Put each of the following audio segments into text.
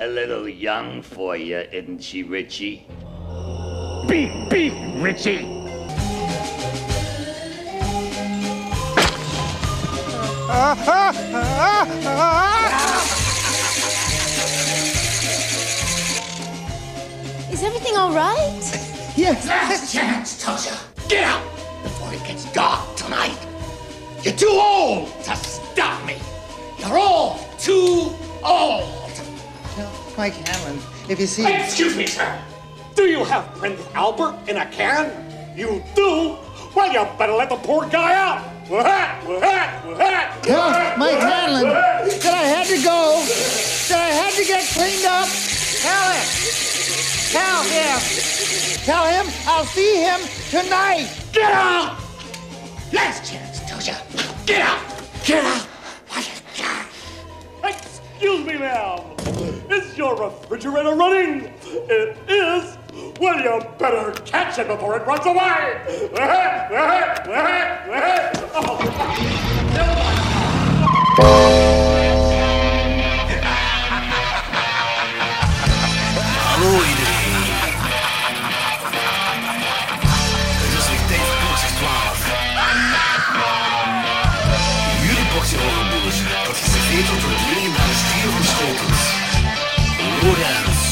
a little young for you, isn't she, Richie? Beep, beep, Richie. Is everything all right? Yes. Last chance, Tasha. Get out before it gets dark tonight. You're too old to stop me. You're all too old. Mike Hanlon, if you see. Excuse me, sir. Do you have Prince Albert in a can? You do? Well, you better let the poor guy out. Tell Mike Hanlon that I had to go, that I had to get cleaned up. Tell him. Tell him. Tell him I'll see him tonight. Get out! Last chance, Tasha. Get out! Get out! Excuse me, ma'am. Is your refrigerator running? It is. Well, you better catch it before it runs away. Hallo oh.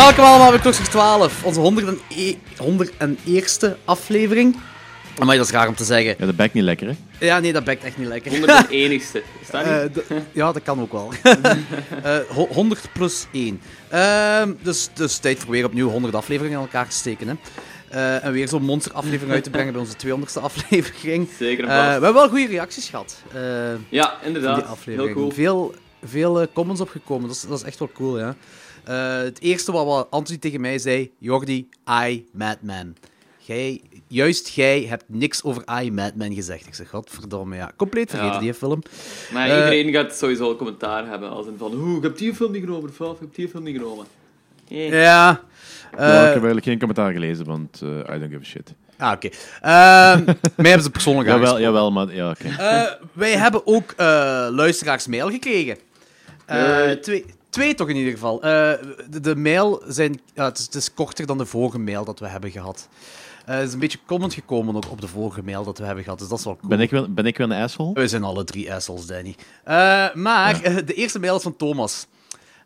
Welkom allemaal bij Klokslag 12, onze 101 101ste aflevering. Maar dat is raar om te zeggen. Ja, dat bekt niet lekker, hè? Ja, nee, dat bekt echt niet lekker. 101ste. Is dat niet? Eh, ja, dat kan ook wel. Eh, ho- 100 plus 1. Ehm, dus, dus tijd voor weer opnieuw 100 afleveringen in elkaar te steken. Hè. Eh, en weer zo'n monsteraflevering uit te brengen bij onze 200ste aflevering. Zeker Eh, vast. we hebben wel goede reacties gehad. eh, ja, inderdaad. die Heel aflevering. cool. Veel, veel eh, comments opgekomen. Dat is, dat is echt wel cool, ja. Eh, het eerste wat, wat Anthony tegen mij zei, Jordi, I, Madman. Jij, juist jij hebt niks over I, Madman gezegd. Ik zeg, godverdomme, ja. Compleet vergeten, Ja. die film. Maar Eh, iedereen gaat sowieso een commentaar hebben. Als in van, oeh, ik heb die film niet genomen. Of ik heb die film niet genomen. Eh. Ja. ja, ik eh, heb eigenlijk geen commentaar gelezen, want eh, I don't give a shit. Ah, oké. Ehm, mij hebben ze persoonlijk Jawel, aangesproken. jawel, maar ja, oké. Eh, wij hebben ook eh luisteraarsmail gekregen. Eh, twee, twee toch in ieder geval. Eh, de, de mail zijn... Het, is, het is korter dan de vorige mail dat we hebben gehad. Eh, het is een beetje comment gekomen ook op de vorige mail dat we hebben gehad, dus dat is wel cool. Ben ik wel, ben ik wel een asshole? We zijn alle drie assholes, Danny. Eh, maar de eerste mail is van Thomas.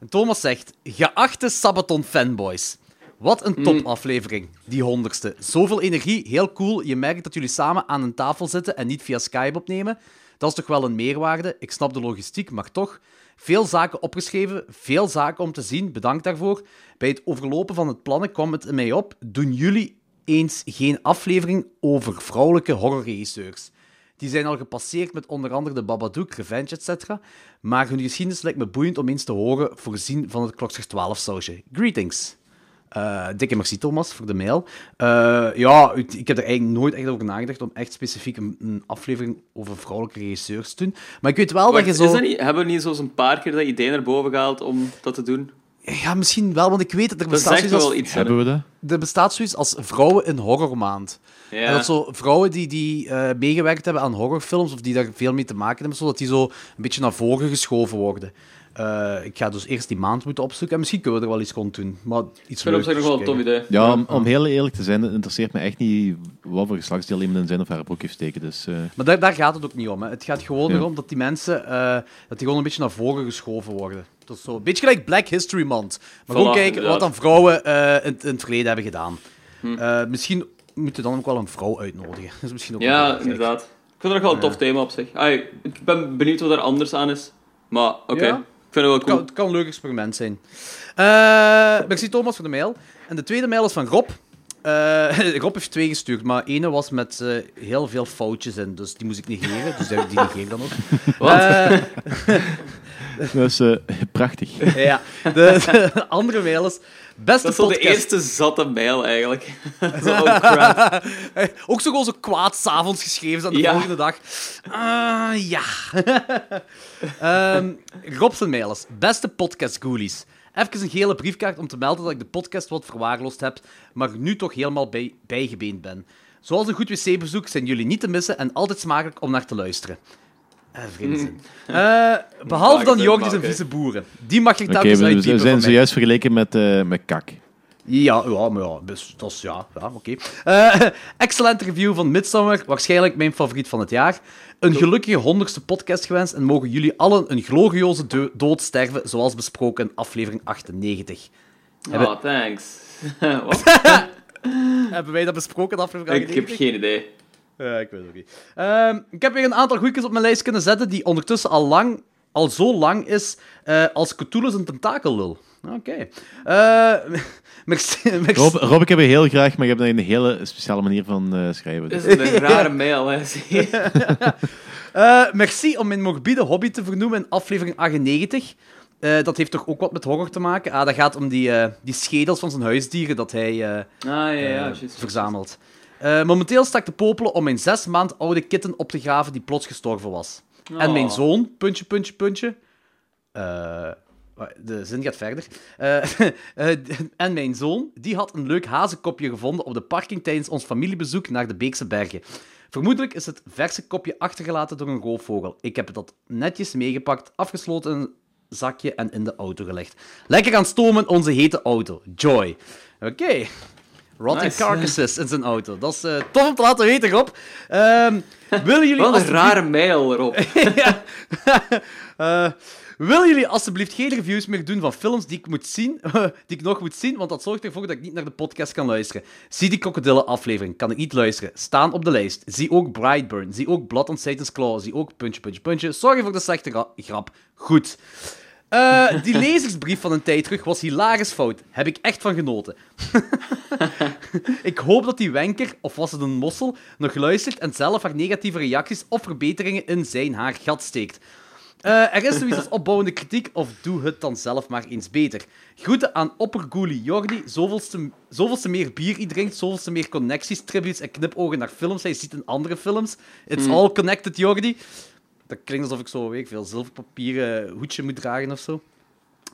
En Thomas zegt: Geachte Sabaton fanboys. Wat een topaflevering, die honderdste. Zoveel energie, heel cool. Je merkt dat jullie samen aan een tafel zitten en niet via Skype opnemen. Dat is toch wel een meerwaarde. Ik snap de logistiek, maar toch. Veel zaken opgeschreven, veel zaken om te zien. Bedankt daarvoor. Bij het overlopen van het plannen kwam het mij op. Doen jullie eens geen aflevering over vrouwelijke horrorregisseurs? Die zijn al gepasseerd met onder andere de Babadook, Revenge, etc. Maar hun geschiedenis lijkt me boeiend om eens te horen, voorzien van het klokslag 12 sausje. Greetings. Eh, dikke merci, Thomas, voor de mail. Eh, ja, ik heb er eigenlijk nooit echt over nagedacht om echt specifiek een, een aflevering over vrouwelijke regisseurs te doen. Maar ik weet wel Wacht, dat je zo... is dat niet, hebben we niet zo'n een paar keer dat idee naar boven gehaald om dat te doen? Ja, misschien wel, want ik weet dat er Dat bestaat zoiets als... iets. Hebben we dat? Er bestaat zoiets als vrouwen in horrormaand. Ja. En dat zo vrouwen die, die eh, meegewerkt hebben aan horrorfilms, of die daar veel mee te maken hebben, zodat die zo een beetje naar voren geschoven worden. Eh, ik ga dus eerst die maand moeten opzoeken en misschien kunnen we er wel iets rond doen. Maar iets Ik vind op zich nog wel een tof idee. Ja, om, om heel eerlijk te zijn, het interesseert me echt niet wat voor geslachtsdeel iemand in zijn of haar broek heeft steken. Dus, eh, Maar daar, daar gaat het ook niet om. Hè. Het gaat gewoon Ja. erom dat die mensen eh, dat die gewoon een beetje naar voren geschoven worden. Dat is zo, een beetje gelijk Black History Month. Maar Voilà, gewoon kijken wat dan vrouwen eh, in, in het verleden hebben gedaan. Hm. Eh, misschien moeten we dan ook wel een vrouw uitnodigen. Dat is misschien ook Ja, inderdaad. Ik vind het nog wel een tof thema op zich. Ai, ik ben benieuwd wat er anders aan is. Maar oké, Ja. Ik vind het wel Het kan, het kan een leuk experiment zijn. Eh merci Thomas voor de mail. En de tweede mail is van Rob. Eh, Rob heeft twee gestuurd, maar ene was met eh, heel veel foutjes in, dus die moest ik negeren. Dus die die negeer ik dan ook. Wat? Dat is prachtig. Ja. De, de andere mail is... Beste Dat is de eerste zatte mail, eigenlijk. zo, oh crap. Ook zo gewoon zo kwaad s'avonds geschreven aan de Ja. volgende dag. Ah, ja. Ehm Rob zijn mail is. Beste podcast ghoulies. Even een gele briefkaart om te melden dat ik de podcast wat verwaarloosd heb, maar nu toch helemaal bij, bijgebeend ben. Zoals een goed wc-bezoek zijn jullie niet te missen en altijd smakelijk om naar te luisteren. Eh, zin. Eh, behalve dan het, Jorgis en vieze boeren. Die mag ik Oké, telkens we, we uitpiepen zijn zojuist vergeleken met, eh, met kak. Ja, ja, maar ja, dus, dat is ja, ja oké. Eh, excellent review van Midsummer, waarschijnlijk mijn favoriet van het jaar. Een gelukkige honderdste podcast gewenst en mogen jullie allen een glorioze do- dood sterven, zoals besproken in aflevering 98. Hebben- Oh, thanks. Hebben wij dat besproken in aflevering ik heb 98? geen idee. Ja, ik weet het ook niet. Ehm, ik heb weer een aantal goedjes op mijn lijst kunnen zetten die ondertussen al, lang, al zo lang is eh, als Cthulhu een tentakellul. Oké. Eh, merci, merci. Rob, Rob, ik heb je heel graag, maar je hebt een hele speciale manier van eh, schrijven. Dit Dus. is een rare mail, hè. Eh, merci om mijn morbide hobby te vernoemen in aflevering 98. Eh, dat heeft toch ook wat met horror te maken? Ah, dat gaat om die, eh, die schedels van zijn huisdieren dat hij eh, Ah, ja, ja. verzamelt. Eh, momenteel sta ik te popelen om mijn zes maand oude kitten op te graven die plots gestorven was. En mijn Oh. zoon, puntje, puntje, puntje. Eh, de zin gaat verder. Eh, en mijn zoon, die had een leuk hazenkopje gevonden op de parking tijdens ons familiebezoek naar de Beekse Bergen. Vermoedelijk is het verse kopje achtergelaten door een roofvogel. Ik heb dat netjes meegepakt, afgesloten in een zakje en in de auto gelegd. Lekker aan stomen, onze hete auto. Joy. Oké. Rotten Nice. carcasses in zijn auto. Dat is eh, tof om te laten weten, Rob. Ehm, willen jullie Wat een rare mail, Rob. ja. Eh, willen jullie alsjeblieft geen reviews meer doen van films die ik, moet zien, die ik nog moet zien? Want dat zorgt ervoor dat ik niet naar de podcast kan luisteren. Zie die krokodillen aflevering, kan ik niet luisteren. Staan op de lijst. Zie ook Brightburn. Zie ook Blood on Satan's Claw. Zie ook puntje, puntje, puntje. Sorry voor de slechte gra- grap. Goed. Eh, die lezersbrief van een tijd terug was hilarisch fout. Heb ik echt van genoten. ik hoop dat die wenker, of was het een mossel, nog luistert en zelf haar negatieve reacties of verbeteringen in zijn haar gat steekt. Eh, er is zoiets als opbouwende kritiek, of doe het dan zelf maar eens beter. Groeten aan oppergoelie Jordi, zoveelste, zoveelste meer bier hij drinkt, zoveelste meer connecties, tributes en knipogen naar films hij ziet in andere films. It's all connected, Jordi. Dat klinkt alsof ik zo, weet ik veel, zilverpapieren hoedje moet dragen of zo.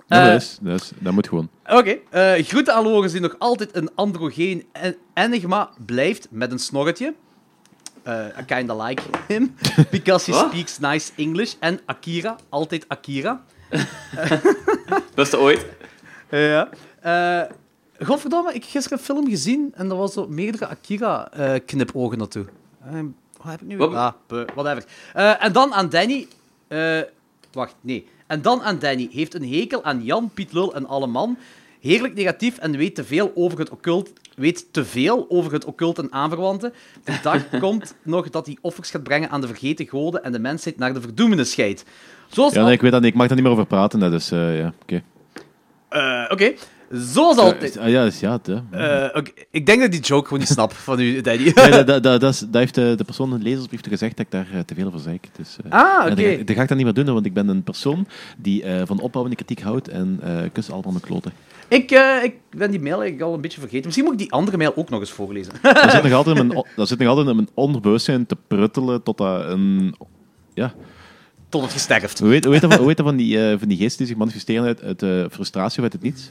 Ja, Eh, dat, is, dat, is, dat moet gewoon. Oké, eh, groeten aan Lorenz die nog altijd een androgeen en enigma blijft met een snorretje. Eh, I kinda like him, because he speaks nice English. En Akira, altijd Akira. Beste ooit. Ja. Eh godverdomme, ik heb gisteren een film gezien en er was zo meerdere Akira-knipogen naartoe. Wat heb ik nu? Wat? Ah, buh, whatever. Eh, en dan aan Danny. eh, wacht, nee. En dan aan Danny. Heeft een hekel aan Jan, Piet Lul en alle man. Heerlijk negatief en weet te veel over het occult. Weet te veel over het occult en aanverwanten. De dag komt nog dat hij offers gaat brengen aan de vergeten goden en de mensheid naar de verdoemenis scheidt. Zoals Ja, nee, ik weet dat niet. Ik mag daar niet meer over praten. Is, eh, ja, oké. Eh, Oké, zoals altijd. Ah, ja, dus ja, het, hè. Eh, Ik denk dat die joke gewoon niet snap van u, Danny. Nee, dat, dat, dat, dat, is- dat heeft de, de persoon in de lezersbrief gezegd dat ik daar eh, te veel over zei. Dus, eh, Ah, ja, oké. dat, ga- dat ga ik dan niet meer doen, want ik ben een persoon die eh, van opbouwende kritiek houdt en eh kus allemaal mijn kloten. Ik, eh, ik ben die mail eigenlijk al een beetje vergeten. Misschien moet ik die andere mail ook nog eens voorlezen. Dat zit nog altijd in mijn, dat zit nog altijd in mijn onderbewustzijn te pruttelen tot dat een... Ja, Tot het gesterft. hoe heet dat, van- dat van, die, eh, van die geesten die zich manifesteren uit, uit eh, frustratie of uit het niets?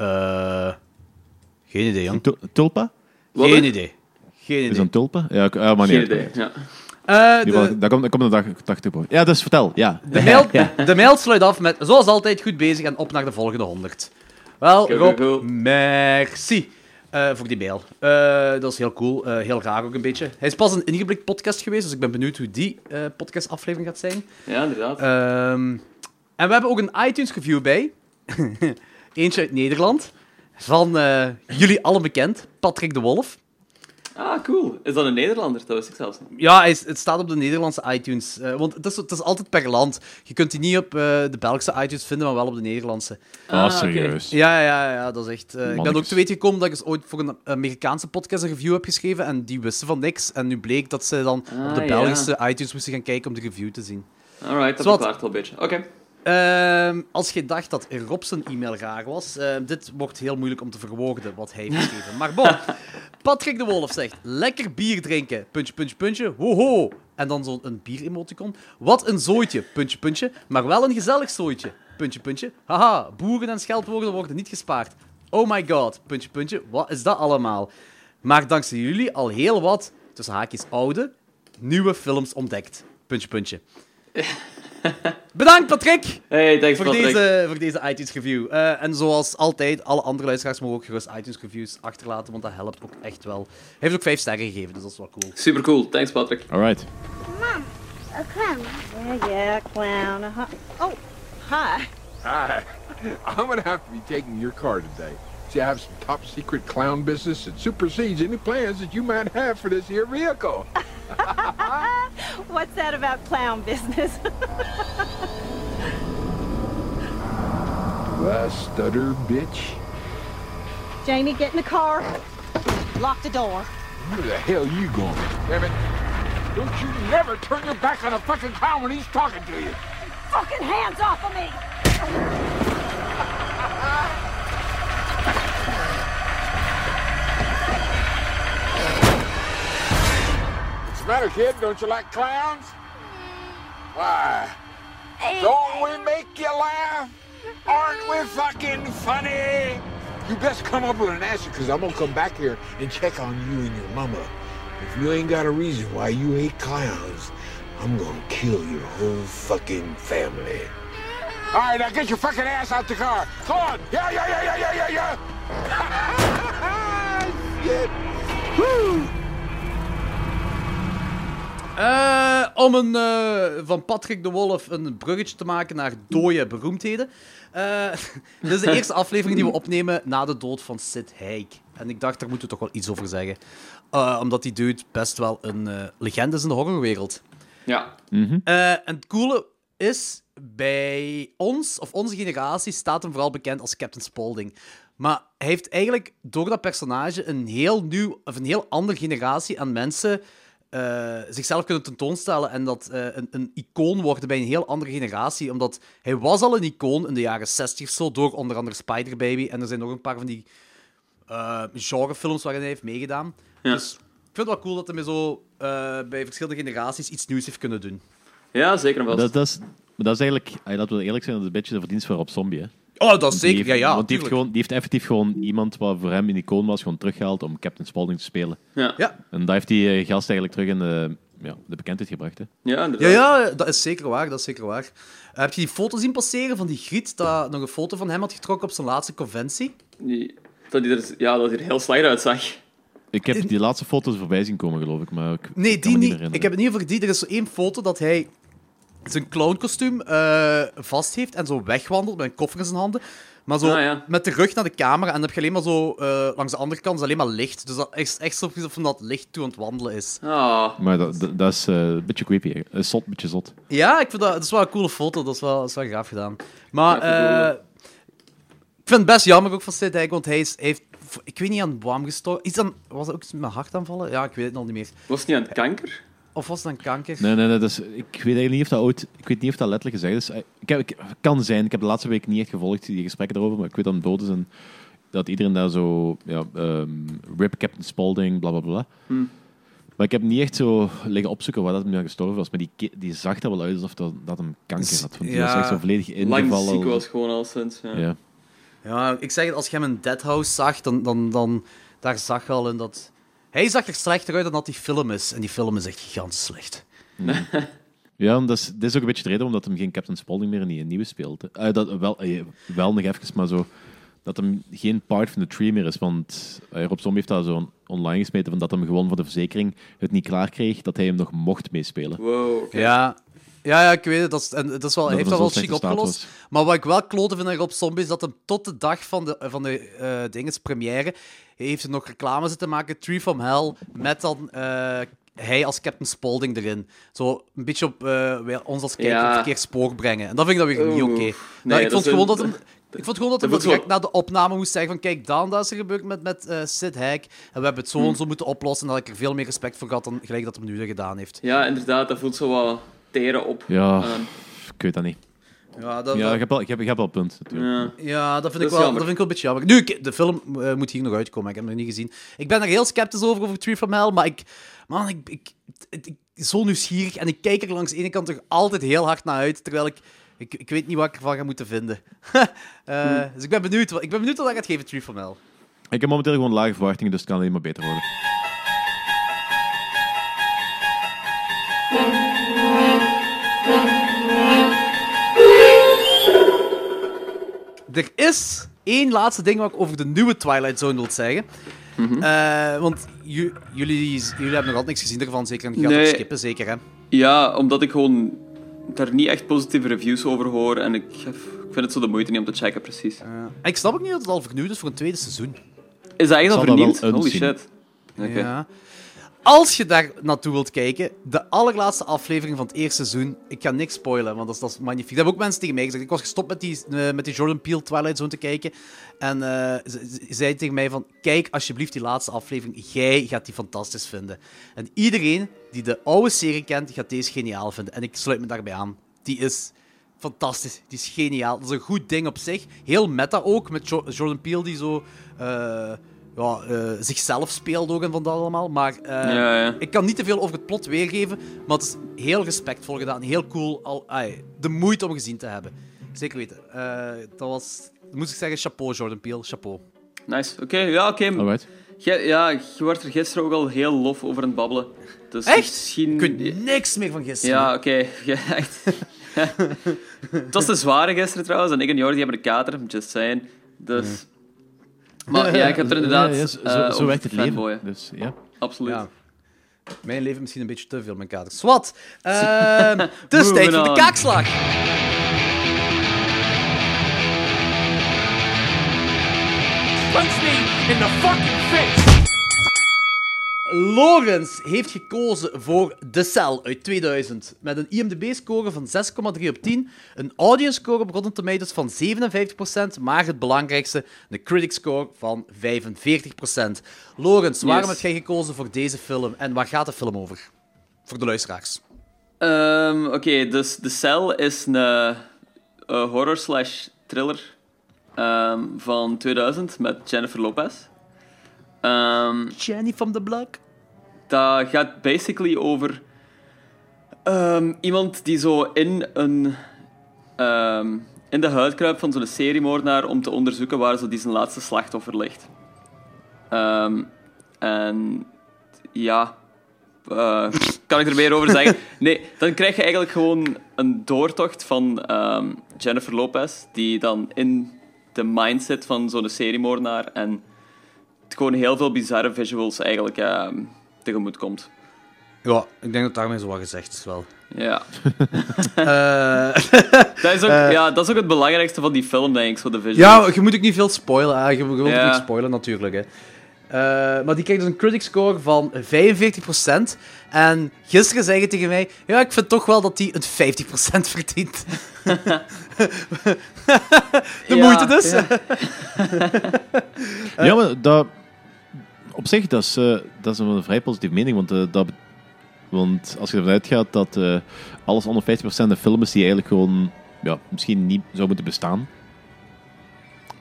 Eh, geen idee, jong. Tulpa? Wat, Geen hè? idee. Geen Is idee. dat een tulpa? Ja, ik- ah, maar Geen niet. idee. Ja. Eh, Dat komt, dat komt een dag 80 voor. Ja, dus vertel. Ja. de, mail, de mail sluit af met, zoals altijd, goed bezig en op naar de volgende 100. Wel, Go, go, Rob, go. merci eh, voor die mail. Eh, dat is heel cool, eh, heel raar ook een beetje. Hij is pas een ingeblikt podcast geweest, dus ik ben benieuwd hoe die eh podcastaflevering gaat zijn. ja, inderdaad. Ehm, en we hebben ook een iTunes-review bij. Eentje uit Nederland. Van eh, jullie allen bekend, Patrick de Wolf. ah, cool. Is dat een Nederlander? Dat wist ik zelfs niet. Ja, hij het staat op de Nederlandse iTunes. eh, want het is, het is altijd per land. Je kunt die niet op eh, de Belgische iTunes vinden, maar wel op de Nederlandse. Ah, oké. serieus. Ja, ja, ja, dat is echt... eh, ik ben ook te weten gekomen dat ik eens ooit voor een Amerikaanse podcast een review heb geschreven en die wisten van niks. En nu bleek dat ze dan Ah, op de ja. Belgische iTunes moesten gaan kijken om de review te zien. Alright, dat verklaart wel een beetje. Oké. Ehm, als je dacht dat Rob zijn e-mail raar was, eh, dit wordt heel moeilijk om te verwoorden wat hij heeft geschreven. Maar bon, Patrick de Wolf zegt, lekker bier drinken, puntje, puntje, puntje, ho-ho. En dan zo'n een bier-emoticon. Wat een zooitje, puntje, puntje, maar wel een gezellig zooitje, puntje, puntje. Haha, boeren en scheldwoorden worden niet gespaard. Oh my god, puntje, puntje, wat is dat allemaal? Maar dankzij jullie al heel wat, tussen haakjes oude, nieuwe films ontdekt. Puntje, puntje. Bedankt, Patrick! Hey, thanks voor Patrick. deze, voor deze iTunes review. Eh, en zoals altijd, alle andere luisteraars mogen ook gerust iTunes reviews achterlaten, want dat helpt ook echt wel. Hij heeft ook vijf sterren gegeven, dus dat is wel cool. Super cool, thanks Patrick. Alright. Mom, a clown. Yeah, yeah, clown. Oh, hi. Hi. I'm gonna have to be taking your car today. See, I have some top secret clown business that supersedes any plans that you might have for this here vehicle. What's that about clown business? The stutter bitch. Jamie, get in the car. Lock the door. Where the hell you going? Damn it. Don't you never turn your back on a fucking clown when he's talking to you. Fucking hands off of me! Matter, kid? Don't you like clowns? Why? Don't we make you laugh? Aren't we fucking funny? You best come up with an answer, because I'm going to come back here and check on you and your mama. If you ain't got a reason why you hate clowns, I'm going to kill your whole fucking family. All right, now get your fucking ass out the car. Come on. Yeah, yeah, yeah, yeah, yeah, yeah, yeah. Om een, eh, van Patrick de Wolf een bruggetje te maken naar dode beroemdheden. Eh, dit is de eerste aflevering die we opnemen na de dood van Sid Haig. En ik dacht, daar moeten we toch wel iets over zeggen. Eh, omdat die dude best wel een legende is in de horrorwereld. Ja. Eh, en het coole is, bij ons, of onze generatie, staat hem vooral bekend als Captain Spaulding. Maar hij heeft eigenlijk door dat personage een heel nieuw, of een heel andere generatie aan mensen eh, zichzelf kunnen tentoonstellen en dat eh, een, een icoon worden bij een heel andere generatie. Omdat hij was al een icoon in de jaren 60 of zo, door onder andere Spider Baby. En er zijn nog een paar van die eh, genrefilms waarin hij heeft meegedaan. Ja. Dus ik vind het wel cool dat hij zo eh, bij verschillende generaties iets nieuws heeft kunnen doen. Ja, zeker vast. Dat, dat, is, maar dat is eigenlijk, laten we eerlijk zijn, dat is een beetje de verdienst van Rob Zombie. Hè. Oh, dat is Die zeker. heeft- ja, ja, want die heeft, gewoon, die heeft effectief gewoon iemand wat voor hem een icoon was, gewoon teruggehaald om Captain Spaulding te spelen. Ja. Ja. En daar heeft die eh, gast eigenlijk terug in de, ja, de bekendheid gebracht. Hè. Ja. Ja, ja, dat is zeker waar. Dat is zeker waar. Heb je die foto zien passeren van die Griet dat nog een foto van hem had getrokken op zijn laatste conventie? Die- dat hij er, ja, dat hij er heel slecht uitzag. Ik heb die laatste foto's voorbij zien komen, geloof ik. Maar ik Nee, kan die me niet. Ik heb het niet over die. Er is zo één foto dat hij zijn clownkostuum eh vast heeft en zo wegwandelt met een koffer in zijn handen. Maar zo Ah, ja. met de rug naar de camera en dan heb je alleen maar zo eh, langs de andere kant is alleen maar licht. Dus dat is echt zo of dat licht toe aan het wandelen is. Ah, Maar dat, dat, dat is eh, een beetje creepy. Een zot, beetje zot. Ja, ik vind dat, dat is wel een coole foto. Dat is wel, dat is wel gaaf gedaan. Maar Ja, eh, ik vind het best jammer ook van Sid Haig, want hij is, heeft... Ik weet niet aan waarom gestorven. Is dan, was dat ook met hartaanvallen? Ja, ik weet het nog niet meer. was het niet aan het kanker? Of was het dan kanker? Nee, nee, nee. Dat is, ik weet eigenlijk niet of dat ooit... Ik weet niet of dat letterlijk gezegd is. Eh, Ik heb, ik, kan zijn. Ik heb de laatste week niet echt gevolgd, die gesprekken erover. Maar ik weet dat hem dood is en dat iedereen daar zo... Ja, ehm, rip Captain Spaulding, bla, bla, bla. Maar ik heb niet echt zo liggen opzoeken waar dat hem nu aan gestorven was. Maar die, die zag er wel uit alsof dat, dat hem kanker had. Want die was Ja. echt zo volledig Lang ingevallen. ziek was gewoon al sinds. Ja. Ja. Ja, ik zeg het, als je hem in Dead House zag, dan, dan, dan daar zag je al in dat... Hij zag er slechter uit dan dat die film is. En die film is echt gigantisch slecht. Ja, en dat is, dit is ook een beetje de reden omdat hem geen Captain Spaulding meer in die nieuwe speelt. Eh, dat, wel, eh, wel nog even, maar zo... Dat hem geen part van de tree meer is. Want eh, Rob Zombie heeft dat zo online gesmeten, van dat hem gewoon voor de verzekering het niet klaar kreeg, dat hij hem nog mocht meespelen. Wow, oké. Ja. Ja, ja, ik weet het. Dat is, en dat is wel, Dat heeft dat wel chic opgelost. Maar wat ik wel klote vind aan Rob Zombie is dat hem tot de dag van de, van de eh dinges première heeft hij nog reclame zitten maken. Tree from Hell, met dan eh, hij als Captain Spaulding erin. Zo een beetje op eh, ons als kijker op Ja. verkeerd spoor brengen. En dat vind ik dan weer niet oké. Nee, Nou, ik vond gewoon een- dat hem... Ik vond gewoon dat voelt direct na de opname moest zeggen van kijk, dan dat is er gebeurd met, met eh, Sid Haig. En we hebben het zo en zo moeten oplossen. En dat ik er veel meer respect voor had dan gelijk dat hij nu dat gedaan heeft. Ja, inderdaad, dat voelt zo wat teren op. Ja, Ehm, ik weet dat niet. Ja, dat, Ja, ik heb wel, ik heb, ik heb wel een punt, natuurlijk. Ja. Ja, dat vind, Dat ik wel, dat vind ik wel een beetje jammer. Nu, ik- de film eh, moet hier nog uitkomen. Ik heb hem nog niet gezien. Ik ben er heel sceptisch over, over Tree from Hell, maar ik... Man, ik... ik, ik, ik zo nieuwsgierig en ik kijk er langs de ene kant toch altijd heel hard naar uit, terwijl ik... Ik, ik weet niet wat ik ervan ga moeten vinden. Eh, Dus ik ben benieuwd. wat- Ik ben benieuwd wat hij gaat geven, Tree from Hell. Ik heb momenteel gewoon lage verwachtingen, dus het kan alleen maar beter worden. Er is één laatste ding wat ik over de nieuwe Twilight Zone wil zeggen. Mhm. Eh, want ju- jullie, jullie hebben nog altijd niks gezien ervan, zeker. En je gaat Nee. skippen, zeker, hè? Ja, omdat ik gewoon daar niet echt positieve reviews over hoor. En ik, ik vind het zo de moeite niet om te checken, precies. En ik snap ook niet dat het al vernieuwd is voor een tweede seizoen. Is dat echt Ik al vernieuwd? Holy shit. Oké. Ja. Als je daar naartoe wilt kijken, de allerlaatste aflevering van het eerste seizoen, ik ga niks spoilen, want dat is, dat is magnifiek. Dat hebben ook mensen tegen mij gezegd. Ik was gestopt met die, eh, met die Jordan Peele Twilight Zone te kijken. En eh, ze, ze zei tegen mij van, kijk alsjeblieft die laatste aflevering. Jij gaat die fantastisch vinden. En iedereen die de oude serie kent, gaat deze geniaal vinden. En ik sluit me daarbij aan. Die is fantastisch. Die is geniaal. Dat is een goed ding op zich. Heel meta ook, met Jo- Jordan Peele die zo... eh, ja, eh, zichzelf speelt ook en van dat allemaal. Maar eh, Ja, ja. ik kan niet te veel over het plot weergeven, maar het is heel respectvol gedaan. Heel cool. Al, ai, de moeite om gezien te hebben. Zeker weten. Eh, dat was, moest ik zeggen, chapeau Jordan Peele, chapeau. Nice. Oké, ja, oké. Jij- Ja, je werd er gisteren ook al heel lof over aan het babbelen. Dus Echt? Misschien... Ik weet niks meer van gisteren. Ja, oké. Echt. het was te zware gisteren trouwens, en ik en Jordi hebben een kater, just saying. Dus... Maar ja, ik heb er inderdaad... Ja, ja, zo, over werkt het leven. Dus, ja. Absoluut. Ja. Mijn leven misschien een beetje te veel, mijn kaders. Swat. Ehm het is tijd voor de kaakslag. Punch me in the fucking face! Lorenz heeft gekozen voor The Cell uit 2000. Met een IMDb-score van 6,3 op 10. Een audience-score op Rotten Tomatoes van 57%. Maar het belangrijkste, een critic-score van 45%. Lorenz, waarom Yes. heb jij gekozen voor deze film? En waar gaat de film over? Voor de luisteraars. Ehm, Oké, dus The Cell is een eh, horror slash thriller ehm, van 2000 met Jennifer Lopez. Ehm, Jenny from the Block. dat gaat basically over ehm, iemand die zo in, een, ehm, in de huid kruipt van zo'n seriemoordenaar om te onderzoeken waar zo die zijn laatste slachtoffer ligt. En ja, eh, kan ik er meer over zeggen? Nee, dan krijg je eigenlijk gewoon een doortocht van Jennifer Lopez, die dan in de mindset van zo'n seriemoordenaar en gewoon heel veel bizarre visuals eigenlijk ehm, tegemoet komt. Ja, ik denk dat daarmee zo wat gezegd is wel. Ja. Eh, Dat is, ook, Eh. ja, dat is ook het belangrijkste van die film, denk ik, zo de visuals. ja, je moet ook niet veel spoilen. hè. Je, je wilt Ja. niet spoilen, natuurlijk. Hè. Eh, maar die krijgt dus een critic score van 45%. En gisteren zei je tegen mij... Ja, ik vind toch wel dat die een 50% verdient. de Ja, moeite dus. ja. ja, maar dat... Op zich, dat is, eh, dat is een vrij positieve mening, want, eh, dat, want als je ervan uitgaat dat eh, alles onder 50% een film is die eigenlijk gewoon ja, misschien niet zou moeten bestaan,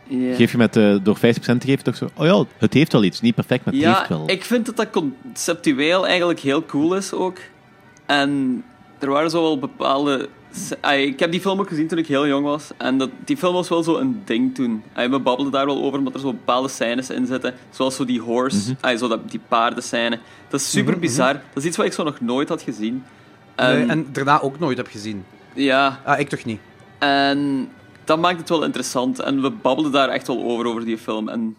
geef je met, door 50% te geven toch zo, oh ja, het heeft wel iets, niet perfect, maar het Ja, heeft wel. ik vind dat dat conceptueel eigenlijk heel cool is ook. En er waren zo wel bepaalde... Ik heb die film ook gezien toen ik heel jong was. En dat, die film was wel zo een ding toen. We babbelden daar wel over, omdat er zo bepaalde scènes in zitten. Zoals zo die horse, ay, zo dat, die paardenscène. Dat is super Mhm, bizar. Dat is iets wat ik zo nog nooit had gezien. Nee, En- en daarna ook nooit heb gezien. Ja. Ah, ik toch niet. En dat maakt het wel interessant. En we babbelden daar echt wel over, over die film. En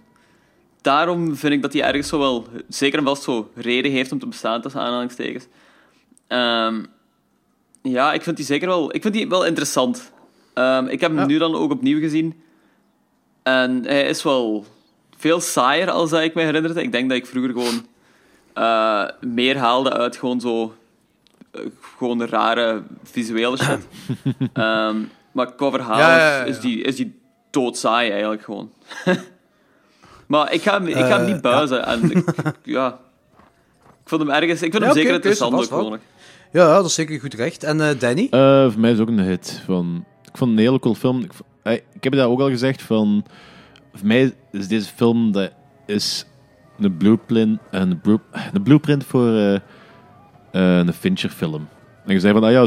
daarom vind ik dat hij ergens zo wel, zeker en vast zo, reden heeft om te bestaan, tussen aanhalingstekens. Ehm, ja, ik vind die zeker wel, ik vind die wel interessant. Ehm, ik heb hem nu dan ook opnieuw gezien. En hij is wel veel saaier als dat ik me herinnerde. Ik denk dat ik vroeger gewoon eh, meer haalde uit gewoon zo eh, gewoon rare visuele shit. Ehm, maar qua verhaal Ja, ja, ja, is, die, is die doodsaai eigenlijk gewoon. maar ik ga, hem- ik ga hem Eh, niet buizen. En ik, ja. Ik vond hem ergens... Ik vind hem zeker interessant ook gewoon. Ja, dat is zeker goed recht. En eh, Danny? Eh, voor mij is ook een hit van... ik vond een hele cool film. Ik, eh, ik heb dat ook al gezegd, van, voor mij is deze film dat is een blueprint, een, een blueprint voor een Fincher-film. En je zei van, ah ja,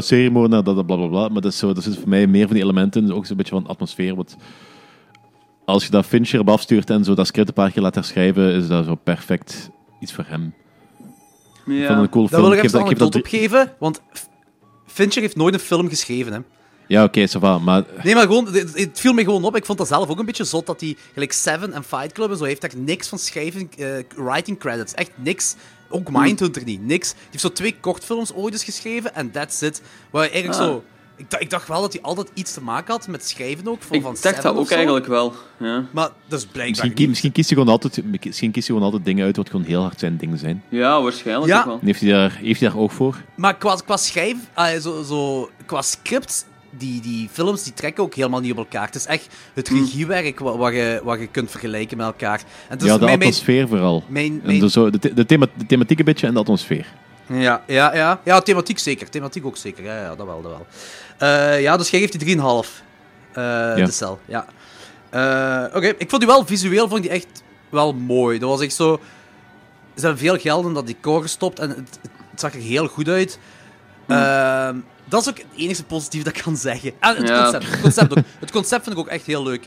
dat, dat, bla bla bla. Maar dat is, zo, dat is voor mij meer van die elementen, ook zo'n beetje van atmosfeer. Wat, als je dat Fincher op afstuurt en zo dat script een paar keer laat herschrijven, is dat zo perfect iets voor hem. Ik vond het een cool film. wil ik Ik even heb een dat- ik heb anekdote dat op geven, want Fincher heeft nooit een film geschreven, hè. Ja, oké, va, maar... Nee, maar gewoon, het, het viel me gewoon op. Ik vond dat zelf ook een beetje zot dat hij, gelijk Seven en Fight Club en zo, heeft echt niks van schrijven, eh, writing credits. Echt niks. Ook Mindhunter niet, niks. Die heeft zo twee kortfilms ooit eens geschreven en that's it. Waar hij eigenlijk Ah. zo... Ik, dacht- ik dacht wel dat hij altijd iets te maken had met schrijven ook, voor, Ik van dacht dat ook zo. eigenlijk wel. Ja, Maar dat is blijkbaar Misschien, niet. misschien kiest hij gewoon altijd, misschien kiest hij gewoon altijd dingen uit wat gewoon heel hard zijn dingen zijn. ja waarschijnlijk Ja. ook wel. En heeft hij daar, heeft hij daar ook voor? Maar qua, qua schrijf, ah, zo, zo, qua script, die, die films die trekken ook helemaal niet op elkaar. Het is echt het regiewerk wat, wat, je, wat je kunt vergelijken met elkaar. En dus ja, de mijn- mijn- atmosfeer vooral. mijn- de, zo, de, thema, de thematiek een beetje en de atmosfeer. Ja, ja, ja. Ja, thematiek zeker. Thematiek ook zeker. Ja, ja dat wel, dat wel. Eh, ja, dus jij geeft die 3,5. eh De cel, ja. Eh, Oké, ik vond die wel visueel vond die echt wel mooi. Dat was echt zo... Ze hebben veel geld in dat decor gestopt en het, het zag er heel goed uit. Ehm, dat is ook het enige positieve dat ik kan zeggen. Ah, het, Ja. concept, het, concept ook. het concept vind ik ook echt heel leuk.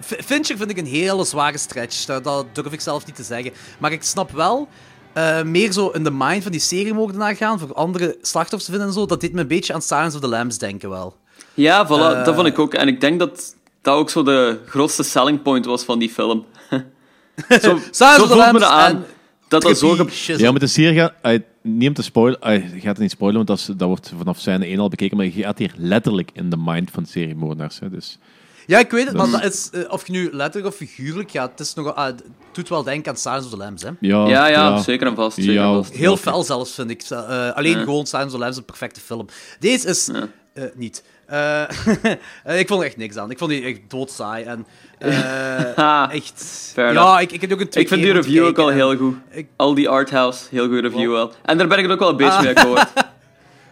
Fincher vind ik een hele zware stretch. Dat, dat durf ik zelf niet te zeggen. Maar ik snap wel eh, meer zo in de mind van die seriemoordenaar gaan, voor andere slachtoffers te vinden en zo. Dat deed me een beetje aan Silence of the Lambs denken wel. Ja, voilà, Eh. dat vond ik ook. En ik denk dat dat ook zo de grootste selling point was van die film. zo of the voelt me Lambs dat aan. en Dat dat zo... Ge-. Ja, met de serie gaat... niet om te spoilen... je gaat het niet spoilen, want dat, is- dat wordt vanaf scène 1 al bekeken. Maar je gaat hier letterlijk in de mind van seriemoordenaars. Hè, dus... Ja, ik weet het, maar is- dat is, eh, of je nu letterlijk of figuurlijk gaat, het, is nog, ah, het doet wel denken aan Silence of the Lambs, hè. Ja, Ja, ja, zeker en vast. Zeker Ja, en vast. Heel fel zelfs, vind ik. Eh, alleen Ja. gewoon Silence of the Lambs is een perfecte film. Deze is... eh, niet. Ik vond er echt niks aan. Ik vond die echt doodsaai. En, eh, echt... fair ja, ik, ik heb ook een twee Ik vind die review ook al heel goed. ik- Al die arthouse, heel goede review wel. En daar ben ik het ook wel een beetje Ah. mee akkoord.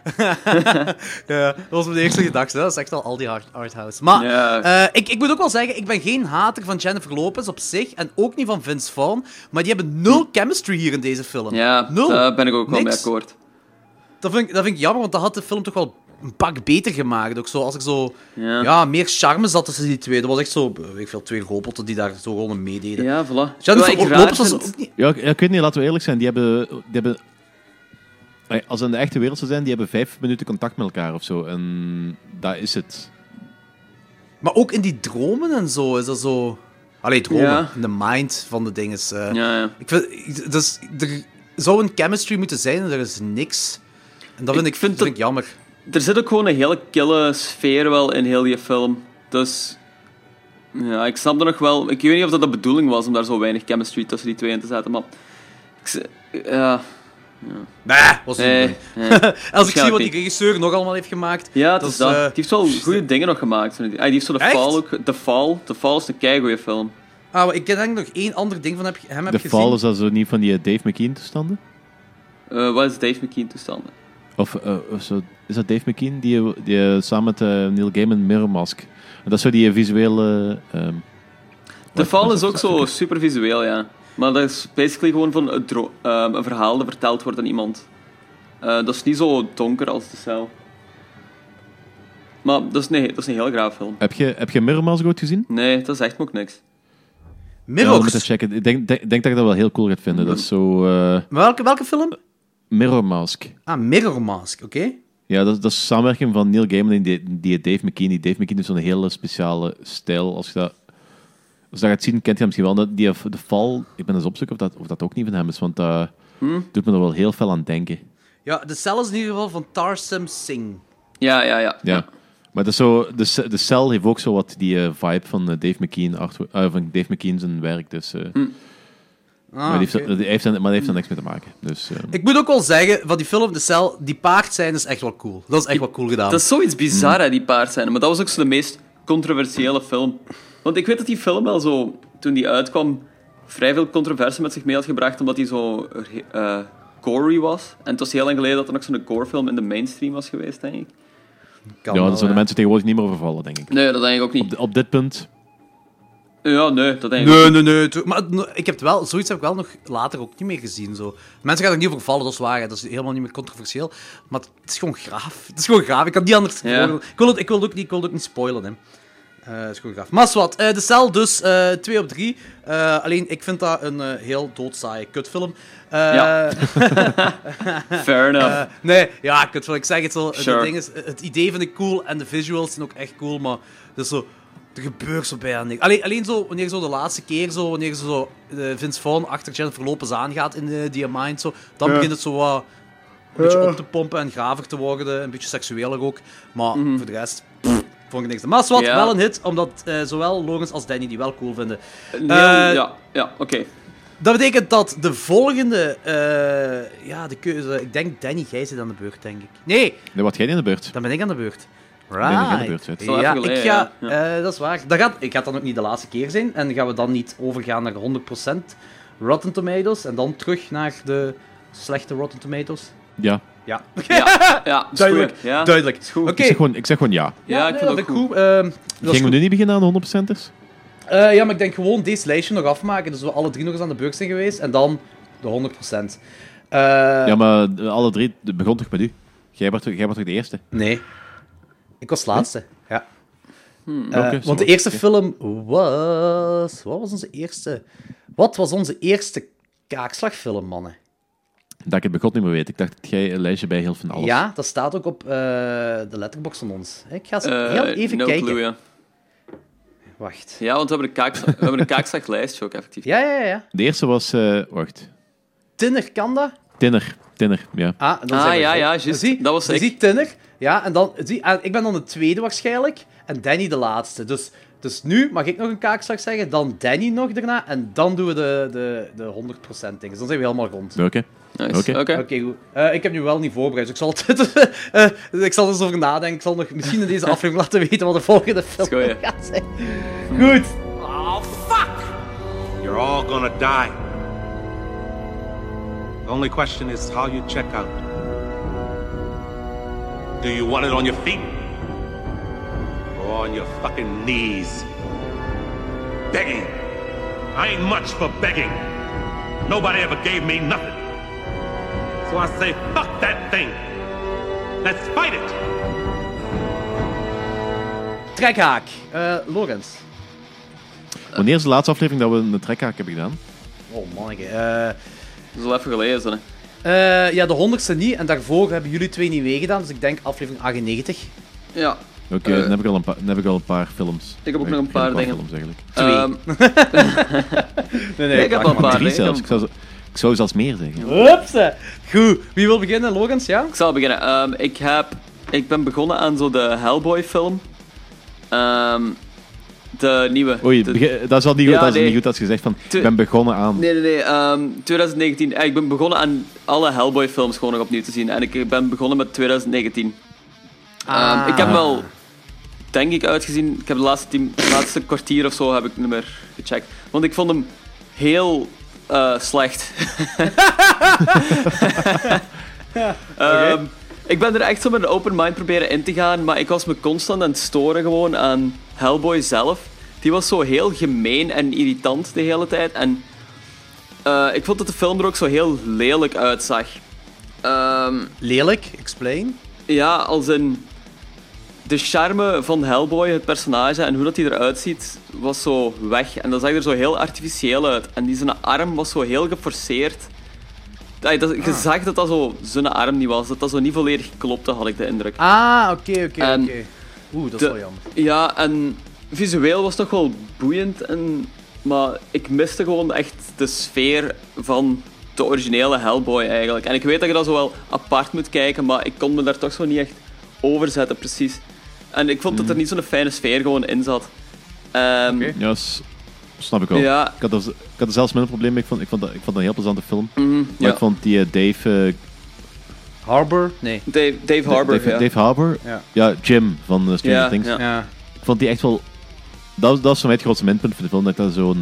Ja, dat was mijn eerste gedachte. hè. Dat is echt al al die art- arthouse. Maar Ja. eh, ik, ik moet ook wel zeggen, ik ben geen hater van Jennifer Lopez op zich. En ook niet van Vince Vaughn. Maar die hebben nul chemistry hier in deze film. Ja, nul. daar ben ik ook wel mee akkoord. Dat vind, ik, dat vind ik jammer, want dat had de film toch wel een pak beter gemaakt. Ook zo, als ik zo... Ja. Ja, meer charme zat tussen die twee. Dat was echt zo... Weet ik veel, twee robotten die daar zo gewoon meededen. Ja, voilà. Jennifer Lopez was ook niet... Ja, ik, ik weet niet, laten we eerlijk zijn. Die hebben... Die hebben eh, als ze in de echte wereld zou zijn, die hebben vijf minuten contact met elkaar of zo. En dat is het. Maar ook in die dromen en zo is dat zo... Allee, dromen. Ja. In de mind van de dingen. eh. Ja, ja. Ik vind... Dus, er zou een chemistry moeten zijn en er is niks. En dat vind ik, Ik vind vind dat- ik jammer. Er zit ook gewoon een hele kille sfeer wel in heel die film. Dus... Ja, ik snap er nog wel... Ik weet niet of dat de bedoeling was om daar zo weinig chemistry tussen die twee in te zetten, maar... Ik, ja... Nee, was niet Nee, mooi. nee. Als ik zie wat die regisseur nog allemaal heeft gemaakt... Ja, het dat is dat. eh, die heeft wel goede dingen nog gemaakt. Ah, Die heeft zo de? Fall ook... The Fall. The Fall is een keigoeie film. Ah, ik denk nog één ander ding van heb, hem heb De gezien. Fall is dat zo niet van die eh, Dave McKean toestanden? Eh, wat is Dave McKean toestanden? Of, eh, of zo, is dat Dave McKean die, die samen met Neil Gaiman Mirror Mask? En dat is zo die visuele... ehm, The wat- Fall is ook zo super visueel, ja. Maar dat is basically gewoon van een, dro- ehm, een verhaal dat verteld wordt aan iemand. Eh, dat is niet zo donker als de cel. Maar dat is een, dat is een heel graaf film. Heb je, heb je Mirror Mask ooit gezien? Nee, dat zegt me ook niks. Ja, Mirrors. moet je checken. Ik denk, denk, denk dat je dat wel heel cool gaat vinden. Dat is zo... eh, welke, welke film? Mirror Mask. Ah, Mirror Mask, oké. Ja, dat, dat is samenwerking van Neil Gaiman en die, die Dave McKean. Die Dave McKean heeft zo'n hele speciale stijl. Als je dat, als je dat gaat zien, kent je hem misschien wel. Dat, die, de Fall, ik ben eens opzoeken of dat, of dat ook niet van hem is, want dat doet me er wel heel veel aan denken. Ja, de cel is in ieder geval van Tarsem Singh. Ja, ja, ja. Ja. Maar dat is zo, de, de cel heeft ook zo wat die eh, vibe van eh, Dave McKean, eh, van Dave McKean zijn werk. Dus, eh, maar, die heeft, Ah, die maar die heeft daar niks mee te maken. Dus, eh, Ik moet ook wel zeggen, van die film De Cel, die paard zijn is echt wel cool. Dat is echt wel cool gedaan. Dat is zoiets bizar, hè, die paardscène. Maar dat was ook zo de meest controversiële film. Want ik weet dat die film wel zo, toen die uitkwam, vrij veel controverse met zich mee had gebracht, omdat hij zo eh gory was. En het was heel lang geleden dat er nog zo'n gore-film in de mainstream was geweest, denk ik. Kan ja, daar zouden ja. mensen tegenwoordig niet meer overvallen, denk ik. Nee, dat denk ik ook niet. Op, di- op dit punt. Ja, nee, dat denk ik Nee, ook nee, nee. Maar no, ik heb het wel, zoiets heb ik wel nog later ook niet meer gezien. Zo. Mensen gaan er niet over vallen, dat is waar. hè. Dat is helemaal niet meer controversieel. Maar het is gewoon graaf. Het is gewoon graaf. Ik kan niet anders Ja. Ik wil het, ik wil het ook niet, ik wil het ook niet spoilen. Hè. Eh, is gewoon graaf. Maar wat, de cel dus 2 op 3. alleen, ik vind dat een eh, heel doodzaaie kutfilm. Eh, Ja. Fair enough. eh, nee, ja, kutfilm. Ik zeg het zo. Sure. Het, ding is, het idee vind ik cool en de visuals zijn ook echt cool, maar het is zo... Er gebeurt zo bijna niks. Alleen, alleen zo, wanneer zo de laatste keer zo, wanneer ze zo eh, Vince Vaughn achter Jennifer Lopez aangaat in de Diamond, zo, dan Ja. begint het zo wat een beetje op te pompen en graver te worden, een beetje seksueler ook. Maar voor de rest, pff, vond ik niks. Maar wat. Ja. wel een hit, omdat eh, zowel Logans als Danny die wel cool vinden. Eh, ja, ja oké. Dat betekent dat de volgende, eh, ja, de keuze, ik denk Danny, jij zit aan de beurt, denk ik. Nee, Nee, wat jij niet aan de beurt? dan ben ik aan de beurt. ben dat jij aan de Right. wel Ja, geleden, ik ga, ja. eh, dat is waar. Dat gaat, ik ga dan ook niet de laatste keer zijn. En gaan we dan niet overgaan naar 100% Rotten Tomatoes en dan terug naar de slechte Rotten Tomatoes? Ja. Ja, Ja, ja is duidelijk. goed, Ja. Duidelijk. Is goed. Oké. Ik, zeg gewoon, ik zeg gewoon ja. Ja, ik nee, vind dat ook ik goed. Ehm, Gingen we goed. nu niet beginnen aan de 100%ers? Eh, ja, maar ik denk gewoon deze lijstje nog afmaken. Dus we alle drie nog eens aan de beurt zijn geweest. En dan de 100%. Eh, ja, maar alle drie, begon toch met u? Jij was, toch- jij was toch de eerste? Nee. Ik was laatste. Ja. Hmm. Eh, want de eerste film was... Wat was onze eerste... Wat was onze eerste kaakslagfilm, mannen? Dat ik het begon niet meer weet. Ik dacht dat jij een lijstje bij heel van alles. Ja, dat staat ook op eh, de letterbox van ons. Ik ga eens Eh, heel even no kijken. clue, ja. Wacht. Ja, want we hebben een, kaak, we hebben een kaakslaglijstje ook effectief. Ja, ja, ja. De eerste was... eh, wacht. Tinner kan dat. Tinner. Tinner, ja. Ah, dan Ah, ja, ja, juist. Zie, Dat was ik. ziet Tinner. Ja, en dan... Zie, ah, ik ben dan de tweede waarschijnlijk. En Danny de laatste. Dus, dus nu mag ik nog een kaakslag zeggen. Dan Danny nog daarna. En dan doen we de, de, de 100% dingen. Dus dan zijn we helemaal rond. Oké. Nice. Oké. Oké. Oké, goed. Eh, ik heb nu wel niet voorbereid, dus ik zal, het, eh, ik zal er eens over nadenken. Ik zal nog misschien in deze aflevering laten weten wat de volgende film gaat zijn. Goed. Oh, fuck! You're all gonna die. The only question is how you check out. Do you want it on your feet? Or on your fucking knees? Begging. I ain't much for begging. Nobody ever gave me nothing. So I say, fuck that thing. Let's fight it. Trekhaak. Eh Lorenz. Wanneer is de laatste aflevering dat we een trekhaak hebben gedaan? Oh, manneke. Eh, Dat is wel even gelezen, hè. eh, ja, de honderdste niet. En daarvoor hebben jullie twee niet meegedaan. Dus ik denk aflevering 98. Ja. Oké, Eh. dan, heb ik al een paar- dan heb ik al een paar films. Ik heb ook Eh, nog een paar dingen. films eigenlijk. Ehm, Nee, nee, ik heb al een paar. Zelfs. ik zou, ik zou zelfs meer zeggen. Hupsa. Goed. Wie wil beginnen? Lorenz, ja? Ik zal beginnen. Ehm, ik, heb, ik ben begonnen aan zo de Hellboy-film. Ehm, de nieuwe. Oei, De- dat is wel niet goed, Ja, dat is nee. niet goed als je zegt van, ik ben begonnen aan. Nee, nee, nee. ehm, 2019. Eh, ik ben begonnen aan alle Hellboy-films gewoon nog opnieuw te zien. En ik ben begonnen met 2019. Ehm, ik heb wel, denk ik, uitgezien. Ik heb de laatste, de laatste kwartier of zo heb ik niet meer gecheckt. Want ik vond hem heel eh, slecht. Ehm, Ik ben er echt zo met een open mind proberen in te gaan, maar ik was me constant aan het storen gewoon aan Hellboy zelf. Die was zo heel gemeen en irritant de hele tijd. En eh, ik vond dat de film er ook zo heel lelijk uitzag. Ehm, Lelijk? Explain. ja, als in... De charme van Hellboy, het personage, en hoe dat hij eruit ziet, was zo weg. En dat zag er zo heel artificieel uit. En die zijn arm was zo heel geforceerd. Ay, dat, Je Ah. zag dat dat zo zijn arm niet was. Dat dat zo niet volledig klopte, had ik de indruk. Ah, oké, oké, oké. Oeh, dat is wel jammer. Ja, en visueel was toch wel boeiend. En, maar ik miste gewoon echt de sfeer van de originele Hellboy eigenlijk. En ik weet dat je dat zo wel apart moet kijken, maar ik kon me daar toch zo niet echt over zetten, precies. En ik vond dat er niet zo'n fijne sfeer gewoon in zat. Ehm, Ja, snap ik wel. Ja. Ik, had er, ik had er zelfs minder probleem mee. Ik vond, ik, vond dat, ik vond dat een heel plezante film. mhm, Maar ja. ik vond die eh, Dave... eh, Harbour? Nee. Dave, Dave Harbour, Dave, ja. Dave Harbour? Ja. Jim van eh, Stranger Ja, Things. ja. Ja. Ik vond die echt wel... Dat, was- dat was voor mij het grootste minpunt van de film. Dat ik dat zo'n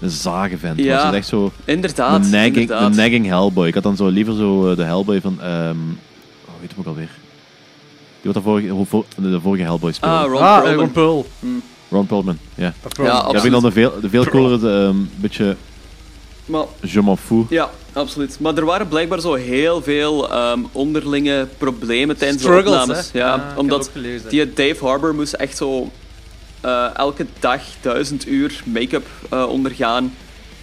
een zage vent was. Ja, Dat is echt zo... Inderdaad, Een nagging, inderdaad. een nagging Hellboy. Ik had dan zo liever zo de Hellboy van... ehm oh, weet hem ook alweer. Die wat de vorige, de vorige Hellboy speelde. Ah, Ron ah, Perlman. Ron Pearl. Ron Perlman, ja. Ja, Ja, vind ik absoluut. dan de veel, de veel coolere, een beetje Maar je m'en fous. Ja, absoluut. Maar er waren blijkbaar zo heel veel ehm, onderlinge problemen tijdens Struggles, de opnames. hè? Ja, Ah, ik heb het omdat ook gelezen. die Dave Harbour moest echt zo eh, elke dag duizend uur make-up eh, ondergaan.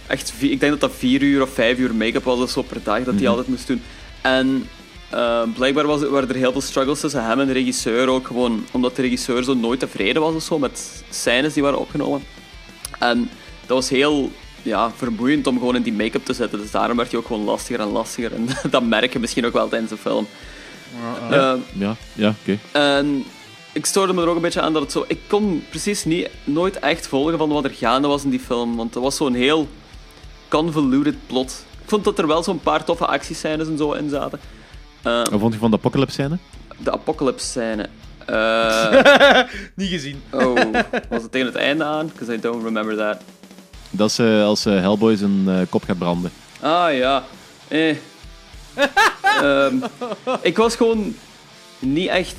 Echt, vi- ik denk dat dat vier uur of vijf uur make-up was of zo per dag dat hij Mhm. altijd moest doen. En eh, blijkbaar was, waren er heel veel struggles tussen hem en de regisseur ook. Gewoon omdat de regisseur zo nooit tevreden was of zo met scènes die waren opgenomen. En dat was heel ja, vermoeiend om gewoon in die make-up te zetten. Dus daarom werd hij ook gewoon lastiger en lastiger. En dat merk je misschien ook wel tijdens de film. Ja, Eh, ja, ja oké. en ik stoorde me er ook een beetje aan dat het zo... Ik kon precies niet, nooit echt volgen van wat er gaande was in die film. Want het was zo'n heel convoluted plot. Ik vond dat er wel zo'n paar toffe actiescènes en zo in zaten. Eh, Wat vond je van de apocalypse scène? de apocalypse scène. Eh, Niet gezien. oh, was het tegen het einde aan? Because I don't remember that. Dat is als eh, Hellboy zijn eh, kop gaat branden. Ah ja. Eh. Ehm, ik was gewoon niet echt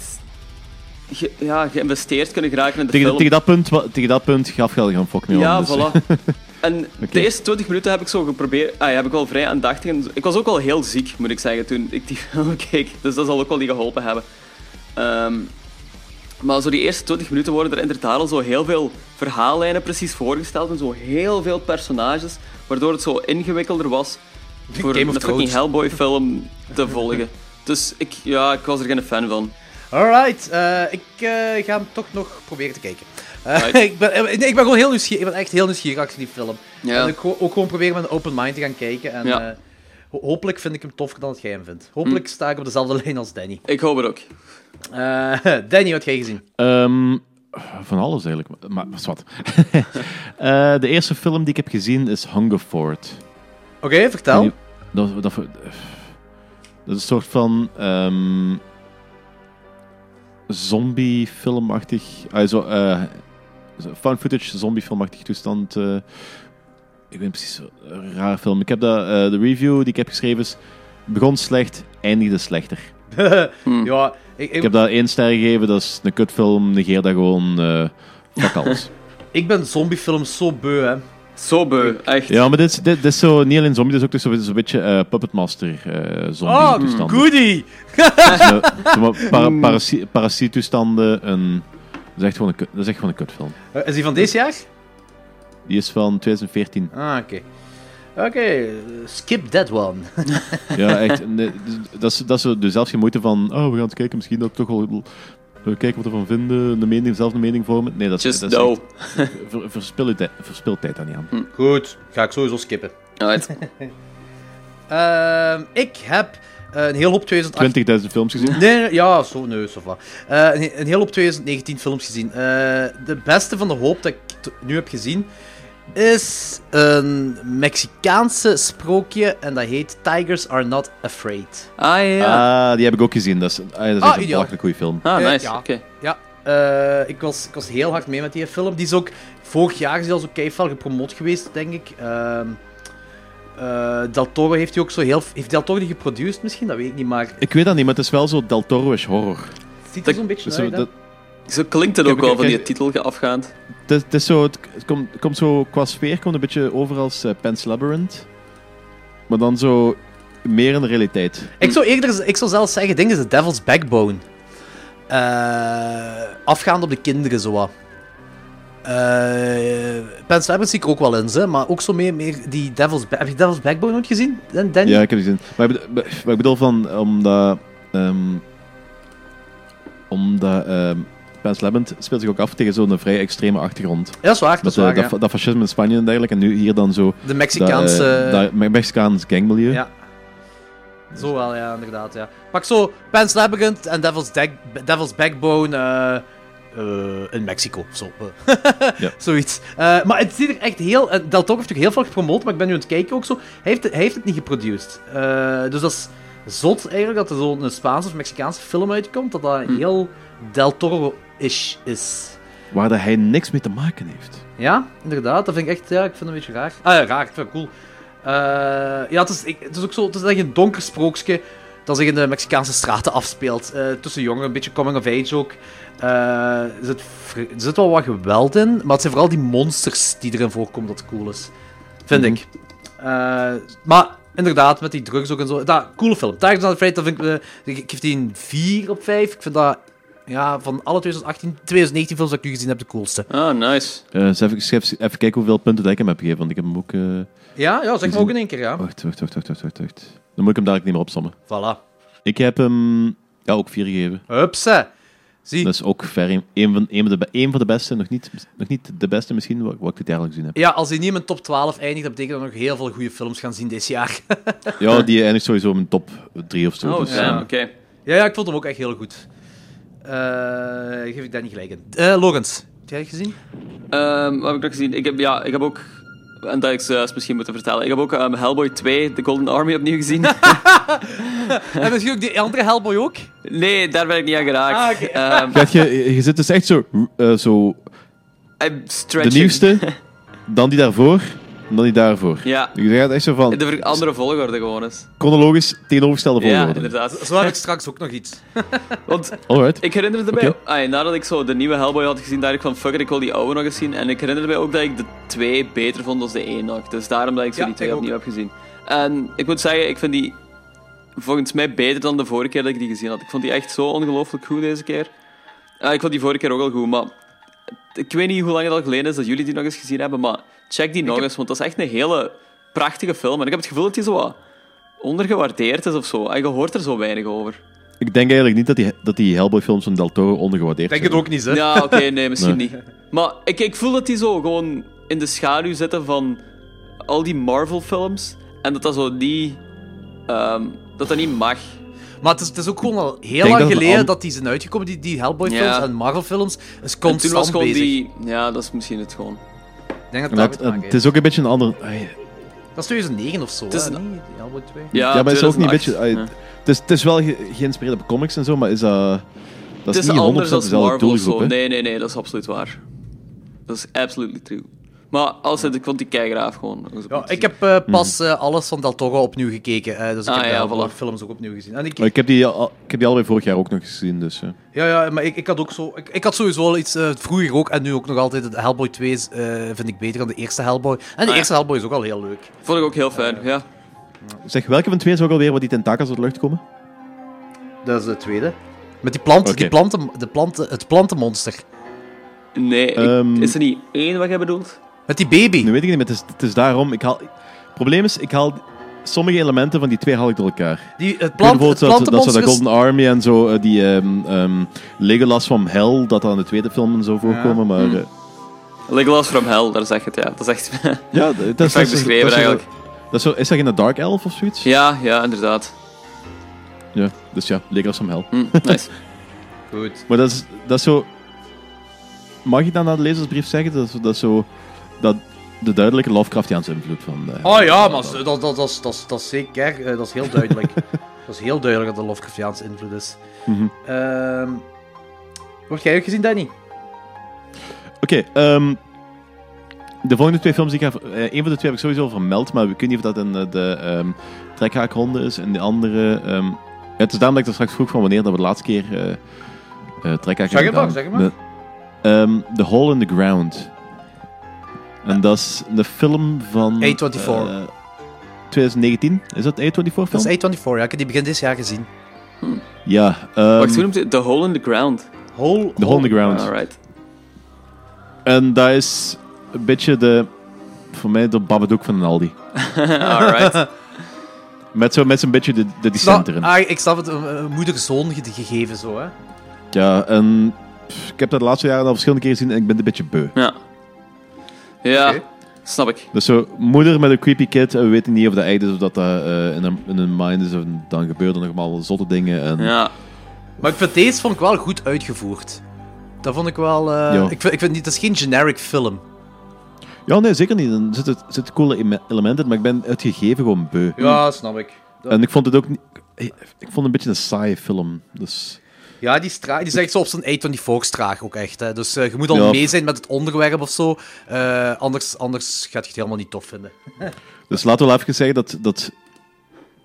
ge- ja, geïnvesteerd kunnen geraken in de Tegen, film. tegen, dat punt, tegen dat punt gaf je al geen fok meer ja, om. dus, voilà. En de eerste 20 minuten heb ik zo geprobeerd. Ah, ja, heb ik wel vrij aandachtig. En ik was ook wel heel ziek, moet ik zeggen, toen ik die film keek. Dus dat zal ook wel niet geholpen hebben. Ehm, maar zo die eerste 20 minuten worden er inderdaad al zo heel veel verhaallijnen precies voorgesteld. En zo heel veel personages. Waardoor het zo ingewikkelder was voor een fucking. Hellboy film te volgen. Dus ik, ja, ik was er geen fan van. Alright, eh, ik eh, ga hem toch nog proberen te kijken. Right. ik, ben, eh, nee, ik ben gewoon heel nieuwsgierig. Ik ben echt heel nieuwsgierig achter die film. Ja. En ik go- ook gewoon proberen met een open mind te gaan kijken. En Ja. eh, ho- hopelijk vind ik hem toffer dan dat jij hem vindt. Hopelijk sta ik op dezelfde lijn als Danny. Ik hoop het ook. Eh, Danny, wat heb jij gezien? Ehm, van alles eigenlijk. Maar maar wat. Eh, de eerste film die ik heb gezien is Hungerford. Oké, vertel. Dat, dat, dat is een soort van ehm zombie-filmachtig. ah, eh, found footage zombie-filmachtig toestand. eh. ik weet niet precies, een rare film. Ik heb dat, eh, de review die ik heb geschreven is. Begon slecht, eindigde slechter. Ja, ik, ik, Ik heb dat één ster gegeven, dat is een kutfilm, negeer dat gewoon. eh fuck alles. ik ben zombiefilms zo beu, hè. Zo beu, echt. Ja, maar dit is, dit, dit is zo niet alleen zombie, dit is ook dus zo'n zo'n beetje eh, Puppet Master eh zombie Oh, toestanden. goodie! Zo, zo maar para, parasie- parasiettoestanden, een... Dat is echt gewoon een, kut- dat is echt gewoon een kutfilm. Eh, is die van dit jaar? Die is van 2014. Ah, oké. Oké, skip that one. Ja, echt. nee, dat is, dat is zo de zelfs geen moeite van, oh, we gaan eens kijken, misschien dat we toch wel... We kijken wat we ervan vinden, een mening, zelf een mening vormen. Nee, dat is, Just dat is no. echt- ver- verspil, je tijd, verspil tijd daar niet aan. Goed, ga ik sowieso skippen. Alright. Ehm, ik heb eh, een heel hoop 2008... 20.000 films gezien. Nee, nee, ja, zo, nee, zo va. Eh, een, een heel hoop 2019 films gezien. Eh, de beste van de hoop dat ik nu heb gezien is een Mexicaanse sprookje en dat heet Tigers Are Not Afraid. Ah ja. Ah, die heb ik ook gezien. Dat is, ah, dat is Ah, echt een belachelijk goede film. Ah, nice. ja. Oké. Ja, eh, ik, was, ik was heel hard mee met die film. Die is ook vorig jaar is die al zo keifel gepromoot geweest, denk ik. Eh, Del Toro heeft die ook zo heel... Heeft Del Toro die geproduceerd misschien? Dat weet ik niet, maar... Ik weet dat niet, maar het is wel zo Del Toro-ish horror. Het ziet er zo'n beetje Zo, uit, dat, Zo klinkt het ook wel van die titel afgaand. het, is, het, is zo, het, komt, het komt zo qua sfeer komt een beetje over als uh, Pan's Labyrinth. Maar dan zo meer in de realiteit. Ik zou eerder, ik zou zelfs zeggen, ding is de Devil's Backbone. Eh afgaand op de kinderen, zo wat. Eh Labyrinth zie ik ook wel in, ze, maar ook zo meer, meer die Devil's... Ba- Heb je Devil's Backbone ooit gezien, Danny? Ja, ik heb die gezien. Maar ik bedoel, maar ik bedoel van, omdat... ehm omdat Pan's Labyrinth speelt zich ook af tegen zo'n vrij extreme achtergrond. Ja, dat is waar, dat is eh, waar, dat, ja. fa- dat fascisme in Spanje en dergelijke. En nu hier dan zo... De Mexicaanse- Dat, eh, dat Me- Mexicaans gangmilieu. Ja. Zo wel, ja, inderdaad, ja. Pak zo Labyrinth en Devil's, Devil's Backbone eh, in Mexico, zo. eh. Ja. Zoiets. Eh, maar het ziet er echt heel... eh, Del Toro heeft natuurlijk heel veel gepromoot, maar ik ben nu aan het kijken ook zo. Hij heeft, hij heeft het niet geproduceerd. Eh, dus dat is zot eigenlijk, dat er zo'n Spaanse of Mexicaanse film uitkomt, dat dat Hm. heel Del Toro-ish is. Waar dat hij niks mee te maken heeft. Ja, inderdaad. Dat vind ik echt, ja, ik vind het een beetje raar. Ah ja, raar, ik vind het cool. Eh, ja, het is, ik, het is ook zo, het is echt een donker sprookje. Dat zich in de Mexicaanse straten afspeelt. Eh, tussen jongeren, een beetje coming of age ook. Eh, er, zit, er zit wel wat geweld in, maar het zijn vooral die monsters die erin voorkomen dat cool is. Vind Mhm. ik. Eh, maar inderdaad, met die drugs ook en zo. Dat, coole film. Tigers on the Freight, dat vind ik, ik, ik geef die een 4 op 5. Ik vind dat ja, van alle 2018, 2019 films dat ik nu gezien heb, de coolste. Ah, nice. Eh, dus even, even, even kijken hoeveel punten dat ik hem heb gegeven, want ik heb hem ook... eh, Ja, ja zeg maar ook in één keer, ja. Wacht, wacht, wacht, wacht, wacht, wacht. Dan moet ik hem dadelijk niet meer opsommen. Voilà. Ik heb hem ja, ook 4 gegeven. Hupsa. Zie. Dat is ook ver een, een van, een, van de, een van de beste, nog niet, nog niet de beste misschien, wat, wat ik dit jaar al gezien heb. Ja, als hij niet in mijn top 12 eindigt, dat betekent dat we nog heel veel goede films gaan zien dit jaar. Ja, die eindigt sowieso in mijn top 3 of zo. Oh, dus, ja, eh, oké. Ja, ja, ik vond hem ook echt heel goed. Eh geef ik daar niet gelijk in. Eh Logans, heb jij het gezien? Ehm, wat heb ik nog gezien? Ik heb, ja, ik heb ook... En dat ik ze misschien moeten vertellen. Ik heb ook ehm, Hellboy 2, The Golden Army, opnieuw gezien. en misschien ook die andere Hellboy ook? nee, daar ben ik niet aan geraakt. Ah. Ehm, Gaat je, je zit dus echt zo, eh, zo I'm de nieuwste, dan die daarvoor, dan die daarvoor. Ja. Je gaat echt zo van de andere volgorde gewoon eens. chronologisch tegenovergestelde Ja, volgorde. inderdaad. Zo heb ik straks ook nog iets. Want Alright. ik herinnerde mij, Oké. ah, nadat ik zo de nieuwe Hellboy had gezien, dacht ik van fuck it, ik wil die oude nog eens zien. En ik herinnerde mij ook dat ik de twee beter vond dan de één nog. Dus daarom dat ik zo Ja, die twee ik opnieuw heb gezien. En ik moet zeggen, ik vind die volgens mij beter dan de vorige keer dat ik die gezien had. Ik vond die echt zo ongelooflijk goed deze keer. Ah, ik vond die vorige keer ook al goed, maar ik weet niet hoe lang het al geleden is dat jullie die nog eens gezien hebben, maar check die nog eens, want dat is echt een hele prachtige film. En ik heb het gevoel dat die zo wat ondergewaardeerd is of zo. En je hoort er zo weinig over. Ik denk eigenlijk niet dat die, dat die Hellboy-films van Del Toro ondergewaardeerd Denk zijn. het ook niet, hè? Ja, oké, nee, misschien Nee. niet. Maar ik, ik voel dat die zo gewoon in de schaduw zitten van al die Marvel-films. En dat dat zo niet... ehm, dat dat niet mag. Maar het is, het is ook gewoon al heel denk lang dat geleden dat die zijn uitgekomen, die, die Hellboy-films Ja. en Marvel-films. is En constant toen was gewoon bezig. die... Ja, dat is misschien het gewoon. Denk dat dat het is ook een beetje een ander... ai, Dat is 2009 of zo, Het is een- Niet? Die Hellboy 2. Ja, Ja, maar het is ook niet een 2008. beetje... ai, Ja. het, is, het is wel ge- geïnspireerd op comics en zo, maar is dat... Dat Het is is niet 100% anders dan dezelfde doelgroep. Nee, nee, nee, dat is absoluut waar. Dat is absolutely true. Maar als het, ik vond die keigraaf gewoon. Ja, ik heb eh, pas eh, alles van Del Toro opnieuw gekeken. eh, dus ik Ah, heb ja, voilà. films ook opnieuw gezien. En ik, Maar ik heb die, al- ik heb die allebei vorig jaar ook nog gezien, dus... eh. ja, ja, maar ik, ik had ook zo... Ik, ik had sowieso wel iets... eh, vroeger ook, en nu ook nog altijd... De Hellboy 2 is, eh, vind ik beter dan de eerste Hellboy. En de Ah, ja. eerste Hellboy is ook al heel leuk. Vond ik ook heel fijn, ja. Zeg, welke van de twee zou ook alweer wat die tentakels uit de lucht komen? Dat is de tweede. Met die planten, Oké. die planten, de planten, het plantenmonster. Nee, ik- Ehm. is er niet één wat jij bedoelt? Met die baby. Nu weet ik niet, maar het is, het is daarom... Ik haal, het probleem is, ik haal sommige elementen van die twee haal ik door elkaar. Die, het, plant, het bijvoorbeeld dat, dat zo de is... Golden Army en zo, eh, die ehm ehm, Legolas van Hell, dat dat in de tweede film en zo voorkomen, maar... Hmm. eh, Legolas from Hell, daar zeg je het, ja. Dat is echt... ja, dat, dat, is- Perfect dat is- beschreven, dat eigenlijk. Dat is, zo, is dat geen Dark Elf of zoiets? ja, ja, inderdaad. Ja, dus ja, Legolas van Hell. Hm, nice. Goed. Maar dat is, dat is zo... Mag ik dan naar de lezersbrief zeggen? Dat is, dat is zo... Dat de duidelijke Lovecraftiaanse invloed van... Oh ja, maar dat, dat, dat, dat, is- dat, is- dat is zeker... eh, dat is heel duidelijk. dat is heel duidelijk dat de Lovecraftiaanse invloed is. Mhm. Ehm Word jij ook gezien, Danny? Oké, ehm, de volgende twee films die ik ga... eh, een van de twee heb ik sowieso vermeld, maar ik weet niet of dat in eh, de trekhaakronde is. En de andere... ehm, ja, het is daarom dat ik er straks vroeg van wanneer dat we de laatste keer eh eh trekhaak Zeg hebben maar, zeg het De, The Hole in the Ground. En dat is de film van... A24. eh, 2019. Is dat een A24 film? Dat is A24, ja. Ik heb die begin dit jaar gezien. Ja. ehm, Wacht, hoe noemt het? The Hole in the Ground. Hole, The Hole in the Ground. Alright. En dat is een beetje de... Voor mij de Babadook van een Aldi. Alright. Met zo'n met zo'n beetje de, de erin. Ah, ik snap het. Een, een moeder-zoon ge- gegeven, zo, hè. Ja, en pff, ik heb dat de laatste jaren al verschillende keren gezien en ik ben een beetje beu. Ja. Ja, Oké. snap ik. Dus zo, moeder met een creepy kid, en we weten niet of dat echt is of dat dat eh, in, een, in een mind is. En dan gebeuren er nog allemaal zotte dingen. En, Ja. Maar ik vind deze vond ik wel goed uitgevoerd. Dat vond ik wel... eh, Ja. ik, vind, ik vind niet... Het is geen generic film. Ja, nee, zeker niet. Er zitten, zitten coole eme- elementen in, maar ik ben het gegeven gewoon beu. Ja, snap ik. Dat- En ik vond het ook niet... Ik vond het een beetje een saaie film. Dus... Ja, die, stra die is echt zo op zijn 24 straag ook echt. Hè. Dus eh, je moet al Ja. mee zijn met het onderwerp of zo. Eh, anders, anders gaat je het helemaal niet tof vinden. Dus laten we wel even zeggen dat, dat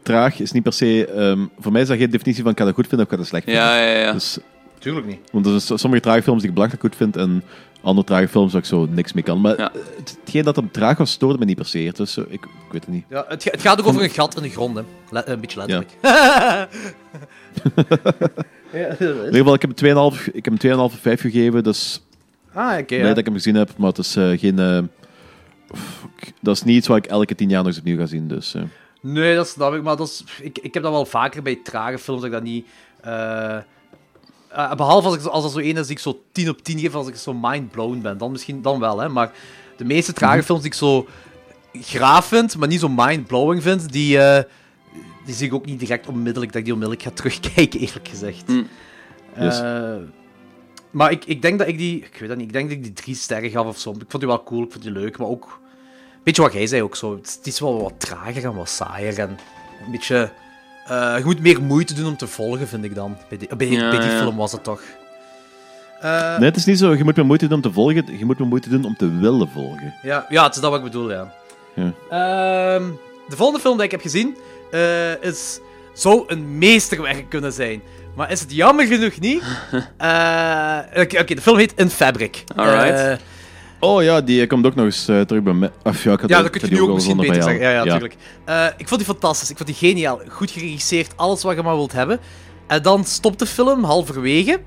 traag is niet per se... ehm, voor mij is dat geen definitie van ik ga dat goed vinden of ik ga dat slecht vinden. Ja, ja, ja. Dus, Tuurlijk niet. want er zijn sommige trage films die ik belachelijk goed vind en andere trage films waar ik zo niks mee kan. Maar Ja. hetgeen dat hem traag was, stoorde me niet per se. Dus ik, ik weet het niet. Ja, het, ga- het gaat ook over een gat in de grond, hè. Le- een beetje letterlijk. Ja, dat In ieder geval, ik heb hem 2,5 ik heb hem 2,5 5 gegeven, dus Ah, oké. blij ja. dat ik hem gezien heb. Maar het is eh, geen... fuck. dat is niet iets wat ik elke tien jaar nog eens opnieuw ga zien. Dus, eh. Nee, dat snap ik, maar dat is, ik, ik heb dat wel vaker bij trage films, dat ik dat niet... eh, eh, behalve als, ik, als er zo één is die ik zo 10 op 10 geef, als ik zo mind-blown ben. Dan misschien dan wel, hè. Maar de meeste trage Mhm. films die ik zo graaf vind, maar niet zo mind-blowing vind, die, die zie ik ook niet direct onmiddellijk, dat ik die onmiddellijk ga terugkijken, eerlijk gezegd. Yes. Eh, maar ik, ik denk dat ik die... Ik weet dat niet, ik denk dat ik die drie sterren gaf of zo. Ik vond die wel cool, ik vond die leuk, maar ook... Beetje wat jij zei ook zo. Het is- wel wat trager en wat saaier en een beetje... eh, je moet meer moeite doen om te volgen, vind ik dan. Bij die, bij, Ja, bij die ja. film was het toch. Eh, Nee, het is niet zo. Je moet meer moeite doen om te volgen. Je moet meer moeite doen om te willen volgen. ja, ja, het is dat wat ik bedoel, ja. Ja. Ehm, de volgende film die ik heb gezien eh, is, zou een meesterwerk kunnen zijn. Maar is het jammer genoeg niet? Eh, Oké, oké, de film heet In Fabric. Alright. Eh, Oh ja, die komt ook nog eens terug bij mij. Of, ja, ik had ja, ook- dat kun je nu ook misschien beter zeggen. Ja, ja, natuurlijk. Eh, ik vond die fantastisch. Ik vond die geniaal. Goed geregisseerd. Alles wat je maar wilt hebben. En dan stopt de film halverwege.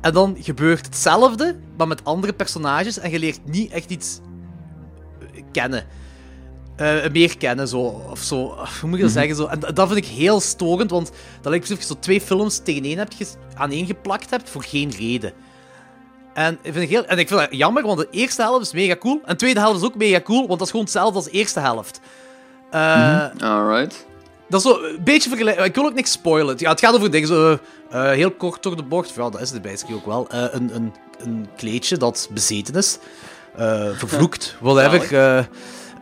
En dan gebeurt hetzelfde, maar met andere personages. En je leert niet echt iets kennen. Eh, meer kennen, zo. Of zo. Hoe moet je dat Mhm. zeggen? Zo. En dat vind ik heel storend, want dat lijkt alsof je zo twee films tegen één hebt ges- aaneengeplakt hebt voor geen reden. En ik, vind het heel, en ik vind dat jammer, want de eerste helft is mega cool. En de tweede helft is ook mega cool, want dat is gewoon hetzelfde als de eerste helft. Eh, Alright. Dat is zo een beetje vergelijkbaar. Ik wil ook niks spoilen. Ja, het gaat over dingen zo, eh, heel kort door de bocht. Ja, dat is het basically ook wel. Een, een, een kleedje dat bezeten is. Vervloekt, whatever.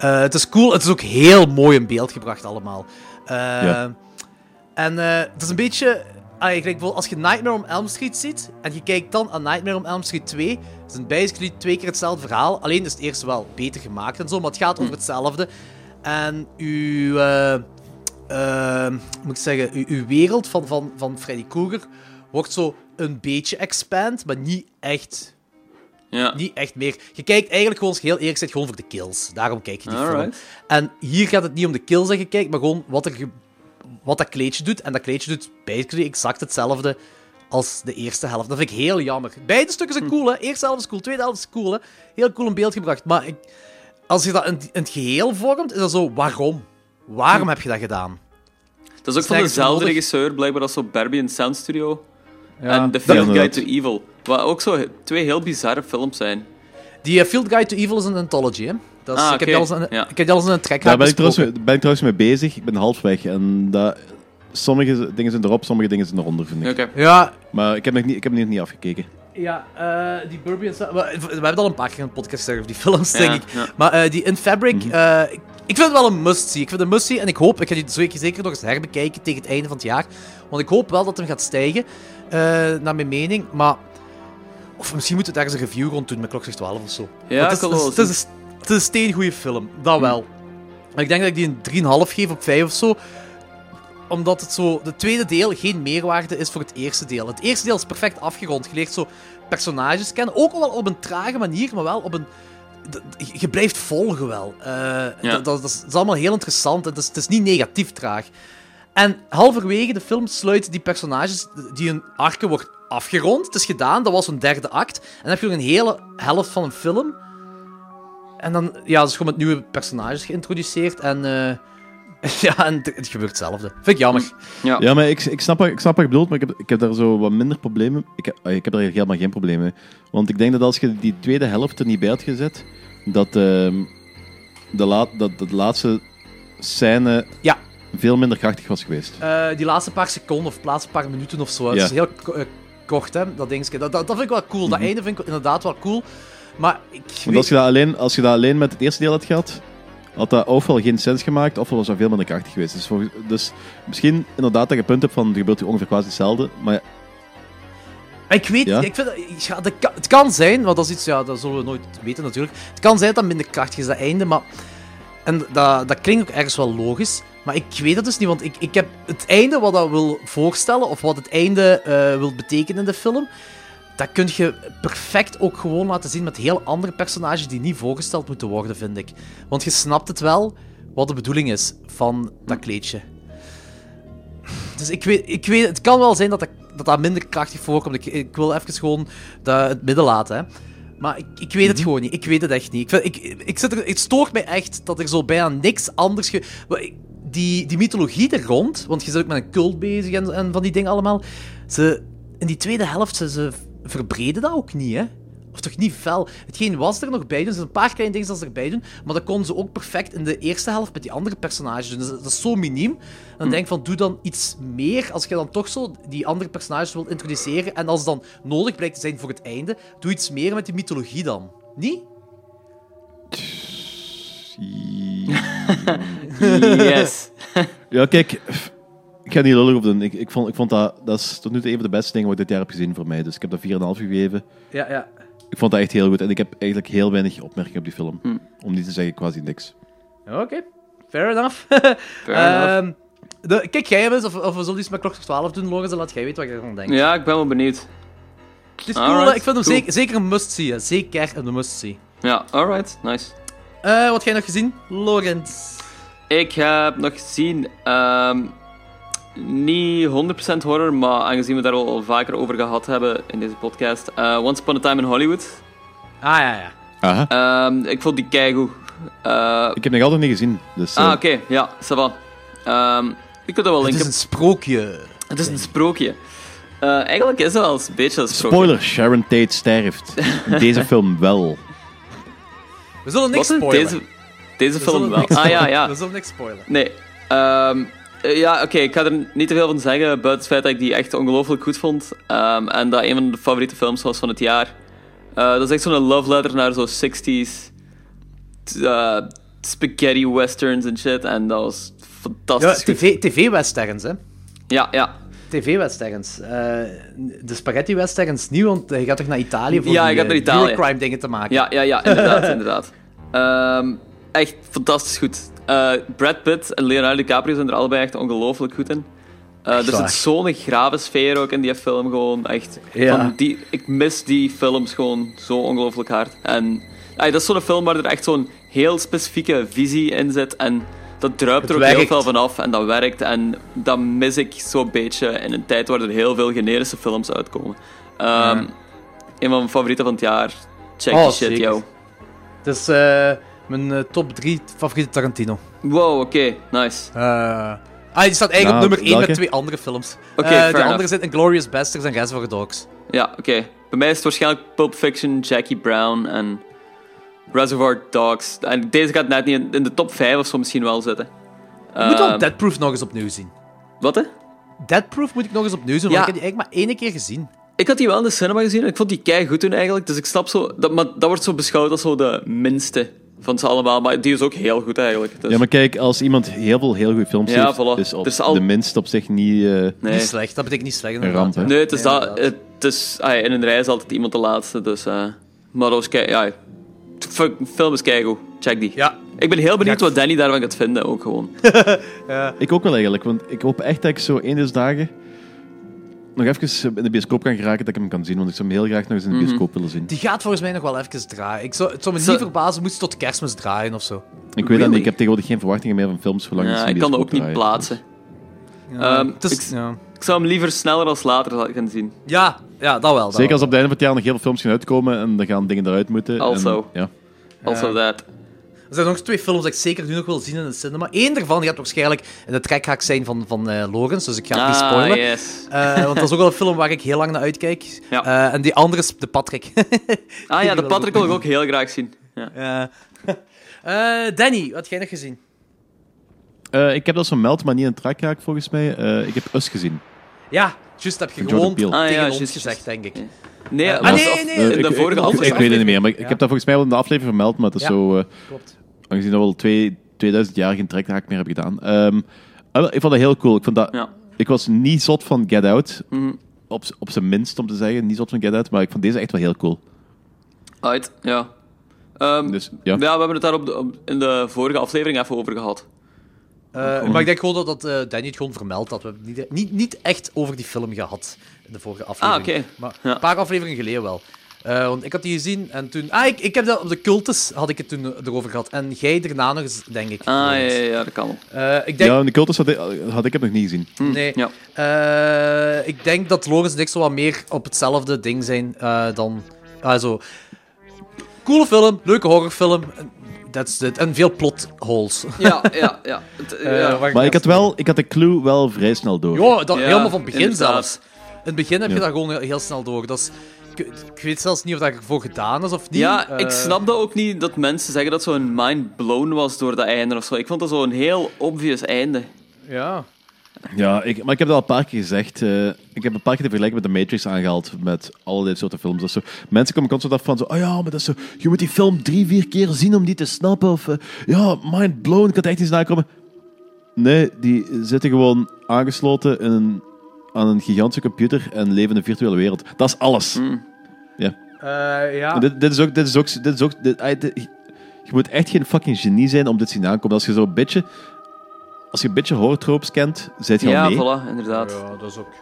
Eh, het is cool. Het is ook heel mooi in beeld gebracht allemaal. Eh, Ja. En eh, het is een beetje... ah, ik denk bijvoorbeeld als je Nightmare on Elm Street ziet en je kijkt dan aan Nightmare on Elm Street 2, is het basically twee keer hetzelfde verhaal. Alleen is het eerste wel beter gemaakt en zo, maar het gaat over hetzelfde. En uw... hoe moet ik zeggen, uw, uw wereld van, van, van Freddy Krueger wordt zo een beetje expand, maar niet echt, Ja. niet echt meer. Je kijkt eigenlijk gewoon, als je heel eerlijk zit, gewoon voor de kills. Daarom kijk je die film. En hier gaat het niet om de kills dat je kijkt, maar gewoon wat, er wat dat kleedje doet. En dat kleedje doet basically exact hetzelfde als de eerste helft. Dat vind ik heel jammer. Beide stukken zijn cool, hè. Eerste helft is cool, tweede helft is cool, hè. Heel cool in beeld gebracht. Maar ik, als je dat in, in het geheel vormt, is dat zo, waarom? Waarom heb je dat gedaan? Dat is ook van dezelfde nodig. regisseur, blijkbaar als zo Barbie en Sound Studio. Ja. En The Field Guide to Evil. Wat ook zo twee heel bizarre films zijn. Die eh, Field Guide to Evil is een anthology, hè. Dat is, Ah, ik, heb al eens een, Ja. ik heb al een track Daar ben ik, trouwens, mee- ben ik trouwens mee bezig. Ik ben halfweg. En dat, sommige dingen zijn erop, sommige dingen zijn eronder, vind ik. Oké. Ja, Maar ik heb, nog niet, ik heb nog niet afgekeken. Ja, eh, die Burby en we, we hebben al een paar keer in een podcast over die films, Ja, denk ik. ja. Maar eh, die In Fabric, Mhm. eh, ik, ik vind het wel een must-see. Ik vind het een must-see en ik hoop, ik ga die zeker, zeker nog eens herbekijken tegen het einde van het jaar. Want ik hoop wel dat hem gaat stijgen, naar mijn mening. Maar, of misschien moeten we daar eens een review rond doen met Klokslag 12 of zo. Ja, het, is, het, is, het, een steengoede film, dat wel. Maar ik denk dat ik die een 3,5 geef op 5 of zo omdat het zo, de tweede deel geen meerwaarde is voor het eerste deel. Het eerste deel is perfect afgerond. Je leert zo personages kennen. Ook wel op een trage manier, maar wel op een. Je blijft volgen wel. Eh, Ja. dat, dat, is, dat is allemaal heel interessant. Het is, het is niet negatief traag. En halverwege de film sluiten die personages, die hun arken wordt afgerond. Het is gedaan, dat was een derde act. En dan heb je nog een hele helft van een film. En dan, ja, dus gewoon met nieuwe personages geïntroduceerd. En, eh, ja, en het, het gebeurt hetzelfde. Vind ik jammer. Ja. Ja, maar ik, ik, snap, wat- ik snap wat je bedoelt, maar ik heb, ik heb daar zo wat minder problemen. Ik heb, ik heb daar helemaal geen problemen mee. Want ik denk dat als je die tweede helft er niet bij had gezet, dat, ehm, de, laat, dat, dat de laatste scène Ja. veel minder krachtig was geweest. Eh, die laatste paar seconden of laatste paar minuten of zo. Ja. Dat is heel eh, kort, hè, dat dingetje. Dat, dat, dat vind ik wel cool. Dat Mhm. einde vind ik inderdaad wel cool. Maar ik Want weet- als je, dat alleen, als je dat alleen met het eerste deel had gehad, had dat ofwel geen sens gemaakt, ofwel was dat veel minder krachtig geweest. Dus, volgens- dus misschien inderdaad dat je punt hebt van, er gebeurt hier ongeveer quasi hetzelfde, maar Ik weet, Ja? ik vind, dat- ja, dat het kan zijn, want dat is iets, ja, dat zullen we nooit weten natuurlijk. Het kan zijn dat dat minder krachtig is, dat einde, maar. En dat, dat klinkt ook ergens wel logisch, Maar ik weet het dus niet, want ik, ik heb het einde wat dat wil voorstellen, of wat het einde eh, wil betekenen in de film, dat kun je perfect ook gewoon laten zien met heel andere personages die niet voorgesteld moeten worden, vind ik. Want je snapt het wel wat de bedoeling is van dat kleedje. Dus ik weet, ik weet het kan wel zijn dat dat, dat, dat minder krachtig voorkomt. Ik, ik wil even gewoon dat, het midden laten, hè. Maar ik, ik weet het gewoon niet. Ik weet het echt niet. Ik vind, ik, ik zit er, het stoort mij echt dat er zo bijna niks anders... Ge... Die, die mythologie er rond, want je zit ook met een cult bezig en, en van die dingen allemaal. Ze, in die tweede helft, ze, ze verbreden dat ook niet, hè. Of toch niet fel. Hetgeen was er nog bij doen. Er zijn een paar kleine dingen dat ze erbij doen. Maar dat konden ze ook perfect in de eerste helft met die andere personages doen. Dus dat is zo miniem. En dan denk ik van, doe dan iets meer. Als je dan toch zo die andere personages wilt introduceren. En als het dan nodig blijkt te zijn voor het einde, doe iets meer met die mythologie dan. Niet? Yes. Ja, kijk, ik ga niet lullig op doen. Ik, ik, vond, ik vond dat, dat is tot nu toe een van de beste dingen wat ik dit jaar heb gezien voor mij. Dus ik heb dat 4,5 gegeven. Ja, ja. Ik vond dat echt heel goed. En ik heb eigenlijk heel weinig opmerkingen op die film. Hm. Om niet te zeggen quasi niks. Oké, fair enough. enough. Ehm, de, kijk jij hem eens, of, of we zullen iets met klok 12 doen, Lorenz, en laat jij weten wat je ervan denkt. Ja, ik ben wel benieuwd. Het is cool, ik vind hem cool. zeker, zeker een must-see. Zeker een must-see. Ja, alright, nice. Eh, wat heb jij nog gezien, Lorenz? Ik heb nog gezien, ehm, niet 100% horror, maar aangezien we daar al vaker over gehad hebben in deze podcast, eh, Once Upon a Time in Hollywood. Ah, ja, ja. Aha. Ehm, ik vond die keigoed. Eh, Ik heb nog altijd niet gezien. Dus, ah, eh, oké, ja, ça va. Ehm, ik kan dat wel Het linken. is een sprookje. Het is een sprookje. Eh, eigenlijk is het wel een beetje een sprookje. Spoiler, Sharon Tate sterft. In deze film wel. We zullen niks spoilen. Deze, deze We film wel. Ah ja, ja. We zullen niks spoilen. Nee. Ehm, eh, ja, oké, ik ga er niet te veel van zeggen, buiten het feit dat ik die echt ongelooflijk goed vond. Ehm, en dat een van de favoriete films was van het jaar. Eh, dat is echt zo'n love letter naar zo'n 60s t- eh, spaghetti westerns en shit. En dat was Ja, fantastisch. TV, TV-westerns, hè. Ja, ja. TV-westerns. De spaghetti-westerns niet, want je gaat toch naar Italië voor Ja, die, naar Italië. crime dingen te maken. Ja, ja, ja, inderdaad, inderdaad. Ehm, echt fantastisch goed. Eh, Brad Pitt en Leonardo DiCaprio zijn er allebei echt ongelooflijk goed in. Eh, er zit zo'n grave sfeer ook in die film gewoon. Echt. Ja. Van die, ik mis die films gewoon zo ongelooflijk hard. En dat is zo'n film waar er echt zo'n heel specifieke visie in zit. En dat druipt er ook heel veel van af. En dat werkt. En dat mis ik zo'n beetje in een tijd waar er heel veel generische films uitkomen. Ehm, Een van mijn favorieten van het jaar. Check Oh, die shit, yo. Eh, mijn eh, top 3 favoriete Tarantino. Wow, oké, nice. Eh, ah, die staat eigenlijk Nou, op nummer 1 met twee andere films. Oké, Eh, de andere zijn Inglourious Basterds en Reservoir Dogs. Ja, oké. Bij mij is het waarschijnlijk Pulp Fiction, Jackie Brown en Reservoir Dogs. En deze gaat net niet in, de top 5 of zo misschien wel zitten. Ik moet wel Ehm, Dead Proof nog eens opnieuw zien. Wat, hè? Dead Proof moet ik nog eens opnieuw zien, want Ja. ik heb die eigenlijk maar één keer gezien. Ik had die wel in de cinema gezien en ik vond die kei goed toen eigenlijk. Dus ik snap zo... Dat, maar dat wordt zo beschouwd als zo de minste van ze allemaal. Maar die is ook heel goed eigenlijk. Dus, Ja, maar kijk, als iemand heel veel heel goede films Ja, heeft, voilà. is op is al- de minst op zich niet... eh, nee. Niet slecht, dat betekent niet slecht. Een ramp, hè? ja. Nee, het is, dat, het is ah, in een rij is altijd iemand de laatste. Dus, eh, maar dat was kei... Ja, film is keigoed. Check die. Ja. Ik ben heel benieuwd wat Danny daarvan gaat vinden ook gewoon. Ik ook wel eigenlijk, want ik hoop echt dat ik zo één deze dagen nog even in de bioscoop kan geraken dat ik hem kan zien, want ik zou hem heel graag nog eens in de Mhm. bioscoop willen zien. Die gaat volgens mij nog wel even draaien. Ik zou, het zou me Zo- niet verbazen moest tot kerstmis draaien of zo. Ik weet dat niet, ik heb tegenwoordig geen verwachtingen meer van films, zolang Ja, ik kan dat ook niet plaatsen. Ja, Ehm, het is- ik- ja. Ik zou hem liever sneller als later gaan zien. Ja, ja, dat wel. Dat Zeker wel. als op het einde van het jaar nog heel veel films gaan uitkomen en dan gaan dingen eruit moeten. Also. En, ja. Also that. Er zijn nog twee films die ik zeker nu nog wil zien in de cinema. Eén daarvan gaat waarschijnlijk in de trekhaak zijn van, van eh Logans, dus ik ga het niet Ah, spoilen. yes. Eh, want dat is ook wel een film waar ik heel lang naar uitkijk. Ja. Eh, en die andere is de Patrick. Ah ja, de Patrick wil ik ook heel graag zien. Ja. Danny, wat heb jij nog gezien? Eh, ik heb dat zo'n meld, maar niet een trakraak volgens mij. Eh, ik heb Us gezien. Ja, juist heb je Van gewoon. Ah, tegen ja, ons gezegd, denk ik. Nee, ah, nee, of- nee, in nee. de ik, vorige ik, ik, weet het niet meer, maar ik, Ja. ik heb dat volgens mij wel in de aflevering vermeld, maar het is Ja. zo... Klopt. Aangezien dat we al twee, 2000 jaar geen trekhaak meer hebben gedaan. Ehm, ah, ik vond dat heel cool. Ik, vond dat, Ja. ik was niet zot van Get Out. Mhm. Op, op zijn minst, om te zeggen. Niet zot van Get Out, maar ik vond deze echt wel heel cool. Uit, ja. Ehm, Dus, ja. ja. we hebben het daar op de, op- in de vorige aflevering even over gehad. Eh, maar ik denk gewoon dat, dat eh, Danny het gewoon vermeldt. Dat we het niet, niet, niet echt over die film gehad in de vorige aflevering. Ah, oké. Maar Ja. een paar afleveringen geleden wel. Eh, want ik had die gezien en toen... Ah, ik, ik heb dat op de cultus had ik het toen erover gehad. En jij daarna nog eens, denk ik. Ah, ja, ja, ja, dat kan wel. Eh, ik denk... Ja, in de cultus had ik, had ik het nog niet gezien. Nee. Ja. Eh, ik denk dat Lorenz en ik zo wat meer op hetzelfde ding zijn eh, dan... Also, coole film, leuke horrorfilm. That's it. En veel plot holes. Ja, ja, ja. Ja. Maar ik had, wel, ik had de clue wel vrij snel door. Ja, dat, Ja, helemaal van het begin inderdaad. zelfs. In het begin heb je Ja. dat gewoon heel, heel snel door. Dat is, ik, ik weet zelfs niet of dat ervoor gedaan is of niet. Ja, Eh, ik snap dat ook niet dat mensen zeggen dat zo'n mind blown was door dat einde of zo. Ik vond dat zo'n heel obvious einde. Ja. Ja, ik, maar ik heb dat al een paar keer gezegd. eh, ik heb een paar keer de vergelijking met de Matrix aangehaald met allerlei soorten films. Dat zo, mensen komen constant af van zo, oh ja, maar dat is zo, je moet die film drie, vier keer zien om die te snappen. Of eh, ja, mind blown, ik had echt niet nakomen. Nee, die zitten gewoon aangesloten in een, aan een gigantische computer en leven in een virtuele wereld. Dat is alles. Ja. Eh, ja. En Dit, dit is ook, dit is ook, dit is ook dit, dit- je moet echt geen fucking genie zijn om dit te zien aankomen. Als je zo een beetje, als je een beetje horror-tropes kent, zit je al Ja, mee. voilà, inderdaad. Ja, dat is ook...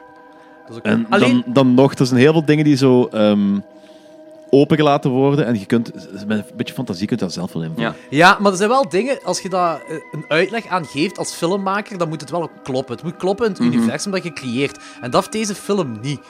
Dat is ook En Alleen... dan, dan nog, er zijn heel veel dingen die zo ehm, opengelaten worden en je kunt, met een beetje fantasie kunt je dat zelf wel invullen. Ja. Ja, maar er zijn wel dingen, als je daar eh, een uitleg aan geeft als filmmaker, dan moet het wel ook kloppen. Het moet kloppen in het Mhm. universum dat je creëert. En dat heeft deze film niet.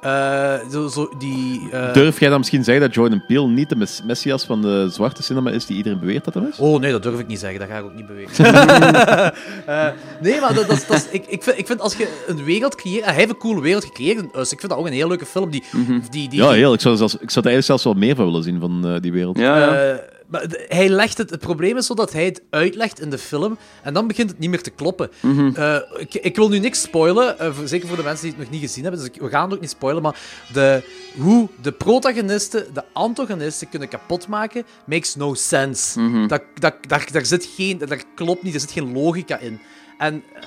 Eh, zo, zo, die, eh, Durf jij dan misschien zeggen dat Jordan Peele niet de mes- messias van de zwarte cinema is die iedereen beweert dat hij is? Oh nee, dat durf ik niet zeggen. Dat ga ik ook niet bewegen. Eh, nee, maar dat, dat, ik, ik, vind, ik vind als je een wereld creëert... hij heeft een coole wereld gecreëerd in Us. Ik vind dat ook een heel leuke film. Die, die, die, Ja, heel. Ik zou, er zelfs, ik zou er eigenlijk zelfs wel meer van willen zien van die wereld. Ja, ja. Maar hij legt het, het probleem is zo dat hij het uitlegt in de film en dan begint het niet meer te kloppen. Mhm. Eh, ik, ik wil nu niks spoilen, eh, voor- zeker voor de mensen die het nog niet gezien hebben, dus ik- we gaan het ook niet spoilen, maar de, hoe de protagonisten de antagonisten kunnen kapotmaken, makes no sense. Mhm. dat, dat, daar, daar zit geen, dat klopt niet, er zit geen logica in. En eh,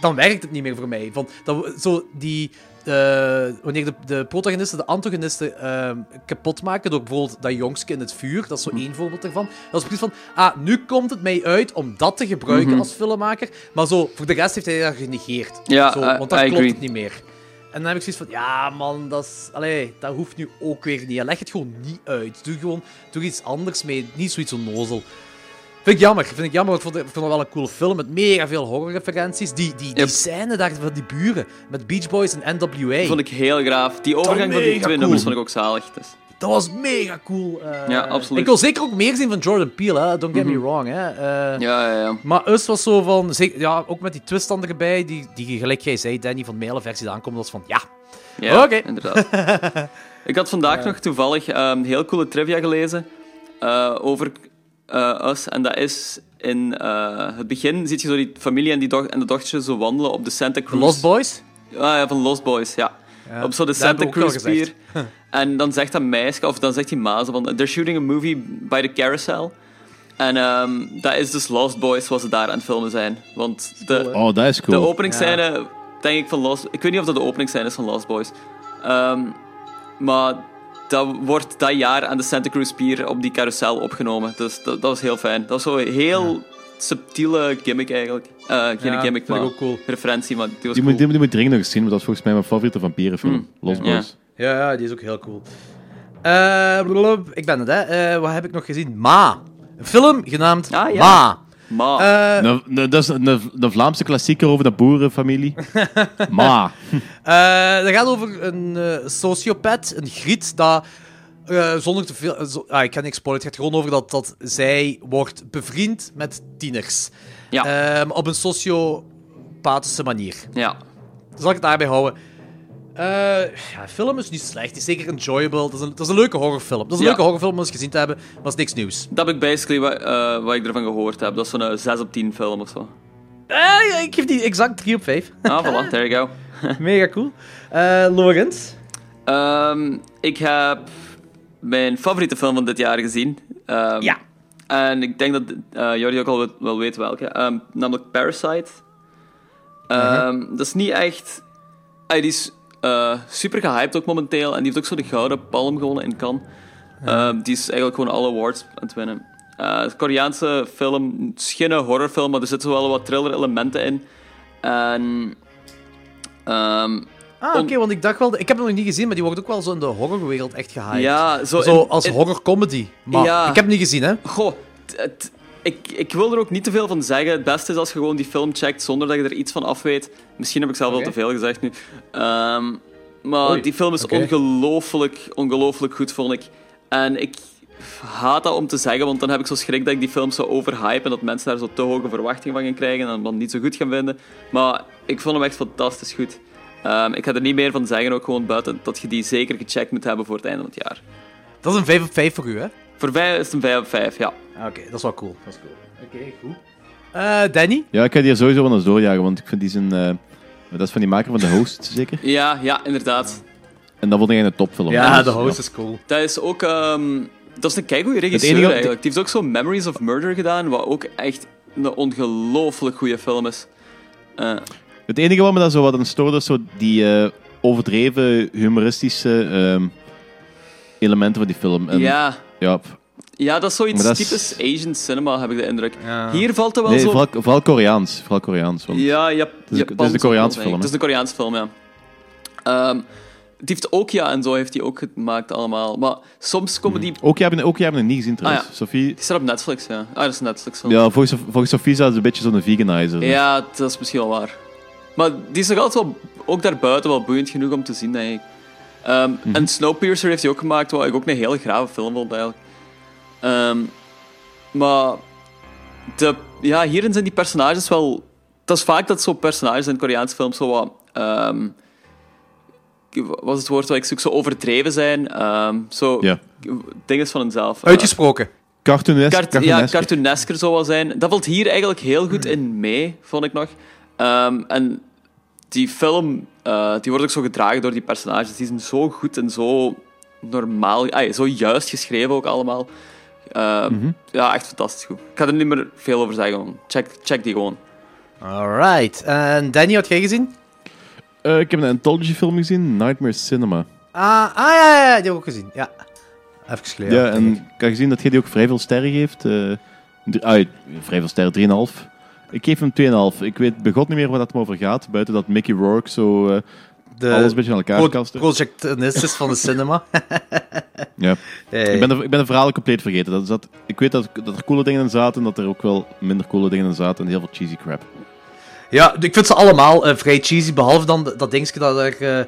dan werkt het niet meer voor mij. Van, dat, zo die, eh, wanneer de, de protagonisten de antagonisten ehm, kapot maken door bijvoorbeeld dat jongske in het vuur, dat is zo Hm. één voorbeeld ervan. Dat is precies van, ah, nu komt het mij uit om dat te gebruiken Mhm. als filmmaker, maar zo, voor de rest heeft hij dat genegeerd. Ja, zo, I- want dan I klopt agree. het niet meer. En dan heb ik zoiets van, ja man, dat, is, allee, dat hoeft nu ook weer niet. Leg het gewoon niet uit. Doe gewoon doe iets anders mee, niet zoiets onnozel. Vind ik jammer, vind ik jammer. Ik vond, ik vond het wel een coole film met mega veel horrorreferenties. Die, die, die Yep. scène daar van die buren met Beach Boys en NWA. Die vond ik heel graaf. Die overgang van die twee cool. nummers vond ik ook zalig. Dus. Dat was mega cool. eh. Ja, absoluut. Ik wil zeker ook meer zien van Jordan Peele, hè. don't get me wrong. Hè. Eh, Ja, ja, ja. Maar Us was zo van, ja, ook met die twist dan erbij, die, die gelijk jij zei, Danny, van de maile versie aankomt, was van, ja, Ja, Oké. inderdaad. ik had vandaag nog toevallig ehm, heel coole trivia gelezen eh, over eh, Us. En dat is in eh, het begin, ziet je zo die familie en, die doch en de dochtertje zo wandelen op de Santa Cruz. Lost Boys. Ah, ja, van Lost Boys, ja. Ja, Op zo de Santa Cruz pier. En dan zegt dat meisje, of dan zegt die maas van... They're shooting a movie by the carousel. En ehm, dat is dus Lost Boys, zoals ze daar aan het filmen zijn. Want de, Oh, dat is cool. de openingsscène, denk ik, van Lost... Ik weet niet of dat de openingsscène is van Lost Boys. Ehm, maar dat wordt dat jaar aan de Santa Cruz Pier op die carousel opgenomen. Dus dat, dat was heel fijn. Dat was zo een heel subtiele gimmick eigenlijk. Eh, geen Ja, gimmick, vind ik maar ook cool. referentie. Maar die was Die cool. moet, die, die moet dringend nog eens zien, want dat is volgens mij mijn favoriete vampierenfilm. Mm. Lost Ja. Boys. Ja, ja, die is ook heel cool. Eh, ik ben het, hè. Eh, wat heb ik nog gezien? Ma. Een film genaamd Ah, ja. Ma. Ma. Eh, Nou, nou, dat is een, Vlaamse klassieker over de boerenfamilie. Ma. Eh, dat gaat over een eh sociopaat, een griet, dat eh, zonder te veel... zo- ah, ik kan niks spoilen. Het gaat gewoon over dat, dat zij wordt bevriend met tieners. Ja. Ehm, op een sociopathische manier. Ja. Zal ik het daarbij houden. Eh, ja, de film is niet slecht. Het is zeker enjoyable. Dat is een, dat is een leuke horrorfilm. Dat is een Ja. leuke horrorfilm om eens gezien te hebben, maar is niks nieuws. Dat heb ik basically wat, eh, wat ik ervan gehoord heb. Dat is zo'n eh, 6 op 10 film of zo. Eh, ik geef die exact 3 op 5. Ah, voilà, there you go. Mega cool. Eh Lorenz? Ehm, ik heb mijn favoriete film van dit jaar gezien. Ehm, Ja. En ik denk dat eh Jordi ook al wel- weet welke. Ehm, namelijk Parasite. Ehm, Dat is niet echt... Die is eh, super gehyped ook momenteel. En die heeft ook zo de Gouden Palm gewonnen in Cannes. Ehm, die is eigenlijk gewoon alle awards aan het winnen. Eh, Koreaanse film. Geen horrorfilm, maar er zitten wel wat thriller-elementen in. En... ehm, Ah, oké, want ik dacht wel... Ik heb hem nog niet gezien, maar die wordt ook wel zo in de horrorwereld echt gehyped. Ja, zo zo in- als horrorcomedy. Maar Ja. ik heb hem niet gezien, hè. Goh, ik, ik wil er ook niet te veel van zeggen. Het beste is als je gewoon die film checkt zonder dat je er iets van af weet. Misschien heb ik zelf al te veel gezegd nu. Ehm, maar Oei, die film is ongelooflijk, ongelooflijk goed, vond ik. En ik haat dat om te zeggen, want dan heb ik zo schrik dat ik die film zou overhypen en dat mensen daar zo te hoge verwachtingen van gaan krijgen en dan niet zo goed gaan vinden. Maar ik vond hem echt fantastisch goed. Ehm, ik ga er niet meer van zeggen, ook gewoon buiten dat je die zeker gecheckt moet hebben voor het einde van het jaar. Dat is een 5 op 5 voor u, hè? Voor mij is het een 5 op 5, ja. Oké, dat is wel cool. Dat is cool. Oké, goed. Eh, Danny? Ja, ik ga die er sowieso wel eens doorjagen, want ik vind die zijn... eh, dat is van die maker van The Host, zeker? Ja, ja, inderdaad. En dat vond ik een topfilm. Ja, Dus, The Host is cool. Dat is ook... ehm, dat is een keigoede regisseur enige- eigenlijk. Die heeft ook zo Memories of Murder gedaan, wat ook echt een ongelooflijk goede film is. Eh, Het enige wat me daar zo wat aan stoorde, is zo die eh, overdreven humoristische ehm, elementen van die film. En, ja. Ja, ja, dat is zoiets dat is- typisch Asian cinema, heb ik de indruk. Hier valt er wel nee, zo... vooral, vooral Koreaans. Vooral Koreaans want Ja, ja, het is, de- het is de Koreaanse film. Het is de Koreaanse film, ja. Ehm, die heeft ook ja en zo heeft hij ook gemaakt allemaal. Maar soms komen die... Ook jij hebt ook jij hebt het niet gezien Ah, trouwens. ja. Sophie, Die staat op Netflix, ja. Ah, dat is een Netflix film. ja, volgens, volgens Sophie is dat een beetje zo'n veganizer. dus. Ja, dat is misschien wel waar. Maar die is nog altijd wel, ook daarbuiten wel boeiend genoeg om te zien, denk ik. Ehm, Mhm. En Snowpiercer heeft hij ook gemaakt, wat ik ook een hele grave film vond, eigenlijk. Ehm, maar de, ja, hierin zijn die personages wel... Dat is vaak dat zo'n personages in Koreaanse films zo wat... ehm, wat is het woord wat ik zoek? Zo overdreven zijn. ehm, zo Ja. dingen van hunzelf. Uitgesproken. Cartoonesk, Kart- ja, cartoonesk. cartoonesker zou wel zijn. Dat valt hier eigenlijk heel goed in mee, vond ik nog. Ehm, en die film, eh, die wordt ook zo gedragen door die personages. Die zijn zo goed en zo normaal, ay, zo juist geschreven ook allemaal. Ehm, Mhm. Ja, echt fantastisch goed. Ik ga er niet meer veel over zeggen, check, check die gewoon. Alright. En Danny, wat heb jij gezien? Eh, ik heb een anthology film gezien, Nightmare Cinema. Ah, ah ja, ja, ja, die heb ik ook gezien. Ja. Even geleden. Ja, en ik heb gezien dat jij die ook vrij veel sterren geeft. eh ah, vrij veel sterren, 3,5. Ik geef hem 2,5. Ik weet begot niet meer waar dat me over gaat. Buiten dat Mickey Rourke zo eh, De alles een beetje aan elkaar pro- kasten. projectionist van de cinema. Ja. Hey. Ik, ben de, ik ben de verhalen compleet vergeten. Dat, is dat, ik weet dat, dat er coole dingen in zaten en dat er ook wel minder coole dingen in zaten en heel veel cheesy crap. Ja, ik vind ze allemaal eh, vrij cheesy, behalve dan dat dingetje dat er eh,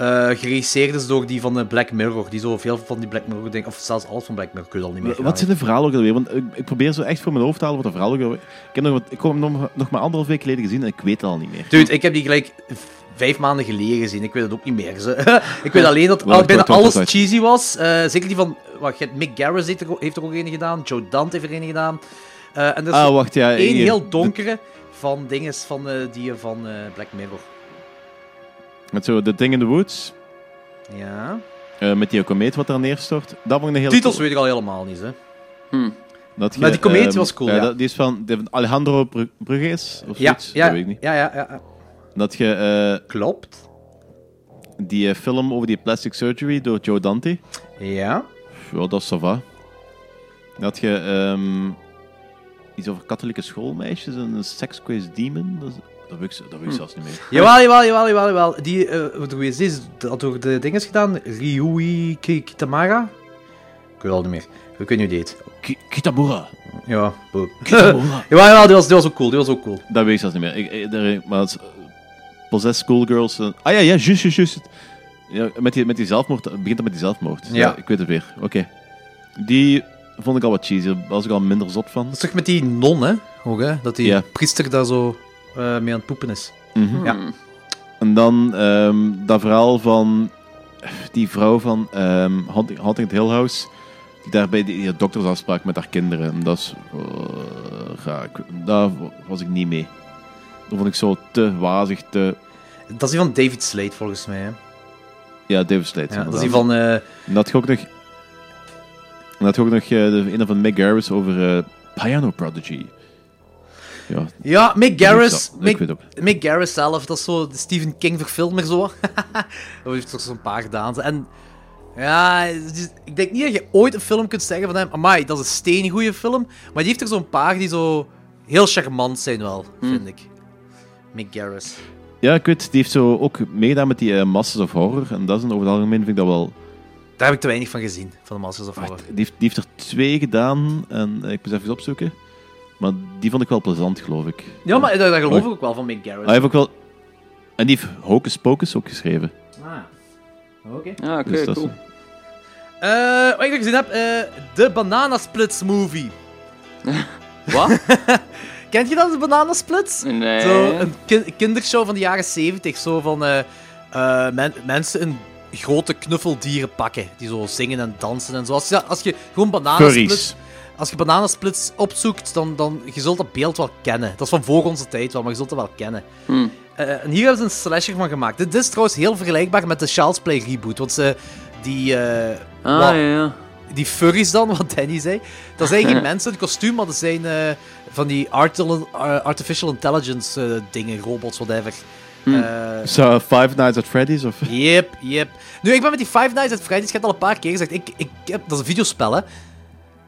eh, geregisseerd is door die van de Black Mirror. Die zo veel van die Black Mirror dingen, of zelfs alles van Black Mirror, kun je al niet meer Wat zijn de verhalen ook alweer? Want ik, ik probeer zo echt voor mijn hoofd te halen wat de verhalen ook alweer... Ik heb nog, wat, ik heb hem nog, nog maar anderhalf week geleden gezien en ik weet het al niet meer. Dude, ik heb die gelijk vijf maanden geleden gezien. Ik weet het ook niet meer. Ze. ik weet alleen dat al, bijna alles cheesy was. Eh, zeker die van... Wacht, Mick Garris heeft er, heeft er ook een gedaan. Joe Dante heeft er een gedaan. Eh, en er is Ah, wacht, ja, één heel donkere van dingen van eh, die van eh, Black Mirror. Met zo The Thing in the Woods, Ja. eh, met die komeet wat daar neerstort. Dat vond ik een heel Titels weet ik al helemaal niet, hè. Dat Maar die komeet ehm, was cool, ja. dat- Die is van, Alejandro Bru- Bruges, of Ja, zoiets, ja, dat weet ik niet. ja, ja, ja, ja. Dat je... eh, Klopt. Die eh, film over die plastic surgery door Joe Dante. Ja. Ja, dat is va. Dat je ehm, iets over katholieke schoolmeisjes en een sex-crazed demon. Dat, is- dat weet ik, dat weet ik zelfs niet meer. Jawel, jawel, jawel, jawel, jawel. Die, eh hoe is? Dat door de dinges gedaan? Ryui Ki- Kitamara? Ik weet al niet meer. Ik weet niet hoe die heet. Ki- Kitamura. Ja, boe. Kitamura. jawel, jawel, die was, die was ook cool, die was ook cool. Dat weet ik zelfs niet meer. Ik, ik, daar- maar het is, eh, Possessed Schoolgirls. eh, ah ja, ja, juist, juist, juist. Ja, met, die, met die zelfmoord. Het begint dan met die zelfmoord. Ja. ik weet het weer. Oké. Die vond ik al wat cheesy. Daar was ik al minder zot van. Dat is toch met die non, hè? Ook, hè? Dat die priester daar zo eh, mee aan het poepen is. Mhm. Ja. En dan ehm, dat verhaal van die vrouw van ehm Hunting, Hunting Hill House, die daar bij die, die doktersafspraak met haar kinderen. En dat is eh, raar. Ik- Daar was ik niet mee. Dat vond ik zo te wazig, te... Dat is die van David Slade, volgens mij, hè? Ja, David Slade. Ja, dat is die van... eh, En dat had je ook nog... En dat ook nog eh, de, een van Mick Garris over eh, Piano Prodigy. Ja, Ja, Mick Garris. Mick. Mick Garris zelf, dat is zo de Stephen King verfilmer zo. dat heeft toch zo'n paar gedaan. En Ja, ik denk niet dat je ooit een film kunt zeggen van hem, amai, dat is een steengoeie film. Maar die heeft er zo'n paar die zo heel charmant zijn wel, vind ik. Mick Garris. Ja, ik weet, die heeft zo ook meegedaan met die eh, Masters of Horror. En dat is in over het algemeen, vind ik dat wel... Daar heb ik te weinig van gezien, van de Masters of Horror. Die heeft, die heeft er twee gedaan en eh, ik moet even opzoeken. Maar die vond ik wel plezant, geloof ik. Ja, maar dat, dat geloof ik ook wel van Mick Garris. Hij heeft ook wel... En die heeft Hocus Pocus ook geschreven. Ah, oké. Ja, oké, Dus dat is- cool. Eh, wat ik nog gezien heb, eh, de Banana Splits movie. Wat? Kent je dat, de Banana Splits? Nee. Zo een ki- kindershow van de jaren 70. Zo van eh, eh, men- mensen in grote knuffeldieren pakken. Die zo zingen en dansen en zo. Als je, als je gewoon bananensplits... Furries. Als je bananensplits opzoekt, dan, dan je zult dat beeld wel kennen. Dat is van voor onze tijd wel, maar je zult het wel kennen. Hmm. Eh, en hier hebben ze een slasher van gemaakt. Dit is trouwens heel vergelijkbaar met de Child's Play reboot. Want ze, die, eh, Ah, wat- ja, ja. die furries dan, wat Danny zei. Dat zijn geen mensen in kostuum, maar dat zijn eh, van die artil- artificial intelligence dingen, robots, whatever. Hmm. Eh, Zo, Five Nights at Freddy's? Of... Yep, yep. Nu, ik ben met die Five Nights at Freddy's, ik heb het al een paar keer gezegd. Ik, ik heb, dat is een videospel, hè.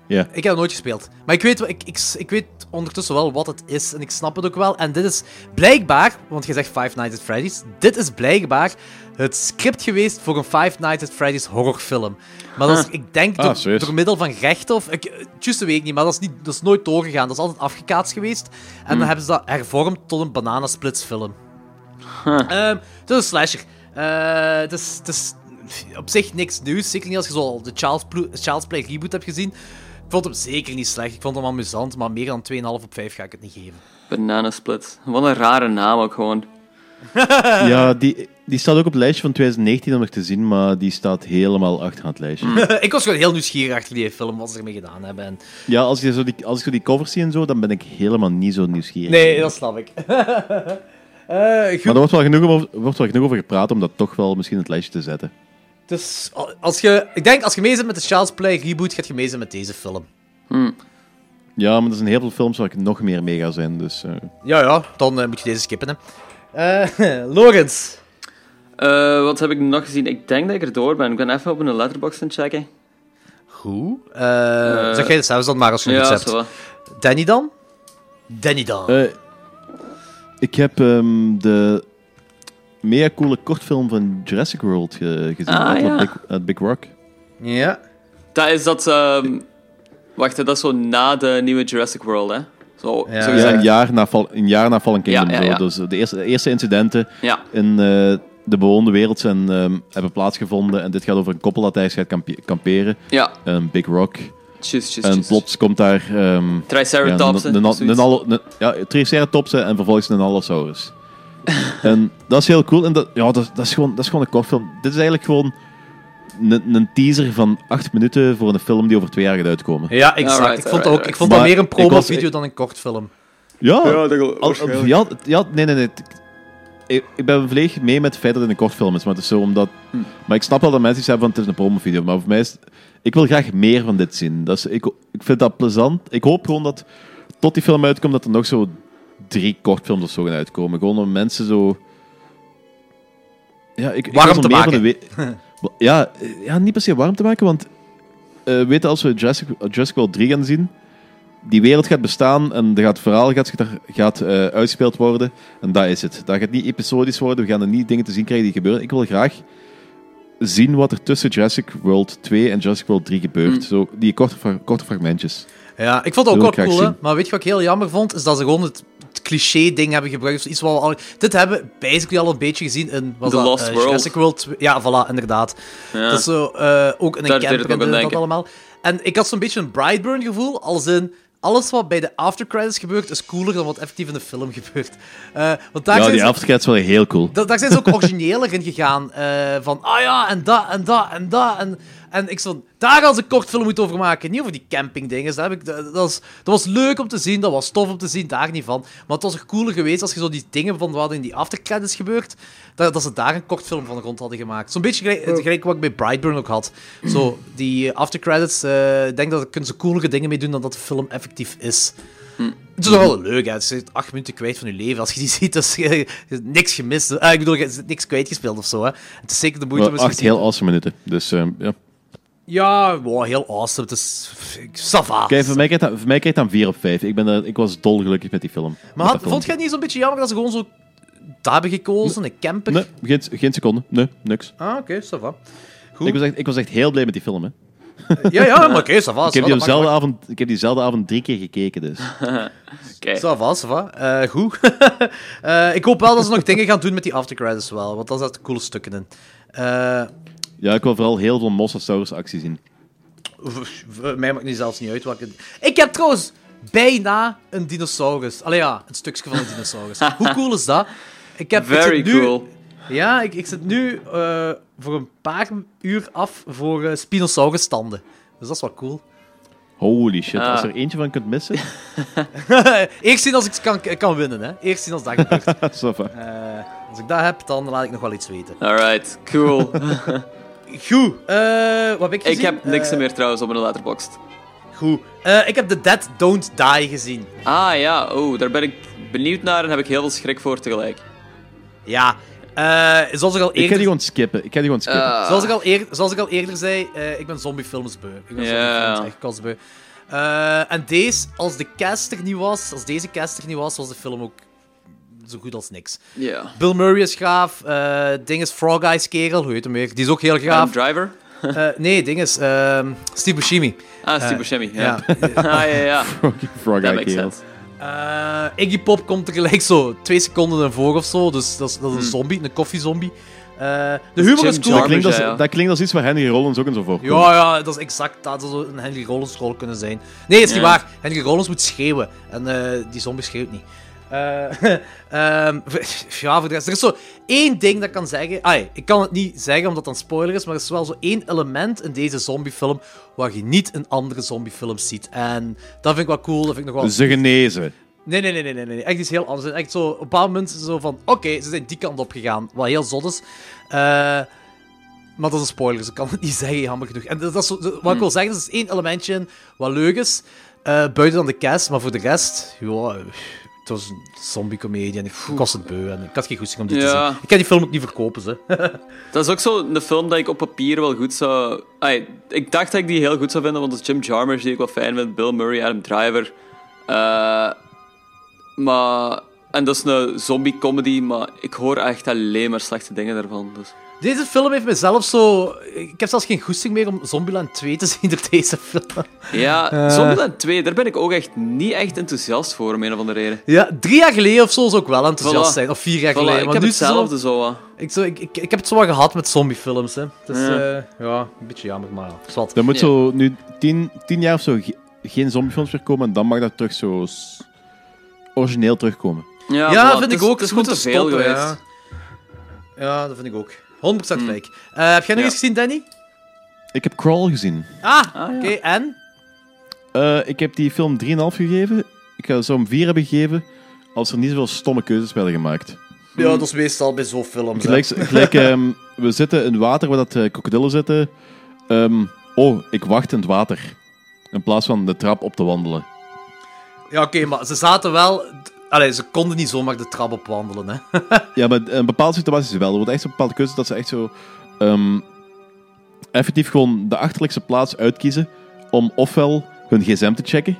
Ja. Ik heb het nooit gespeeld. Maar ik weet, ik, ik, ik weet ondertussen wel wat het is en ik snap het ook wel. En dit is blijkbaar, want je zegt Five Nights at Freddy's, dit is blijkbaar het script geweest voor een Five Nights at Freddy's horrorfilm. Maar dat is, Huh. ik denk, Ah, door, middel van rechten of... Ik, juist weet ik niet, maar dat is, niet, dat is nooit doorgegaan. Dat is altijd afgekaatst geweest. En Hmm. dan hebben ze dat hervormd tot een bananensplits film. Ehm, het is een slasher. Eh, het, is, het is op zich niks nieuws. Zeker niet als je zo de Child's, Child's Play reboot hebt gezien. Ik vond hem zeker niet slecht. Ik vond hem amusant, maar meer dan 2,5 op 5 ga ik het niet geven. Bananensplit. Wat een rare naam ook gewoon. Ja, die, die staat ook op het lijstje van 2019 om nog te zien, maar die staat helemaal achter aan het lijstje. ik was gewoon heel nieuwsgierig achter die film, wat ze ermee gedaan hebben. En... Ja, als, je zo die, als ik zo die covers zie en zo, dan ben ik helemaal niet zo nieuwsgierig. Nee, dat snap ik. Eh, goed. Maar er wordt wel, genoeg over, er wordt wel genoeg over gepraat om dat toch wel misschien in het lijstje te zetten. Dus als je, ik denk als je mee zit met de Child's Play reboot, gaat je mee zijn met deze film. Ja, maar er zijn heel veel films waar ik nog meer mee ga zijn, dus... eh, Ja, ja, dan eh, moet je deze skippen. Hè. Eh Lorenz. Eh, wat heb ik nog gezien? Ik denk dat ik er door ben. Ik ben even op een letterbox aan het checken. Goed. Eh, zeg jij het zelfs dan maar als je ja, iets hebt. Danny dan? Danny dan. ik heb ehm, de mega coole kortfilm van Jurassic World ge- gezien, Ah, uit ja. Big, uit Big Rock. Ja. Dat is dat... ehm, Wacht, dat is zo na de nieuwe Jurassic World, hè? Zo, Ja. zo Ja, gezegd. een jaar na, een jaar na Fallen Kingdom. Ja, ja, ja. Zo. Dus de eerste, de eerste incidenten Ja. in eh, de bewoonde wereld zijn, ehm, hebben plaatsgevonden. En dit gaat over een koppel dat thuis gaat kampe- kamperen. Ja. Een Big Rock. Tjus, tjus, en tjus. plots komt daar... ehm, Triceratops, ja, ja, Triceratops en vervolgens een Allosaurus. en dat is heel cool. En dat, ja, dat, dat, is gewoon, dat is gewoon een kortfilm. Dit is eigenlijk gewoon een, een teaser van acht minuten voor een film die over twee jaar gaat uitkomen. Ja, exact. Alright, ik vond, alright, ook, ik vond dat meer een promo-video dan een kortfilm. Ja, Ja, dat al- ja, ja, nee, nee, nee. Ik, ik ben volledig mee met het feit dat het een kortfilm is, maar het is zo omdat... Hm. Maar ik snap wel dat mensen hebben van het is een promovideo, maar voor mij is... Ik wil graag meer van dit zien. Dat is, ik, ik vind dat plezant. Ik hoop gewoon dat tot die film uitkomt, dat er nog zo drie kortfilms of zo gaan uitkomen. Gewoon om mensen zo... Ja, ik, ik Warm te maken. We- ja, eh, ja, niet per se warm te maken, want... eh weet je, als we Jurassic, Jurassic World 3 gaan zien, die wereld gaat bestaan en er gaat het verhaal gaat, gaat eh, uitgespeeld worden. En dat is het. Dat gaat niet episodisch worden. We gaan er niet dingen te zien krijgen die gebeuren. Ik wil graag zien wat er tussen Jurassic World 2 en Jurassic World 3 gebeurt. Mm. Zo, die korte, korte fragmentjes. Ja, ik vond het ook wel cool. Maar weet je wat ik heel jammer vond? Is dat ze gewoon het cliché-ding hebben gebruikt. Iets wat we al, dit hebben we basically al een beetje gezien in... Was The dat, Lost eh, World. Jurassic World 2. Ja, voilà, inderdaad. Ja. Dat is zo, eh, ook in een Daar camper en dat denken. allemaal. En ik had zo'n beetje een Brightburn gevoel, als in... Alles wat bij de aftercredits gebeurt, is cooler dan wat effectief in de film gebeurt. Eh, want daar ja, zijn die ze- aftercats wel heel cool. da- daar zijn ze ook origineler in gegaan. eh, van, ah ja, en dat, en dat, en dat. En, en ik stond, daar ze een kort film moeten over maken. Niet over die campingdingen. Dat, heb ik- dat, was, dat was leuk om te zien, dat was tof om te zien, daar niet van. Maar het was ook cooler geweest als je zo die dingen van wat in die aftercredits gebeurt, dat, dat ze daar een kort film van rond hadden gemaakt. Zo'n beetje gelijk, gelijk wat ik bij Brightburn ook had. Zo, die aftercredits, eh, ik denk dat kunnen ze coolere dingen mee doen dan dat de film effectief is. Het is nog wel leuk, hè. Het is acht minuten kwijt van je leven. Als je die ziet, is je niks gemist. Ah, ik bedoel, je hebt niks kwijtgespeeld of zo, hè. Het is zeker de moeite om Wel, eens acht heel awesome minuten. Dus ehm, ja. Ja, wow, heel awesome. Het is... Sava. Kijk, voor mij krijgt dat, voor mij krijgt dat een 4 op 5. Ik, ben er, ik was dolgelukkig met die film. Maar had, vond jij het niet zo'n beetje jammer dat ze gewoon zo daar hebben gekozen, een camper? Nee, geen, geen seconde. Nee, niks. Ah, oké, ça va. Goed. Ik was, echt, ik was echt heel blij met die film, hè. Ja, ja, maar oké, ça va. ik, heb die dezelfde avond, ik heb diezelfde avond drie keer gekeken, dus. Oké. Ça va, ça va. Eh, goed. Eh, ik hoop wel dat ze nog dingen gaan doen met die aftercredits wel, want daar zaten coole stukken in. Eh, Ja, ik wil vooral heel veel Mosasaurus actie zien. mij maakt nu zelfs niet uit welke... Ik heb trouwens bijna een dinosaurus. Allee ja, een stukje van een dinosaurus. Hoe cool is dat? Ik heb, ik Very zit nu, cool. Ja, ik, ik zit nu eh, voor een paar uur af voor eh Spinosaurus standen. Dus dat is wel cool. Holy shit, als Ah. je er eentje van kunt missen. Eerst zien als ik kan, kan winnen, hè. Eerst zien als dat gebeurt. Eh, als ik dat heb, dan laat ik nog wel iets weten. Alright, cool. Goed. eh, wat heb ik gezien? ik heb niks Eh, meer trouwens op mijn letterboxd. Goed. Eh, ik heb The Dead Don't Die gezien. Ah ja, oh, daar ben ik benieuwd naar en heb ik heel veel schrik voor tegelijk. Ja. eh, zoals ik al Ik ga eerder... die gewoon skippen. Ik ga die gewoon skippen. Ah. Zoals, ik al eer- zoals ik al eerder zei, eh, ik ben zombiefilms beu. Ik ben zombiefilms echt kotsbeu. Eh, en deze, als de cast er niet was, als deze cast er niet was, was de film ook zo goed als niks. Ja. Bill Murray is gaaf. eh ding is Frog Eyes kerel, hoe heet hem weer? Die is ook heel Adam gaaf. Driver? Eh, nee, ding is ehm, Steve Buscemi. Ah, Steve Eh, Buscemi, ja. ja. ah, ja, ja. Frog That Eye makes kerel. Eh, Iggy Pop komt er gelijk zo twee seconden ervoor of zo. Dus dat is, dat is een zombie, een koffiezombie. Eh de humor Jim is cool. Dat klinkt, als, ja, ja. dat klinkt als iets waar Henry Rollins ook in zo voorkomt. Ja, ja, dat is exact. Dat zou een Henry Rollins rol kunnen zijn. Nee, is niet Ja. waar. Henry Rollins moet schreeuwen. En eh, die zombie schreeuwt niet. Eh, ehm, ja, voor de rest. Er is zo één ding dat ik kan zeggen. Ai, ik kan het niet zeggen omdat het een spoiler is, maar er is wel zo één element in deze zombiefilm waar je niet in andere zombiefilms ziet. En dat vind ik wel cool. Dat vind ik nog wel... Ze genezen. Nee, nee, nee, nee, nee, nee. Echt iets heel anders. Echt zo, op een bepaald moment zo van, oké, ze zijn die kant op gegaan. Wat heel zot is. Eh, maar dat is een spoiler, dus ik kan het niet zeggen, jammer genoeg. En dat is zo, wat ik wil zeggen, er is één elementje wat leuk is, eh, buiten dan de cast, maar voor de rest, ja, het was een zombie-comedie en ik, was het beu en ik had geen goesting om dit te zien. Ik kan die film ook niet verkopen, ze. Dat is ook zo een film dat ik op papier wel goed zou... Ik dacht dat ik die heel goed zou vinden, want dat is Jim Jarmusch, die ik wel fijn vind. Bill Murray, Adam Driver. Eh, maar... En dat is een zombie-comedy, maar ik hoor echt alleen maar slechte dingen daarvan. Dus. Deze film heeft mezelf zo... Ik heb zelfs geen goesting meer om Zombieland 2 te zien door deze film. Ja, Eh. Zombieland 2, daar ben ik ook echt niet echt enthousiast voor, om een of andere reden. Ja, drie jaar geleden of zo zou ik wel enthousiast Voilà. zijn. Of vier jaar Voilà, geleden. ik maar heb nu is het zo- hetzelfde zo wat. Ik, zo, ik, ik, ik heb het zo wat gehad met zombiefilms. Hè. Het is Ja. ja. ja, een beetje jammer, maar zwart. Er moet Ja. zo nu tien, tien jaar of zo ge- geen zombiefilms meer komen en dan mag dat terug zo origineel terugkomen. Ja, Ja, voilà, vind het ik ook. Het is goed goed te veel geweest. Ja. ja, dat vind ik ook. 100% gelijk. Eh, heb jij nog Ja. eens gezien, Danny? Ik heb Crawl gezien. Ah, ja. oké. En? Eh, ik heb die film 3,5 gegeven. Ik ga zo een 4 hebben gegeven als er niet zoveel stomme keuzes werden gemaakt. Ja, dat is meestal bij zo'n films. hè. Gelijk, gelijk ehm, we zitten in water waar dat eh, krokodillen zitten. Ehm, oh, ik wacht in het water. In plaats van de trap op te wandelen. Ja, oké, maar ze zaten wel... Allee, ze konden niet zomaar de trap opwandelen, hè. Ja, maar in bepaalde situaties wel. Er wordt echt zo'n bepaalde keuze dat ze echt zo... ehm, effectief gewoon de achterlijkste plaats uitkiezen om ofwel hun gsm te checken,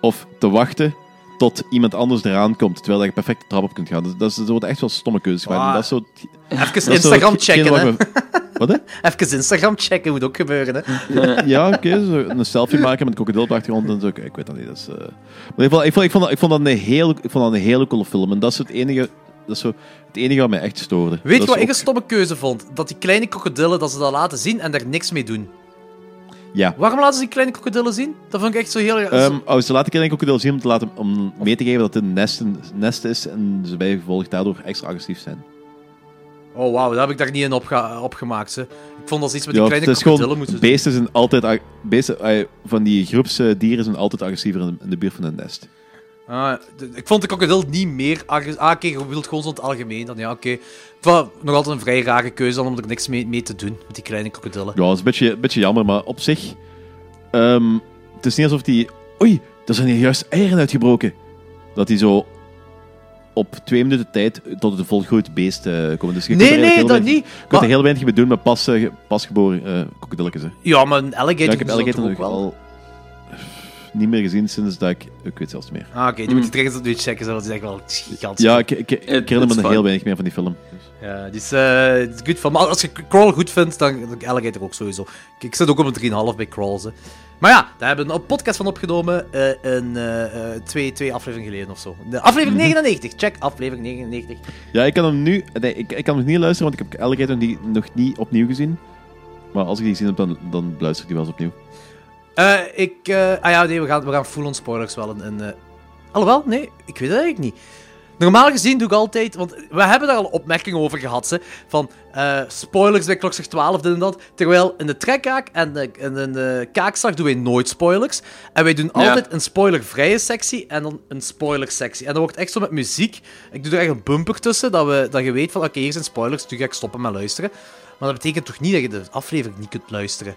of te wachten tot iemand anders eraan komt, terwijl je perfect de trap op kunt gaan. Dus dat, is, dat worden echt wel stomme keuzes. Ah. Dat is zo... Even dat is zo Instagram checken, wat hè. Wat, hè? Even Instagram checken moet ook gebeuren, hè. Ja, oké. een selfie maken met een krokodil op de achtergrond en zo. Ik weet dat niet. Dat is, eh, Maar ik vond, ik, vond dat, ik, vond dat een heel, ik vond dat een hele coole film. En dat is het enige, dat is zo, het enige wat mij echt stoorde. Weet je wat ik een stomme keuze vond? Dat die kleine krokodillen, dat ze dat laten zien en daar niks mee doen. Ja. Waarom laten ze die kleine krokodillen zien? Dat vond ik echt zo heel... Ehm oh, ze laten een krokodil zien om, te laten, om mee te geven dat het een nest, een nest is en ze bij gevolg daardoor extra agressief zijn. Oh, wauw, dat heb ik daar niet in opgemaakt. Hè. Ik vond dat ze iets met die kleine krokodillen moeten doen. beesten zijn altijd, beesten, van die groepsdieren zijn altijd agressiever in, in de buurt van een nest. Ah, ik vond de krokodil niet meer agressief. Ah, oké, je wilt gewoon zo het algemeen. Dan ja, oké. Vond het nog altijd een vrij rare keuze dan om er niks mee, mee te doen met die kleine krokodillen. Ja, dat is een beetje, een beetje jammer, maar op zich... ehm, het is niet alsof die... Oei, er zijn hier juist eieren uitgebroken. Dat die zo op twee minuten tijd tot het volgroeid beest eh, komen. Dus je Nee, nee, dat weinig- niet. Je kunt Maar- er heel weinig mee doen met pas, eh, pasgeboren eh krokodilletjes. hè. Ja, maar een alligator Ja, ik heb dat alligator nog ook wel? al niet meer gezien sinds dat ik... Ik weet zelfs niet meer. Ah, oké, die moet je terug eens opnieuw checken, die is echt wel gigantisch. Ja, ik, ik, herinner me er heel weinig meer van die film. Ja, eh, die is goed van. Maar als je Crawl goed vindt, dan dan Alligator ook sowieso. Ik, zit ook op een 3,5 bij Crawls. hè. Maar ja, daar hebben we een podcast van opgenomen. een, eh, eh, twee, twee afleveringen geleden of zo. De aflevering 99. Check aflevering 99. Ja, ik kan hem nu... Nee, ik, ik kan hem niet luisteren, want ik heb Alligator die, nog niet opnieuw gezien. Maar als ik die gezien heb, dan, dan luister ik die wel eens opnieuw. Eh, ik. ah ja, nee, we gaan, we gaan full-on spoilers wel een. een Alhoewel, nee, ik weet het eigenlijk niet. Normaal gezien doe ik altijd, want we hebben daar al opmerkingen over gehad, ze, van eh, spoilers bij klokslag 12, dit en dat. Terwijl in de trekkaak en de, in de, kaakslag doen wij nooit spoilers. En wij doen Ja. altijd een spoilervrije sectie en dan een spoilersectie. En dat wordt echt zo met muziek. Ik doe er echt een bumper tussen, dat, we, dat je weet van, oké, hier zijn spoilers, dus ga ik stoppen met luisteren. Maar dat betekent toch niet dat je de aflevering niet kunt luisteren.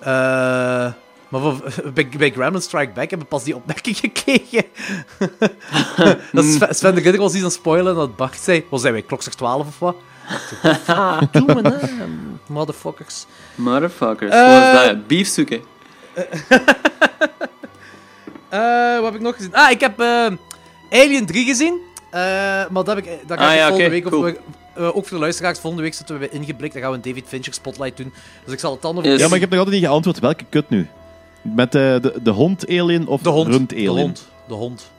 Eh... Maar voor- bij, bij Gremlin Strike Back hebben we pas die opmerking gekregen. dat Sven, Sven de Ridder was iets aan het spoilen en dat Bart zei... Was hij bij klokslag 12 of wat? Doe me naam, motherfuckers. Motherfuckers, Eh. wat dat? Beef zoeken. Eh, wat heb ik nog gezien? Ah, ik heb eh, Alien 3 gezien. Eh, maar dat, heb ik, dat ga Ah, ik ja, volgende week... Cool. eh, ook voor de luisteraars, volgende week zitten we bij Ingeblikt. Dan gaan we een David Fincher spotlight doen. Dus ik zal het dan. Yes. Ja, maar ik heb nog altijd niet geantwoord welke kut nu. Met eh, de, de hond-alien of De hond. rund De hond. De hond.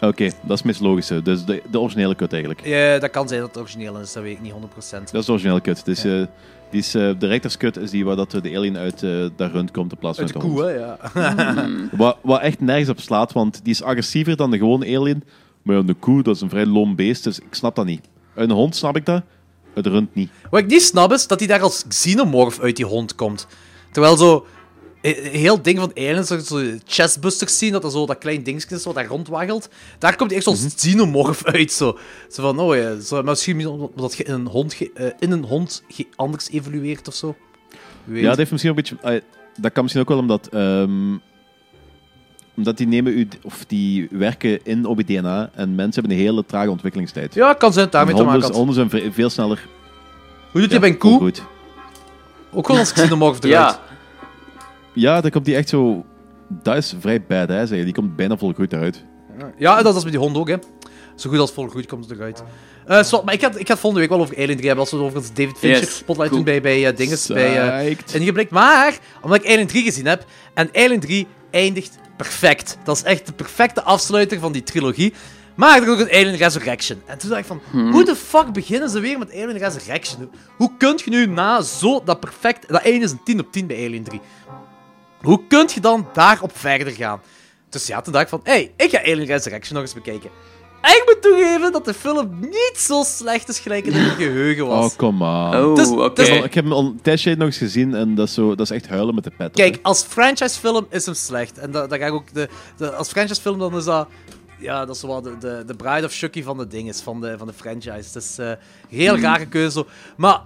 Oké, dat is het meest logische. Dus de, de originele kut eigenlijk. Ja, dat kan zijn dat het origineel is, dat weet ik niet 100%. Dat is de originele kut. Dus, eh, die is, eh, de rectorskut is die waar dat de alien uit eh daar rund komt in plaats van Uit de de koe, hond. hè, ja. Wat, wat echt nergens op slaat, want die is agressiever dan de gewone alien. Maar ja, de koe, dat is een vrij lom beest, dus ik snap dat niet. Een hond snap ik dat, de rund niet. Wat ik niet snap is dat hij daar als xenomorph uit die hond komt. Terwijl zo... Een heel ding van aliens, dat je zo chestbusters zien, dat er zo dat klein dingetje is wat daar rondwaggelt. Daar komt hij echt zo'n xenomorph uit, zo. Zo van, oh ja, zo, misschien omdat je in een hond, ge- eh, in een hond ge- anders evolueert of zo. Weet. Ja, dat heeft misschien ook een beetje... eh, dat kan misschien ook wel omdat... ehm, omdat die nemen u, of die werken in op je DNA en mensen hebben een hele trage ontwikkelingstijd. Ja, kan zijn daarmee te maken honden zijn ve- veel sneller. Hoe doet hij ja, bij een koe? volgroeid. Ook wel als xenomorph eruit. Ja, Ja, dan komt die echt zo. Dat is vrij badass. hè. Die komt bijna volgroeid eruit. Ja, dat is met die hond ook, hè. Zo goed als volgroeid komt het eruit. Eh, zo, maar ik had, ik had volgende week wel over Alien 3 hebben, als we het over het David Fincher Yes, spotlight cool. doen bij, bij eh, dinges, bij eh. Ingeblikt. Maar, omdat ik Alien 3 gezien heb, en Alien 3 eindigt perfect. Dat is echt de perfecte afsluiter van die trilogie. Maar er is ook een Alien Resurrection. En toen dacht ik van, hoe de fuck beginnen ze weer met Alien Resurrection? Hoe kunt je nu na zo dat perfect... Dat einde is een 10 op 10 bij Alien 3. Hoe kunt je dan daarop verder gaan? Dus ja, toen dacht ik van, hé, hey, ik ga Alien Resurrection nog eens bekijken. En ik moet toegeven dat de film niet zo slecht is gelijk in mijn geheugen was. Oh, kom on. Oh, Dus- oké. dus- Ik heb hem al een tijdje nog eens gezien en dat is, zo, dat is echt huilen met de pet. op, Kijk, als franchisefilm is hem slecht. En dat, dat ga ik ook de, de, als franchisefilm dan is dat... Ja, dat is wel de, de, de Bride of Chucky van de dinges, van de, van de franchise. Het is eh, een heel rare keuze. zo. Maar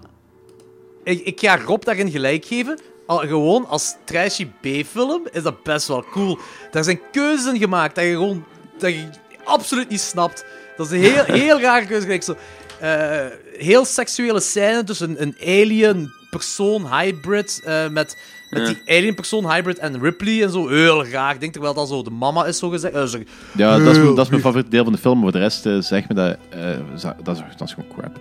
ik, ik ga Rob daarin gelijk geven. Al, gewoon als trashy B-film is dat best wel cool. Daar zijn keuzes in gemaakt dat je gewoon dat je absoluut niet snapt. Dat is een heel, heel rare keuze. Gelijk zo, eh, heel seksuele scène tussen een alien persoon hybrid eh, met, met die alien persoon hybrid en Ripley en zo. Heel raar. Ik denk terwijl dat zo de mama is, zo gezegd. Eh, zo- Ja, dat is, mijn- dat is mijn favoriete deel van de film. Maar voor de rest zeg me dat... eh, dat, is, dat is gewoon crap.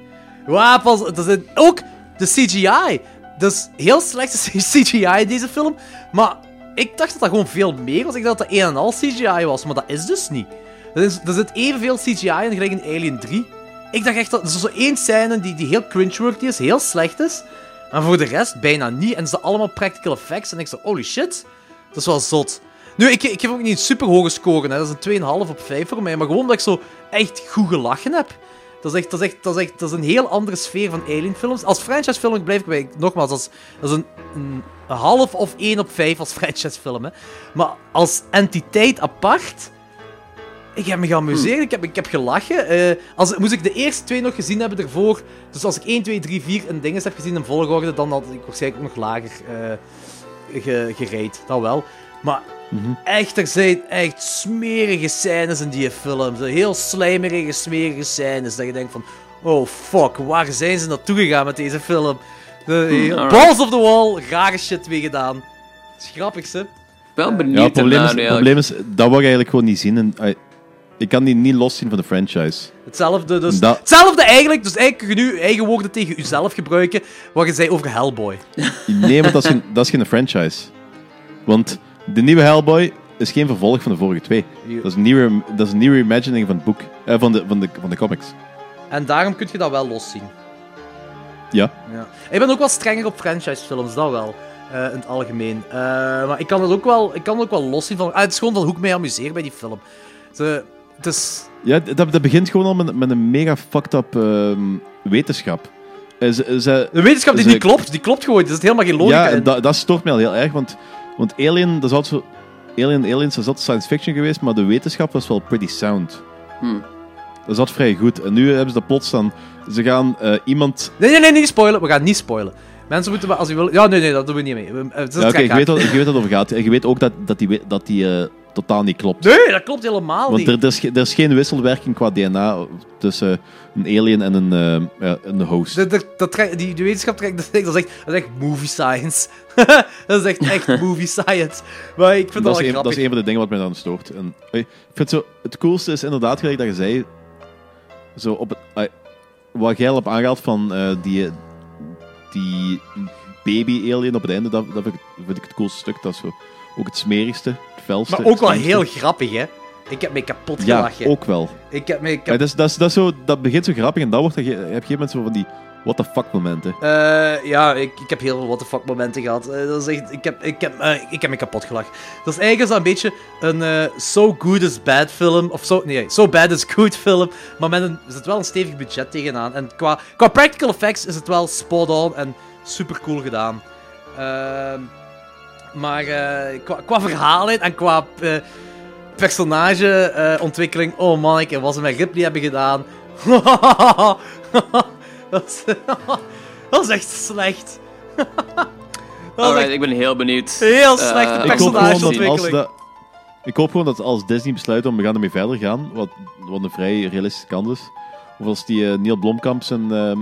Ja, pas, dat is ook de CGI. Is heel slechte CGI deze film. Maar ik dacht dat dat gewoon veel meer was. Ik dacht dat dat een en al CGI was, maar dat is dus niet. Er, is, er zit evenveel CGI in gelijk in Alien 3. Ik dacht echt dat er zo één scène die, die heel cringeworthy is, heel slecht is. Maar voor de rest bijna niet. En ze allemaal practical effects. En ik zo, holy shit, dat is wel zot. Nu, ik, ik heb ook niet een super hoge score. Hè. Dat is een 2,5 op 5 voor mij. Maar gewoon dat ik zo echt goed gelachen heb. Dat is, echt, dat, is echt, dat, is echt, dat is een heel andere sfeer van Alien-films. Als franchise-film blijf ik bij, nogmaals, dat is, een, half of 1 op 5 als franchise-film. Maar als entiteit apart, ik heb me geamuseerd, ik, heb, ik heb gelachen. Eh, als, moest ik de eerste twee nog gezien hebben ervoor, dus als ik 1, 2, 3, 4 en dinges heb gezien in volgorde, dan had ik waarschijnlijk ook nog lager eh ge. Dat wel. Maar echt, er zijn echt smerige scènes in die film. Zo heel slijmerige, smerige scènes. Dat je denkt van, oh fuck, waar zijn ze naartoe gegaan met deze film? De, alright. balls of the wall, rare shit weer gedaan. Het is grappig, hè? Wel benieuwd Ja, het probleem is, het probleem is, dat wil ik eigenlijk gewoon niet zien. En, ik kan die niet loszien van de franchise. Hetzelfde, dus, Dat- hetzelfde eigenlijk. Dus eigenlijk kun je nu eigen woorden tegen jezelf gebruiken. Wat je zei over Hellboy. Nee, want dat is geen, dat is geen franchise. Want de nieuwe Hellboy is geen vervolg van de vorige twee. Dat is een nieuwe, dat is een nieuwe van het boek. eh, van, de, van, de, van de comics. En daarom kun je dat wel loszien. Ja. Ja. Ik ben ook wel strenger op franchise-films, dat wel. eh, in het algemeen. Eh, maar ik kan het ook wel, ik kan het ook wel loszien van. Ah, het is gewoon van hoe ik mij amuseer bij die film. Ze, het is. Ja, dat, dat begint gewoon al met, met een mega fucked up ehm, wetenschap. Eh, ze- ze- De wetenschap die ze- niet klopt, die klopt gewoon. Er zit helemaal geen logica Ja, in. en dat, dat stoort mij al heel erg, want, want Alien, dat is altijd zo... Alien, Aliens, dat is altijd science fiction geweest, maar de wetenschap was wel pretty sound. Hmm. Dat zat vrij goed. En nu hebben ze dat plots dan... Ze gaan eh, iemand... Nee, nee, nee, niet spoilen. We gaan niet spoilen. Mensen moeten als je wil. Ja, nee, nee, dat doen we niet mee. We- Het is Ja, oké, ik, weet wat, ik weet wat het over gaat. En je weet ook dat, dat die, dat die eh, totaal niet klopt. Nee, dat klopt helemaal Want niet. er, er, is, ge- er is geen wisselwerking qua DNA tussen een alien en een, ja, een host. Dat, dat, die, die wetenschap trekt, dat, dat, is echt, dat is echt movie science. dat is echt, echt movie science. Maar ik vind dat, dat, wel een, grappig. dat is een van de dingen wat mij dan stoort. En, ik vind zo, het coolste is inderdaad, gelijk dat je zei, zo op het, wat jij al op aangehaald van die, die baby-alien op het einde, dat, dat vind, ik, vind ik het coolste stuk. Dat is zo, ook het smerigste, het felste. Maar ook wel heel grappig, hè? Ik heb me kapot Ja, gelachen. ook wel. Ik heb me dat, is, dat, is, dat, is zo, dat begint zo grappig en dan wordt dat, je, je hebt gegeven moment zo van die what the fuck momenten. Eh, ja, ik, ik heb heel veel what the fuck momenten gehad. Eh, dat is echt, ik, heb, ik, heb, eh, ik heb me kapot gelachen. Dat is eigenlijk zo een beetje een so good is bad film. Of zo, nee, so bad is good film. Maar met een, er zit wel een stevig budget tegenaan. En qua, qua practical effects is het wel spot on en super cool gedaan. Ehm, maar qua, qua en qua personageontwikkeling. oh man, ik was het met Ripley hebben gedaan. dat, is, dat is echt slecht. Alright, echt ik ben heel benieuwd. heel slechte Eh, ik hoop gewoon dat als personageontwikkeling. dat, ik hoop gewoon dat als Disney besluit om we gaan ermee verder gaan, wat, wat een vrij realistische kans is, of als die eh, Neil Blomkamp zijn, ehm,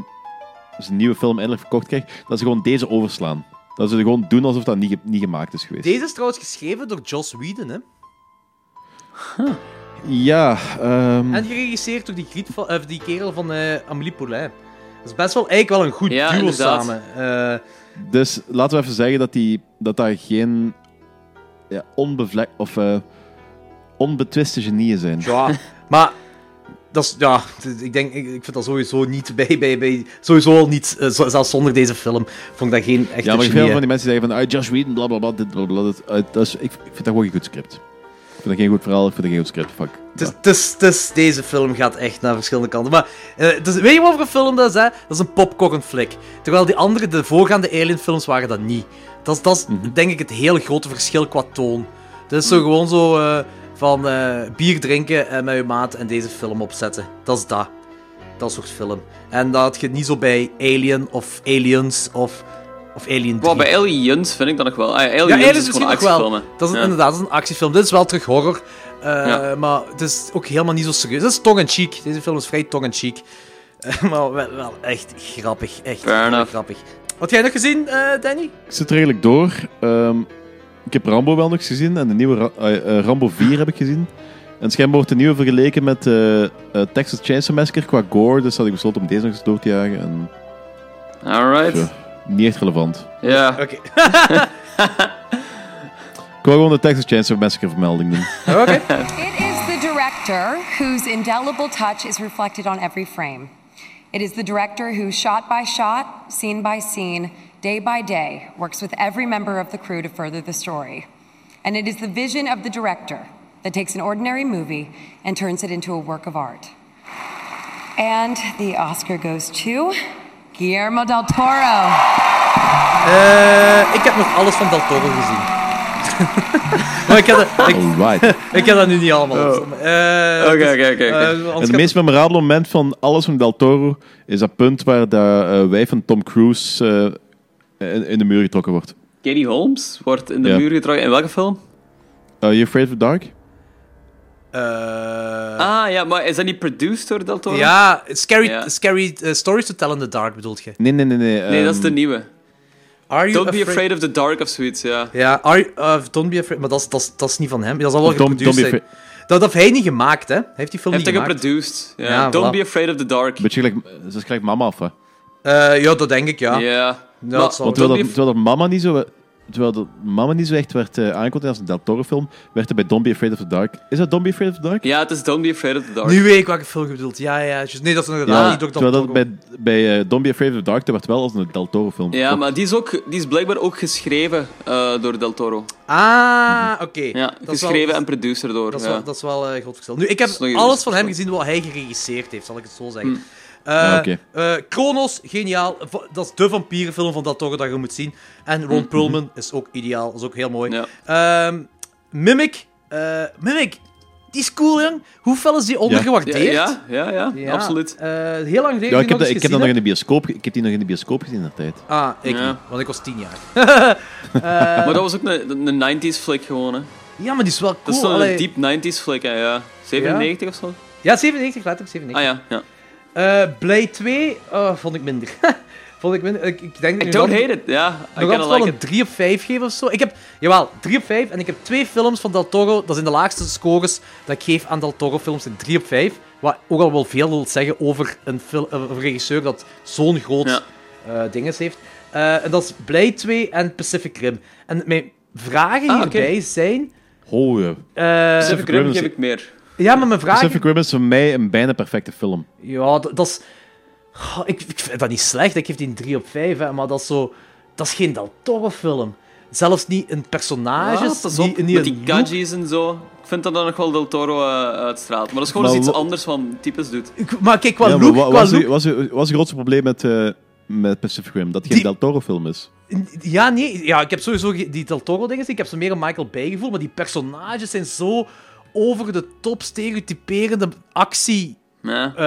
zijn nieuwe film eindelijk verkocht krijgt, dat ze gewoon deze overslaan. Dat ze gewoon doen alsof dat niet, niet gemaakt is geweest. Deze is trouwens geschreven door Joss Whedon, hè? Ja, ehm, En geregisseerd door die, griet van, eh, die kerel van eh, Amélie Poulain. Dat is best wel eigenlijk wel een goed Ja, duo inderdaad. samen. Eh, dus laten we even zeggen dat, die, dat daar geen ja, onbevlek of eh, onbetwiste genieën zijn. ja, maar dat is, ja, ik denk, ik, ik vind dat sowieso niet bij, bij, bij sowieso al niet, eh, zo- zelfs zonder deze film, vond ik dat geen echte Ja, maar veel van die mensen zeggen van ah, Josh Whedon, bla bla bla, dit bla bla. dit, eh, dat is, ik, ik vind dat gewoon geen goed script. Vind dat geen goed verhaal, ik vind dat geen goed script. Fuck. Is, het is- deze film gaat echt naar verschillende kanten. Maar is- weet je wat voor een film dat is? Hè? Dat is een popcorn flick. Terwijl die andere, de voorgaande Alien-films, waren dat niet. Dat is, dat is Mhm. denk ik het hele grote verschil qua toon. Het is zo gewoon zo eh, van eh, bier drinken en met je maat en deze film opzetten. Dat is dat. Dat soort film. En dat had je niet zo bij Alien of Aliens of, of Alien 3. Wow, bij Aliens vind ik dat nog wel. Ah, ja, Aliens, is gewoon wel. actiefilmen. Dat is Ja. inderdaad dat is een actiefilm. Dit is wel terug horror. Eh, Ja. Maar het is ook helemaal niet zo serieus. Het is tong-in-cheek. Deze film is vrij tong-in-cheek. Eh, maar wel, wel echt grappig. Echt Fair heel enough. grappig. Wat jij nog gezien, eh, Danny? Ik zit er eigenlijk door. Ehm, ik heb Rambo wel nog eens gezien en de nieuwe Ra- eh, eh, Rambo 4 heb ik gezien. En schijnbaar wordt de nieuwe vergeleken met Texas Chainsaw Massacre qua gore, dus had ik besloten om deze nog eens door te jagen. En, Alright. Niet echt relevant. Ja. Oké. Ik wou gewoon de Texas Chainsaw Massacre vermelding doen. Oh, oké. It is the director whose indelible touch is reflected on every frame. It is the director who, shot by shot, scene by scene, day by day, works with every member of the crew to further the story. And it is the vision of the director that takes an ordinary movie and turns it into a work of art. And the Oscar goes to Guillermo del Toro. Eh, ik heb nog alles van Del Toro gezien. maar ik heb, dat, ik, ik heb dat nu niet allemaal. Oh. Eh, Oké, dus, oké, oké, oké. eh, het meest memorabele moment van alles van Del Toro is dat punt waar de eh, wijf van Tom Cruise eh, in, in de muur getrokken wordt. Katie Holmes wordt in de Ja. muur getrokken. In welke film? You Afraid of the Dark? Ah, ja, maar is dat niet produced door Del Toro? Ja, Scary, Ja. scary eh, Stories to Tell in the Dark bedoelt je? Nee, nee, nee. Nee, Nee, dat is de ehm, nieuwe. Are you Don't be afraid of the dark of zoiets, ja. Ja, are you- uh, Don't Be Afraid, maar dat is, dat, is, dat is niet van hem. Dat zal wel Of Don't- geproduceerd Don't Be zijn. Dat heeft hij niet gemaakt, hè? Hij heeft die film Heeft niet hij gemaakt. geproduced. Ja. Ja, Don't voilà. be afraid of the dark. Beetje gelijk, dat is gelijk mama af, hè? Eh, ja, dat denk ik, ja. Ja. Ja, dat Want wel. terwijl, dat, terwijl dat mama niet zo... Terwijl de mama niet zo echt werd eh aangekondigd als een Del Toro film, werd er bij Don't Be Afraid of the Dark. Is dat Don't Be Afraid of the Dark? Ja, het is Don't be afraid of the dark. Nu weet ik welke film je bedoelt. Ja, ja. Nee, dat is inderdaad Ja, niet door Del terwijl dat bij, bij eh, Don't Be Afraid of the Dark, dat werd wel als een Del Toro film. Ja, maar die is, ook, die is blijkbaar ook geschreven eh, door Del Toro. Ah, oké. Ja, Dat geschreven wel- en producer door. Dat is ja. wel, dat is wel een groot verschil. Nu, ik heb alles van hem gezien wat hij geregisseerd heeft, zal ik het zo zeggen. Hm. Eh, eh, Kronos, geniaal. V- Dat is de vampierenfilm van Del Toro dat je moet zien. En Ron Hm. Perlman is ook ideaal, is ook heel mooi. Ehm, Mimic, eh, Mimic, die is cool, jong. Hoe fel is die ondergewaardeerd? Ja, ja, ja, ja, absoluut. eh, heel lang geleden Ja, ik heb, dat, ik heb dat nog in de bioscoop, ik heb die nog in de bioscoop gezien in de tijd. Ah, ik Ja. niet, want ik was tien jaar. Eh, maar dat was ook een, een 90s flick gewoon, hè. Ja, maar die is wel cool. Dat is zo'n allee. deep 90s flick, hè, ja. 97 of zo? Ja, 97, letterlijk 97. Ah ja, ja. Eh Blade 2 eh, vond ik minder. vond ik minder. Ik, ik denk I nu don't nog- hate it, ja. I nog kinda altijd wel een 3 op 5 geven of zo. Ik heb, jawel, 3 op 5. En ik heb twee films van Del Toro. Dat zijn de laagste scores dat ik geef aan Del Toro films. Zijn 3 op 5. Wat ook al wel veel wil zeggen over een, eh, een regisseur dat zo'n groot Ja. eh, dinges heeft. Eh, en dat is Blade 2 en Pacific Rim. En mijn vragen Ah, hierbij zijn... Pacific Rim geef ik meer. Ja, maar mijn vragen... Pacific Rim is voor mij een bijna perfecte film. Ja, dat, dat is... Goh, ik, ik vind dat niet slecht, ik geef die een 3 op 5, hè, maar dat is zo... Dat is geen Del Toro film. Zelfs niet een personage, Ja, pas op, niet, niet met die. Kajis en zo. Ik vind dat dan nog wel Del Toro eh, uitstraalt. Maar dat is gewoon Maar eens iets anders van types doet. Ik- Maar kijk, qua Ja, look... qua was, look was, uw- was het grootste probleem met, eh, met Pacific Rim? Dat het geen Die- Del Toro film is. Ja, nee. Ja, ik heb sowieso die Del Toro dingen. Ik heb zo meer een Michael Bay gevoel, maar die personages zijn zo over de top stereotyperende actie. Ja. eh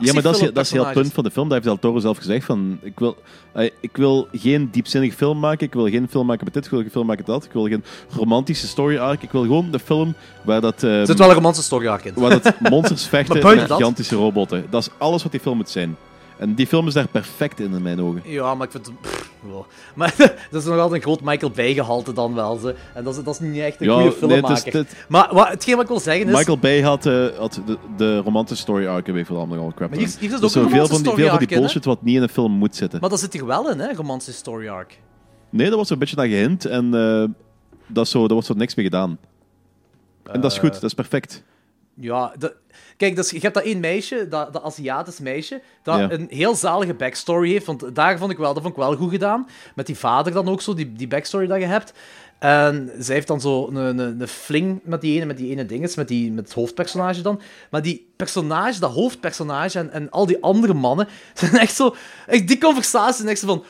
Ja, maar dat is, dat is heel het punt van de film. Dat heeft Del Toro zelf gezegd. Van, ik, wil, eh, ik wil geen diepzinnige film maken. Ik wil geen film maken met dit. Ik wil geen film maken met dat. Ik wil geen romantische story arc. Ik wil gewoon de film waar dat... eh, Er zit wel een romantische story arc in. Waar dat monsters vechten met gigantische robotten. Dat is alles wat die film moet zijn. En die film is daar perfect in, in mijn ogen. Ja, maar ik vind het... pff, wow. Maar dat is nog altijd een groot Michael Bay gehalte dan wel. Ze. En dat is, dat is niet echt een Ja, goede nee, filmmaker. het is- het- Maar wat, hetgeen wat ik wil zeggen is... Michael Bay had, eh, had de, de romantische story arc weet je wel allemaal crap. Maar hier- hier is Dus ook een veel van die, veel van die in, bullshit wat niet in een film moet zitten. Maar dat zit hier wel in, hè, romantische story arc. Nee, daar wordt zo'n beetje naar gehint en eh, dat zo, daar wordt zo niks mee gedaan. En dat is goed, Eh. dat is perfect. Ja, de- kijk, dus, je hebt dat één meisje, dat, dat Aziatisch meisje, dat Ja. een heel zalige backstory heeft. Want daar vond ik wel, dat vond ik wel goed gedaan. Met die vader dan ook zo, die, die backstory dat je hebt. En zij heeft dan zo een, een, een fling met die ene, met die ene dinges, met, die, met het hoofdpersonage dan. Maar die personage, dat hoofdpersonage en, en al die andere mannen, zijn echt zo... Echt, die conversaties zijn echt zo van...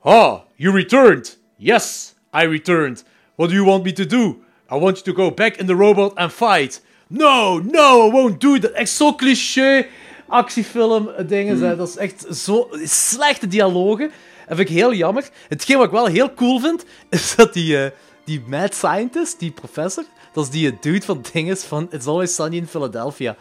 Ah, you returned. Yes, I returned. What do you want me to do? I want you to go back in the robot and fight. No, no, I won't do that. Echt zo cliché actiefilm dingen. hè. Dat is echt zo slechte dialogen. Dat vind ik heel jammer. Hetgeen wat ik wel heel cool vind, is dat die, eh, die mad scientist, die professor, dat is die dude van dinges van It's Always Sunny in Philadelphia.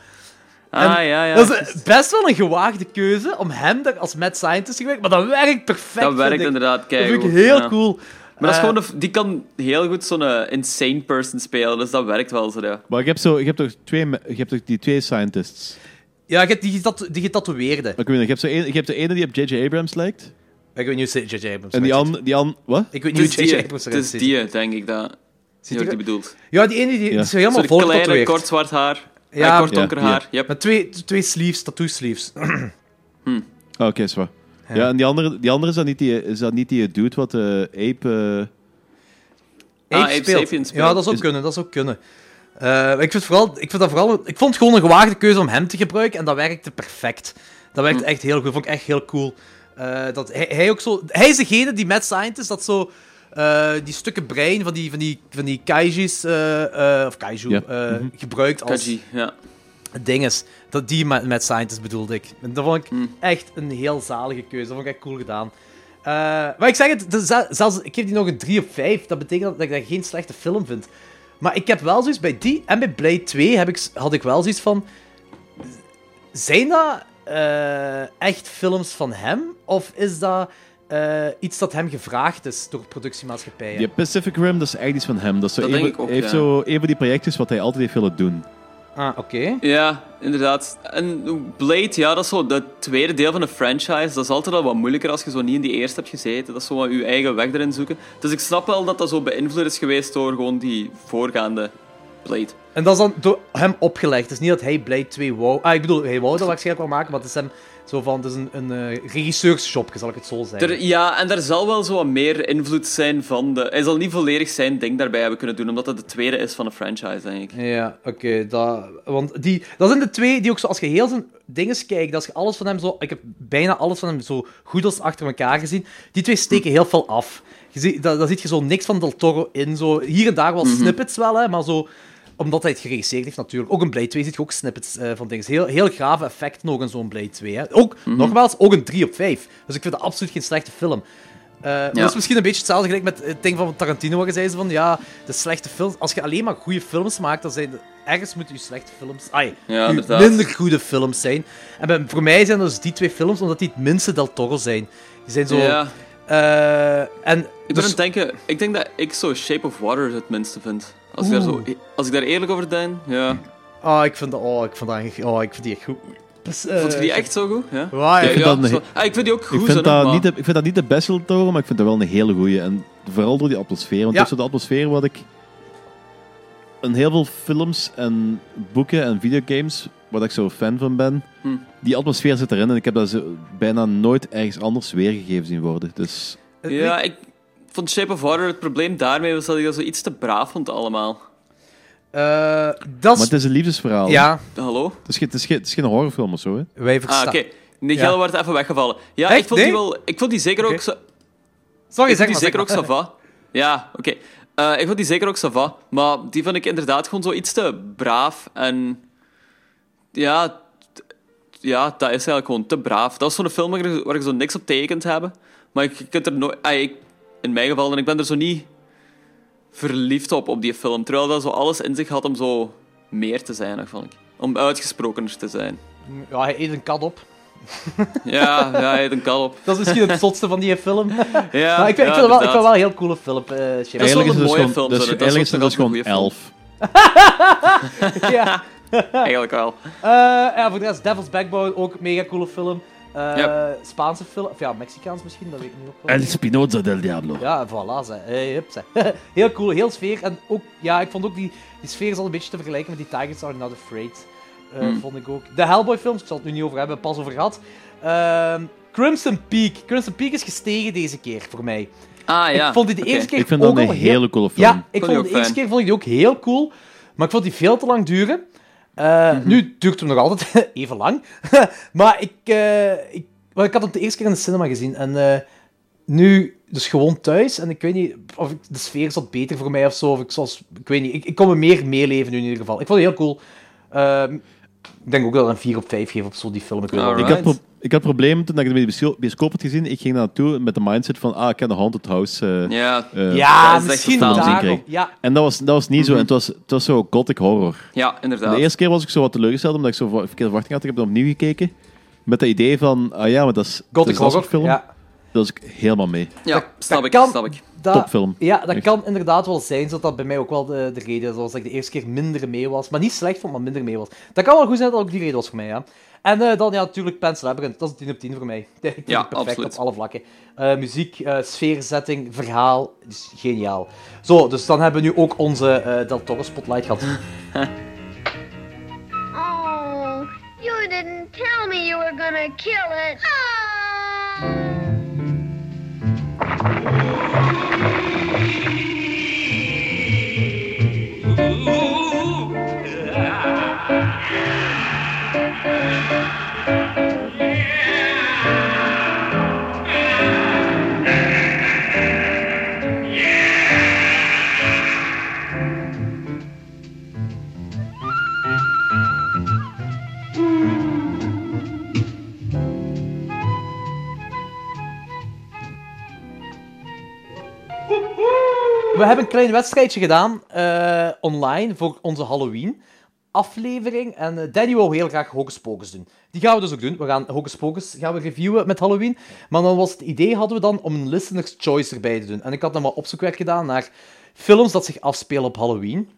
Ah, En ja, ja. Dat is best wel een gewaagde keuze om hem daar als mad scientist te gebruiken, maar dat werkt perfect. Dat werkt inderdaad Dat keigoed. vind ik heel ja. cool. Maar dat is Eh, gewoon een- die kan heel goed zo'n eh, insane person spelen, dus dat werkt wel zo. Ja. Maar je hebt, zo, je hebt toch twee, je hebt toch die twee scientists. Ja, je hebt die, getat- die getatoeëerde. Ik weet niet, je, hebt zo een, je hebt de ene die op J.J. Abrams lijkt. Ik weet niet hoe J.J. Abrams En die andere... Die an, wat? Ik weet niet hoe J.J. die, Abrams het is die, denk ik, dat Ziet die die bedoelt. Ja, die ene die, die is helemaal vol kleine, kort zwart haar. Ja, Ja, kort ja, donker ja. haar. Yep. Met twee, twee sleeves, tattoo sleeves. Ah, Oké, is Ja. en die andere, die andere is, dat niet die, is dat niet die dude wat eh Ape... eh, Ah, Ape Ape speelt. Sapien speelt. Ja, dat zou Is- kunnen, dat zou kunnen. Eh, ik, vind vooral, ik, vind dat vooral, ik vond het gewoon een gewaagde keuze om hem te gebruiken en dat werkte perfect. Dat werkte Hm. echt heel goed, dat vond ik echt heel cool. Eh, dat hij, hij, ook zo, hij is degene die met Scientist dat zo... eh, die stukken brein van die, van die, van die kaijus, eh, eh, of kaiju, Ja. eh, Mhm. gebruikt als Kaji, ja. dinges. Dat die met, met Scientist bedoelde ik. En dat vond ik Hmm. echt een heel zalige keuze. Dat vond ik echt cool gedaan. Eh, maar ik zeg het, de- zelfs, ik geef die nog een 3 op 5. Dat betekent dat ik dat geen slechte film vind. Maar ik heb wel zoiets bij die en bij Blade 2 heb ik, had ik wel zoiets van. Zijn dat eh, echt films van hem? Of is dat eh, iets dat hem gevraagd is door productiemaatschappijen? Die Pacific Rim, dat is echt iets van hem. Dat is zo Dat een, denk van- ik ook, hij heeft ja. zo een van die projectjes wat hij altijd heeft willen doen. Ah, oké. Ja, inderdaad. En Blade, ja, dat is zo het tweede deel van de franchise. Dat is altijd al wat moeilijker als je zo niet in die eerste hebt gezeten. Dat is zo wat je eigen weg erin zoeken. Dus ik snap wel dat dat zo beïnvloed is geweest door gewoon die voorgaande Blade. En dat is dan door hem opgelegd. Het is niet dat hij Blade 2 wou. Ah, ik bedoel, hij wou dat waarschijnlijk wel maken, maar het is hem zo van. Het is een, een eh, zal ik het zo zeggen. Er, ja, en daar zal wel zo wat meer invloed zijn van de... Hij zal niet volledig zijn ding daarbij hebben kunnen doen, omdat het de tweede is van de franchise, denk ik. Ja, oké. dat, want die, dat zijn de twee die ook zo, als je heel zijn dingen kijkt, als je alles van hem zo, ik heb bijna alles van hem zo goed als achter elkaar gezien, die twee steken heel veel af. Je ziet, daar, daar ziet je zo niks van Del Toro in, zo hier en daar wel Mhm. snippets wel, hè, maar zo, omdat hij het geregisseerd heeft natuurlijk. Ook in Blade 2 ziet je ook snippets eh, van dingen. Heel, heel grave effecten nog in zo'n Blade 2. Hè. Ook, Mhm. nogmaals, ook een 3 op 5. Dus ik vind het absoluut geen slechte film. Eh, Dat is misschien een beetje hetzelfde gelijk met het ding van Tarantino, waar je zei ze van ja, de slechte films. Als je alleen maar goede films maakt, dan zijn de, ergens moeten je slechte films. Ai, Ja, minder goede films zijn. En bij- voor mij zijn dus die twee films, omdat die het minste Del Toro zijn. Die zijn zo. Ja. eh, en Ik ben dus- aan het denken, ik denk dat ik zo Shape of Water het minste vind. Als ik, daar zo, Oeh. als ik daar eerlijk over denk, ja. Oh, ik vind, dat- oh, ik vind, dat, oh, ik vind die echt goed. Dus, eh, Vond je die echt zo goed? Ja, ik, vind ja, dat een zo- he- ah, ik vind die ook ik goed. vind, zo, dat maar- niet de, ik vind dat niet de beste Toro, maar ik vind dat wel een hele goeie. En vooral door die atmosfeer. Want Ja. het is zo de atmosfeer wat ik... In heel veel films en boeken en videogames, waar ik zo fan van ben, Hm. die atmosfeer zit erin. En ik heb dat zo bijna nooit ergens anders weergegeven zien worden. Dus... Ja, ik vond Shape of Water, het probleem daarmee was dat ik dat zo iets te braaf vond allemaal. Eh, dat Maar is... het is een liefdesverhaal. Ja, Hallo? Het is, geen, het, is geen, het is geen horrorfilm of zo, hè? wij Ah, verstaan. oké. Nee, Ja. Gelle werd even weggevallen. Ja, Echt? ik vond Nee? die wel... Ik vond die zeker Oké. ook... Zo, Sorry, ik zeg vond die maar. zeker ook sava. Ja, oké. Eh, ik vond die zeker ook sava. Maar die vond ik inderdaad gewoon zo iets te braaf. En... Ja... t- Ja, dat is eigenlijk gewoon te braaf. Dat was zo'n film waar je zo niks op tegen kunt hebben. Maar je kunt er nooit... ah, ik, in mijn geval, en ik ben er zo niet verliefd op, op die film. Terwijl dat zo alles in zich had om zo meer te zijn, vond ik. Om uitgesprokener te zijn. Ja, hij eet een kat op. Ja, ja, hij heeft een kal op. Dat is misschien het zotste van die film. Ja, maar ik vind, ja, ik vind, het wel, ik vind wel een heel coole film. eh of Dat is een het mooie dus film, dus Dat is eigenlijk is het ook dus een gewoon elf. ja. Eigenlijk wel. Eh, ja, voor de rest, Devil's Backbone, ook een mega coole film. Eh. Spaanse film, of ja, Mexicaans misschien, dat weet ik niet ook wel. El Spinoza del Diablo. Ja, voilà, ze. Hey, hup, ze. heel cool, heel sfeer. En ook, ja, ik vond ook die, die sfeer is al een beetje te vergelijken met die Tigers Are Not Afraid. Eh, Hmm. Vond ik ook. De Hellboy films, ik zal het nu niet over hebben, pas over gehad. Ehm, Crimson Peak. Crimson Peak is gestegen deze keer voor mij. Ah ja. Ik vond die de eerste keer Ik vind dat ook een al heel- hele coole film. Ja, ik Vond vond die de ook eerste keer vond ik die ook heel cool. Maar ik vond die veel te lang duren. Eh, Mhm. Nu duurt hem nog altijd even lang. maar ik, eh, ik, ik had hem de eerste keer in de cinema gezien. En eh, nu dus gewoon thuis. En ik weet niet of ik, de sfeer zat beter voor mij of zo. Of ik, zoals, ik weet niet. Ik, ik kon me meer meeleven nu in ieder geval. Ik vond het heel cool. Ik denk ook wel een 4 op 5 geef op zo die film. Ik. Ik had, pro- ik had problemen toen ik het bij de biosco- bioscoop had gezien. Ik ging naartoe met de mindset van, ah, ik heb de Haunted House eh, Ja, eh, Ja, dat misschien daarom. krijgen. Ja, En dat was, dat was niet zo. En het was, het was zo gothic horror. ja, inderdaad. De eerste keer was ik zo wat teleurgesteld, omdat ik zo verkeerde verwachting had. Ik heb het opnieuw gekeken. Met het idee van, ah ja, maar dat is, dat Gothic is dat horror. film. Ja. Dat was ik helemaal mee. ja, dat- snap dat ik, kan- snap ik. Dat, Topfilm. Ja, dat Echt. kan inderdaad wel zijn, zodat dat bij mij ook wel de, de reden was. Dat ik de eerste keer minder mee was. Maar niet slecht vond, maar minder mee was. Dat kan wel goed zijn dat ook die reden was voor mij, ja. En eh, dan ja, natuurlijk Pan's Labyrinth. Dat is een 10 op 10 voor mij. Ik vind Ja, perfect absoluut. op alle vlakken. Eh, muziek, eh, sfeerzetting, verhaal. is geniaal. Zo, dus dan hebben we nu ook onze eh, Del Toro Spotlight gehad. Oh, you didn't tell me you were gonna kill it. We hebben een klein wedstrijdje gedaan eh, online voor onze Halloween-aflevering. En eh, Danny wou heel graag Hocus Pocus doen. Die gaan we dus ook doen. We gaan Hocus Pocus gaan we reviewen met Halloween. Maar dan was het idee, hadden we dan om een listener's choice erbij te doen. En ik had dan wat opzoekwerk gedaan naar films dat zich afspelen op Halloween.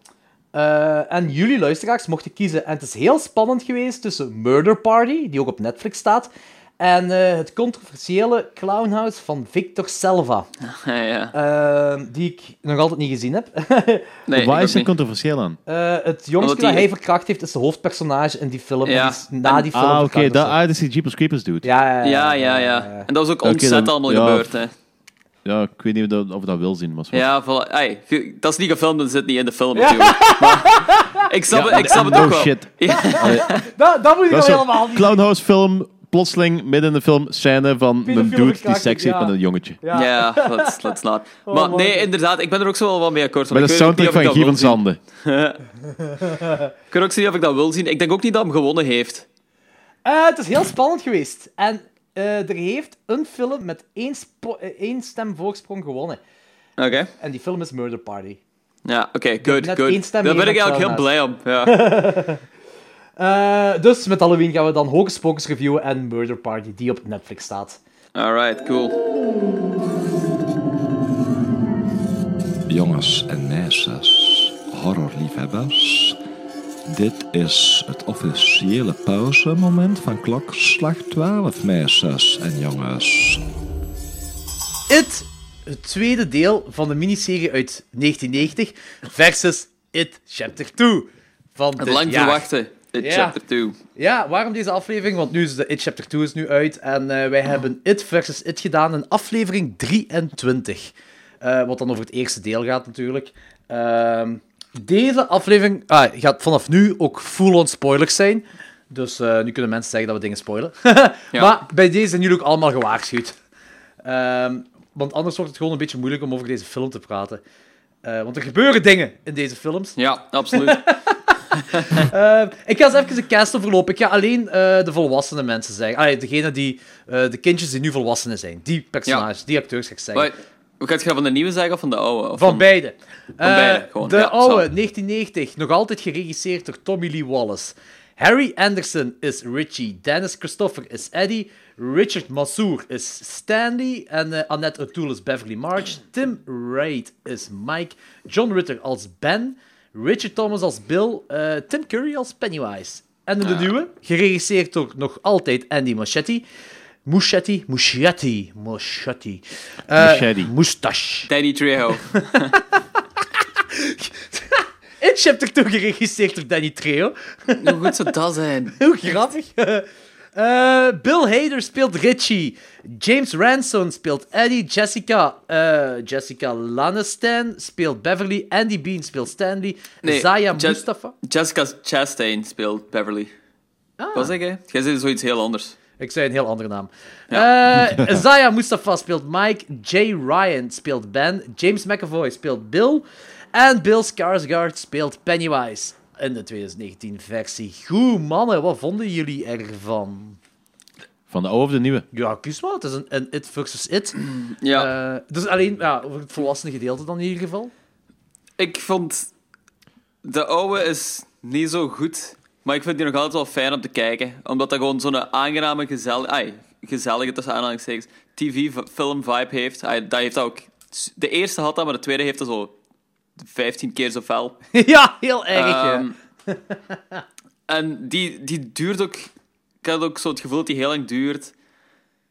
Eh, en jullie luisteraars mochten kiezen. En het is heel spannend geweest tussen Murder Party, die ook op Netflix staat, en eh, het controversiële Clownhouse van Victor Selva. Ja, ja. Eh, die ik nog altijd niet gezien heb. Nee, Waar is er niet. controversieel aan? Eh, het jongste dat die- hij verkracht heeft, is de hoofdpersonage in die film. Ja. Die is na die film Ah, oké. of dat ah, is die Jeepers Creepers dude. Ja, Ja, ja, ja. En dat was ook ontzettend allemaal ja. gebeurd, hè. Ja, ik weet niet of dat, of dat wil zien. Maar is wel- Ja, voilà. Dat is niet gefilmd, dat zit niet in de film natuurlijk. Maar ik snap, Ja, het, ik snap het no ook wel. shit. Ja. Dat, dat moet je Dat is zo- helemaal niet Clownhouse film, plotseling midden in de film, scène van een dude die seks heeft ja. met een jongetje. Ja. Ja, let's, let's not. Oh, maar man. nee, inderdaad, ik ben er ook zo wel wat mee akkoord. want Met de soundtrack van Guy van. Zande. Ik kan ook zien of ik dat wil zien. Ik denk ook niet dat hem gewonnen heeft. Eh, het is heel spannend geweest. En eh, er heeft een film met één, eh, één stem voorsprong gewonnen. Oké. En die film is Murder Party. Ja, oké, good, net good. één stem Daar ben ik eigenlijk heel blij om. Ja. Eh, dus met Halloween gaan we dan Hocus Pocus reviewen en Murder Party, die op Netflix staat. Alright, cool. Jongens en meisjes, horrorliefhebbers. Dit is het officiële pauzemoment van klokslag 12, meisjes en jongens. It, het tweede deel van de miniserie uit 1990, versus It Chapter 2 van Het dit lang jaar. verwachte It Ja. Chapter 2. Ja, waarom deze aflevering? Want nu is de It Chapter 2 is nu uit en eh, wij hebben It versus It gedaan in aflevering 23. Eh, wat dan over het eerste deel gaat natuurlijk. Ehm, deze aflevering ah, gaat vanaf nu ook full-on spoilers zijn. Dus eh, nu kunnen mensen zeggen dat we dingen spoilen. Maar bij deze zijn jullie ook allemaal gewaarschuwd. Ehm, want anders wordt het gewoon een beetje moeilijk om over deze film te praten. Want er gebeuren dingen in deze films. Ja, absoluut. Eh, ik ga eens even de cast overlopen. Ik ga alleen eh, de volwassene mensen zeggen. Allee, degene die, eh, de kindjes die nu volwassenen zijn. Die personages, die acteurs ga ik zeggen. Hoe gaat je van de nieuwe zeggen of van de oude? Of Van beide. Van beide, gewoon. De Ja, oude, sorry. 1990, nog altijd geregisseerd door Tommy Lee Wallace. Harry Anderson is Richie. Dennis Christopher is Eddie. Richard Massour is Stanley. En Annette O'Toole is Beverly March. Tim Wright is Mike. John Ritter als Ben. Richard Thomas als Bill. eh, Tim Curry als Pennywise. En de nieuwe, geregisseerd door nog altijd Andy Muschietti. Muschietti? Muschietti. Muschietti. Eh, Muschietti. Moustache. Danny Trejo. In Chapter 2 geregisseerd door Danny Trejo. Hoe goed zou dat zijn? Hoe grappig. Eh, Bill Hader speelt Richie. James Ransom speelt Eddie. Jessica, eh, Jessica Lanestan speelt Beverly. Andy Bean speelt Stanley. Nee, Zaya Je- Mustafa. Jessica Chastain speelt Beverly. Ah. Wat zeg je? Jij zei zoiets heel anders. Ik zei een heel andere naam. Eh Zaya Mustafa speelt Mike. Jay Ryan speelt Ben. James McAvoy speelt Bill. En Bill Skarsgård speelt Pennywise. In de 2019-versie. Goed, mannen. Wat vonden jullie ervan? Van de oude of de nieuwe? Ja, kies maar. Het is een, een It versus It. Ja. Eh, dus alleen ja, over het volwassene gedeelte dan in ieder geval. Ik vond... De oude is niet zo goed, maar ik vind die nog altijd wel fijn om te kijken. Omdat dat gewoon zo'n aangename, gezellige... Ai, gezellige, tussen aanhalingstekens, tv-film-vibe heeft. Ai, dat heeft dat ook... De eerste had dat, maar de tweede heeft dat zo 15 keer zo fel. ja, heel erg. Ehm, en die, die duurt ook... Ik had ook zo het gevoel dat die heel lang duurt.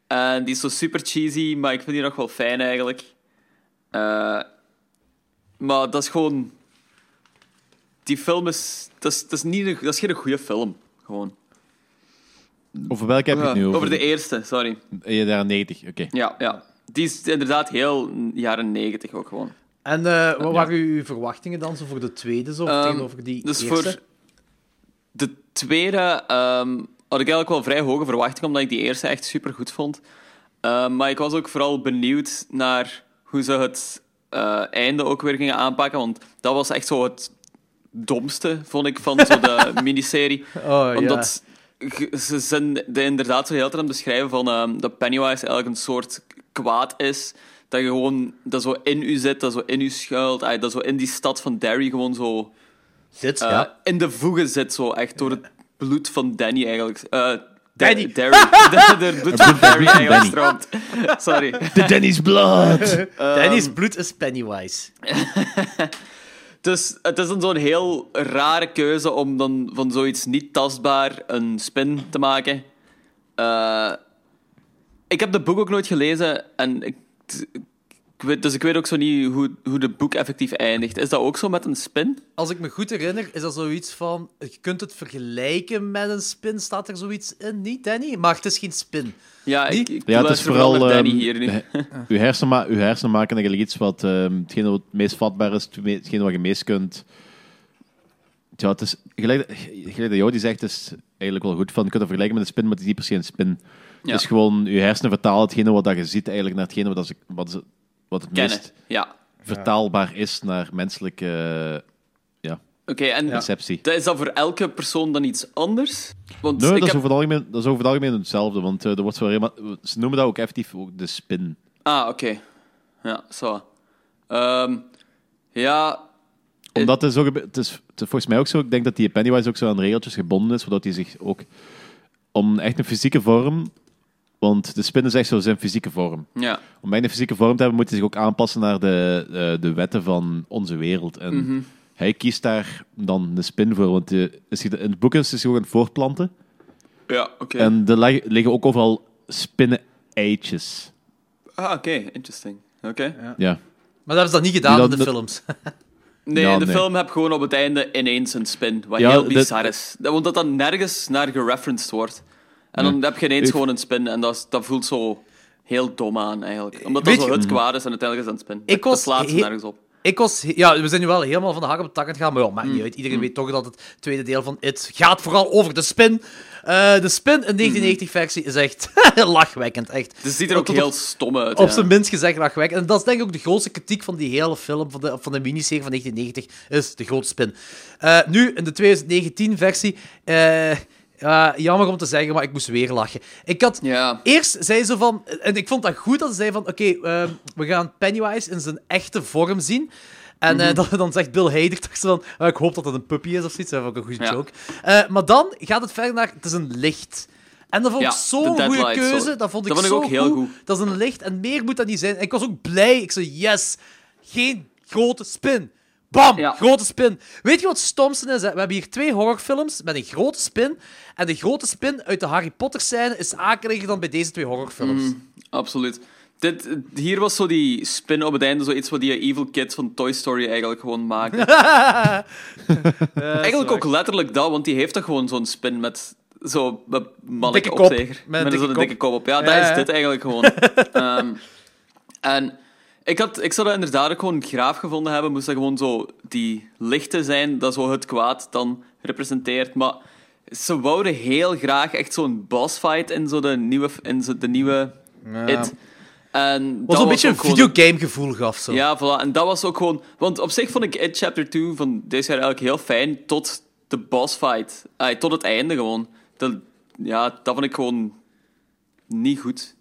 En die is zo super cheesy, maar ik vind die nog wel fijn eigenlijk. Eh, maar dat is gewoon... Die film is... Dat is, dat is, niet een, dat is geen goede film. Gewoon. Over welke heb je het nu over? Over de eerste, sorry. In de jaren 90, oké. Ja, ja. Die is inderdaad heel jaren 90 ook gewoon. En eh, wat waren uw verwachtingen dan zo voor de tweede, zo, Ehm, tegenover die dus eerste? voor de tweede ehm, had ik eigenlijk wel vrij hoge verwachtingen, omdat ik die eerste echt super goed vond. Ehm, maar ik was ook vooral benieuwd naar hoe ze het eh, einde ook weer gingen aanpakken, want dat was echt zo het domste, vond ik, van zo de miniserie. Oh, ja. Omdat ge- ze zijn de, inderdaad zo de hele tijd aan het beschrijven van ehm, dat Pennywise eigenlijk een soort kwaad is, dat je gewoon dat zo in u zit, dat zo in u schuilt, ah, dat zo in die stad van Derry gewoon zo zit, eh, ja. in de voegen zit, zo echt door het bloed van Danny eigenlijk. Eh, Danny. Derry. De- de- Het bloed van Derry eigenlijk stroomt. Sorry. The Danny's blood! Danny's bloed is Pennywise. Dus het is dan zo'n heel rare keuze om dan van zoiets niet tastbaar een spin te maken. Eh, ik heb de boek ook nooit gelezen en ik, ik weet, dus ik weet ook zo niet hoe, hoe de boek effectief eindigt. Is dat ook zo met een spin? Als ik me goed herinner, is dat zoiets van... Je kunt het vergelijken met een spin, staat er zoiets in? Niet, Danny? Maar het is geen spin. Ja, ik, ik Ja, het is vooral... naar Danny ehm, hier nu. uw, hersenen ma- uw hersenen maken eigenlijk iets wat... ehm, hetgene wat het meest vatbaar is, het me- hetgene wat je meest kunt... Ja, het is... Gelijk, gelijk dat jou die zegt, is eigenlijk wel goed van... Je kunt het vergelijken met een spin, maar het is niet per se een spin. Ja. Is gewoon... Uw hersenen vertalen hetgene wat dat je ziet eigenlijk naar hetgene wat, ze, wat, ze, wat het Kennen, meest ja. vertaalbaar is naar menselijke... ja, Oké, en perceptie. dat is dat voor elke persoon dan iets anders? Want Nee, ik dat, is over het algemeen, dat is over het algemeen hetzelfde, want eh, er wordt wel helemaal, ze noemen dat ook effectief ook de spin. Ah, oké. Ja, zo. Ehm, ja, Omdat het, zo, gebe- het, is, het is volgens mij ook zo, ik denk dat die Pennywise ook zo aan regeltjes gebonden is, zodat hij zich ook om echt een fysieke vorm, want de spin is echt zo zijn fysieke vorm. ja. Om een fysieke vorm te hebben, moet hij zich ook aanpassen naar de, eh, de wetten van onze wereld. En Mhm. hij kiest daar dan de spin voor, want eh, is de- in het boek is hij zich ook aan het voortplanten. Ja, oké. En er lig- liggen ook overal spinnen-eitjes. Ah, oké. Interesting. Oké. Ja. Maar dat ze dat niet gedaan in de films. Nee, Ja, in de nee. film heb je gewoon op het einde ineens een spin, wat Ja, heel dat- bizar is. Dat- Want dat dan nergens naar gereferenced wordt. En dan heb je ineens gewoon een spin en dat, is- dat voelt zo heel dom aan, eigenlijk. Omdat Weet dat zo je- het kwaad is en uiteindelijk is het een spin. Ik dat was slaat ze he- nergens op. Ik was... Ja, we zijn nu wel helemaal van de hak op het tak aan het gaan, maar ja, maakt Mm. niet uit. Iedereen weet toch dat het tweede deel van It gaat vooral over de spin. Eh, de spin in 1990-versie is echt lachwekkend, echt. Het ziet er ook Tot heel stom uit. Op ja. zijn minst gezegd lachwekkend. En dat is denk ik ook de grootste kritiek van die hele film, van de, van de miniserie van 1990, is de grote spin. Eh, nu, in de 2019-versie... eh, ja, jammer om te zeggen, maar ik moest weer lachen. Ik had... Eerst zei ze van... En ik vond dat goed dat ze zei van... Oké, ehm, we gaan Pennywise in zijn echte vorm zien. En Mhm. dan, dan zegt Bill Hader toch zo van... "Ah, ik hoop dat het een puppy is of zoiets. Dat vond ik een goede Ja. joke. Eh, maar dan gaat het verder naar... Het is een licht. En dat vond ik zo'n de goede keuze. zo. Dat vond ik Dat vond ik zo ook heel goed. Dat is een licht en meer moet dat niet zijn. En ik was ook blij. Ik zei, yes, geen grote spin. Bam, grote spin. Weet je wat het stomste is? Hè? We hebben hier twee horrorfilms met een grote spin. En de grote spin uit de Harry Potter scène is akeliger dan bij deze twee horrorfilms. Mm, absoluut. Dit, hier was zo die spin op het einde, zoiets wat die evil kid van Toy Story eigenlijk gewoon maakte. eigenlijk ook letterlijk dat, want die heeft toch gewoon zo'n spin met zo met mannelijke opzeger. Met Met zo'n dikke kop op. Ja, Ja, dat is dit eigenlijk gewoon. Ehm, en ik, had, ik zou dat inderdaad ook gewoon graaf gevonden hebben, moest dat gewoon zo die lichten zijn, dat zo het kwaad dan representeert. Maar ze wouden heel graag echt zo'n bossfight in zo de nieuwe, in zo de nieuwe Ja. It. En Wat dat een beetje een videogame gevoel gaf. Zo. Ja, voilà. En dat was ook gewoon... Want op zich vond ik It Chapter 2 van deze jaar eigenlijk heel fijn tot de boss fight. Ay, tot het einde gewoon. Dat, ja, dat vond ik gewoon niet goed.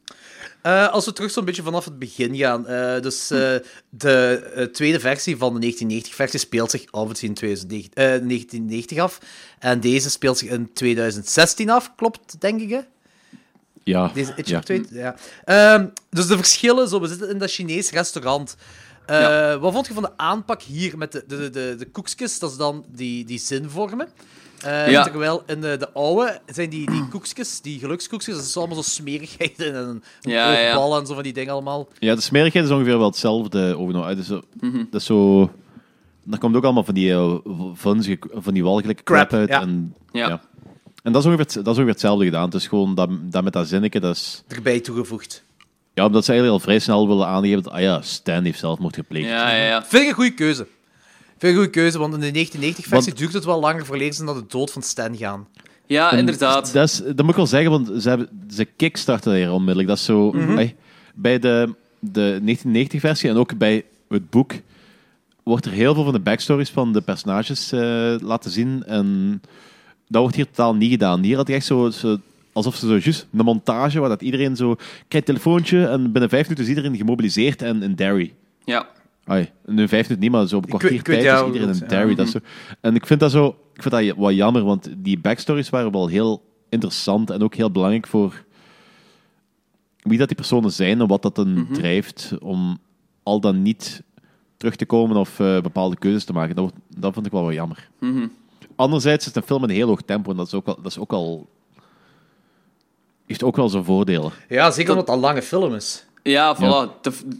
Eh, als we terug zo'n beetje vanaf het begin gaan. eh, dus eh, de tweede versie van de 1990-versie speelt zich obviously in 2009, eh, 1990 af. En deze speelt zich in 2016 af, klopt, denk ik, hè? Ja. Deze ja. Chapter 2, ja. Ehm, dus de verschillen, zo, we zitten in dat Chinees restaurant. Wat vond je van de aanpak hier met de, de, de, de koekjes? Dat is dan die, die zinvormen. Eh, Ja. Terwijl in de, de oude zijn die, die koekjes, die gelukskoekjes, dat is allemaal zo smerigheid en een, een Ja, ja. oogbal en zo van die dingen allemaal. Ja, de smerigheid is ongeveer wel hetzelfde overal. Het is zo, Mhm. Dat is zo... Daar komt ook allemaal van die, eh, vunzige, van die walgelijke crap, Crap, uit. ja. En, Ja. en dat is, ongeveer, het- dat is ongeveer hetzelfde gedaan. Het is gewoon dat, dat met dat zinnetje, dat is... Erbij toegevoegd. Ja, omdat ze eigenlijk al vrij snel willen aangeven dat, ah ja, Stan heeft zelfmoord gepleegd. Ja, ja, ja. Vind ik een goede keuze. Een goede keuze, want in de 1990-versie duurt het wel langer voor ze naar de dood van Stan gaan. Ja, En inderdaad. Dat, is, dat moet ik wel zeggen, want ze, hebben, ze kickstarten hier onmiddellijk. Dat is zo... Mhm. bij de, de 1990-versie en ook bij het boek wordt er heel veel van de backstories van de personages eh, laten zien. En dat wordt hier totaal niet gedaan. Hier had je echt zo, zo alsof ze zo juist een montage waar dat iedereen zo krijgt een telefoontje en binnen vijf minuten is iedereen gemobiliseerd en in Derry. Ja. Ai, nu vijf minuten niet, maar zo op een kwartier ik tijd is iedereen Derry. ja. Dat zo. En ik vind dat zo, ik vind dat wat jammer, want die backstories waren wel heel interessant en ook heel belangrijk voor wie dat die personen zijn en wat dat dan Mhm. drijft om al dan niet terug te komen of eh, bepaalde keuzes te maken. Dat, dat vond ik wel wat jammer. Mhm. Anderzijds is het een film in een heel hoog tempo en dat is ook al, dat is ook al heeft ook wel zijn voordelen. Ja, zeker omdat het een lange film is. Ja, voilà. Ja. De-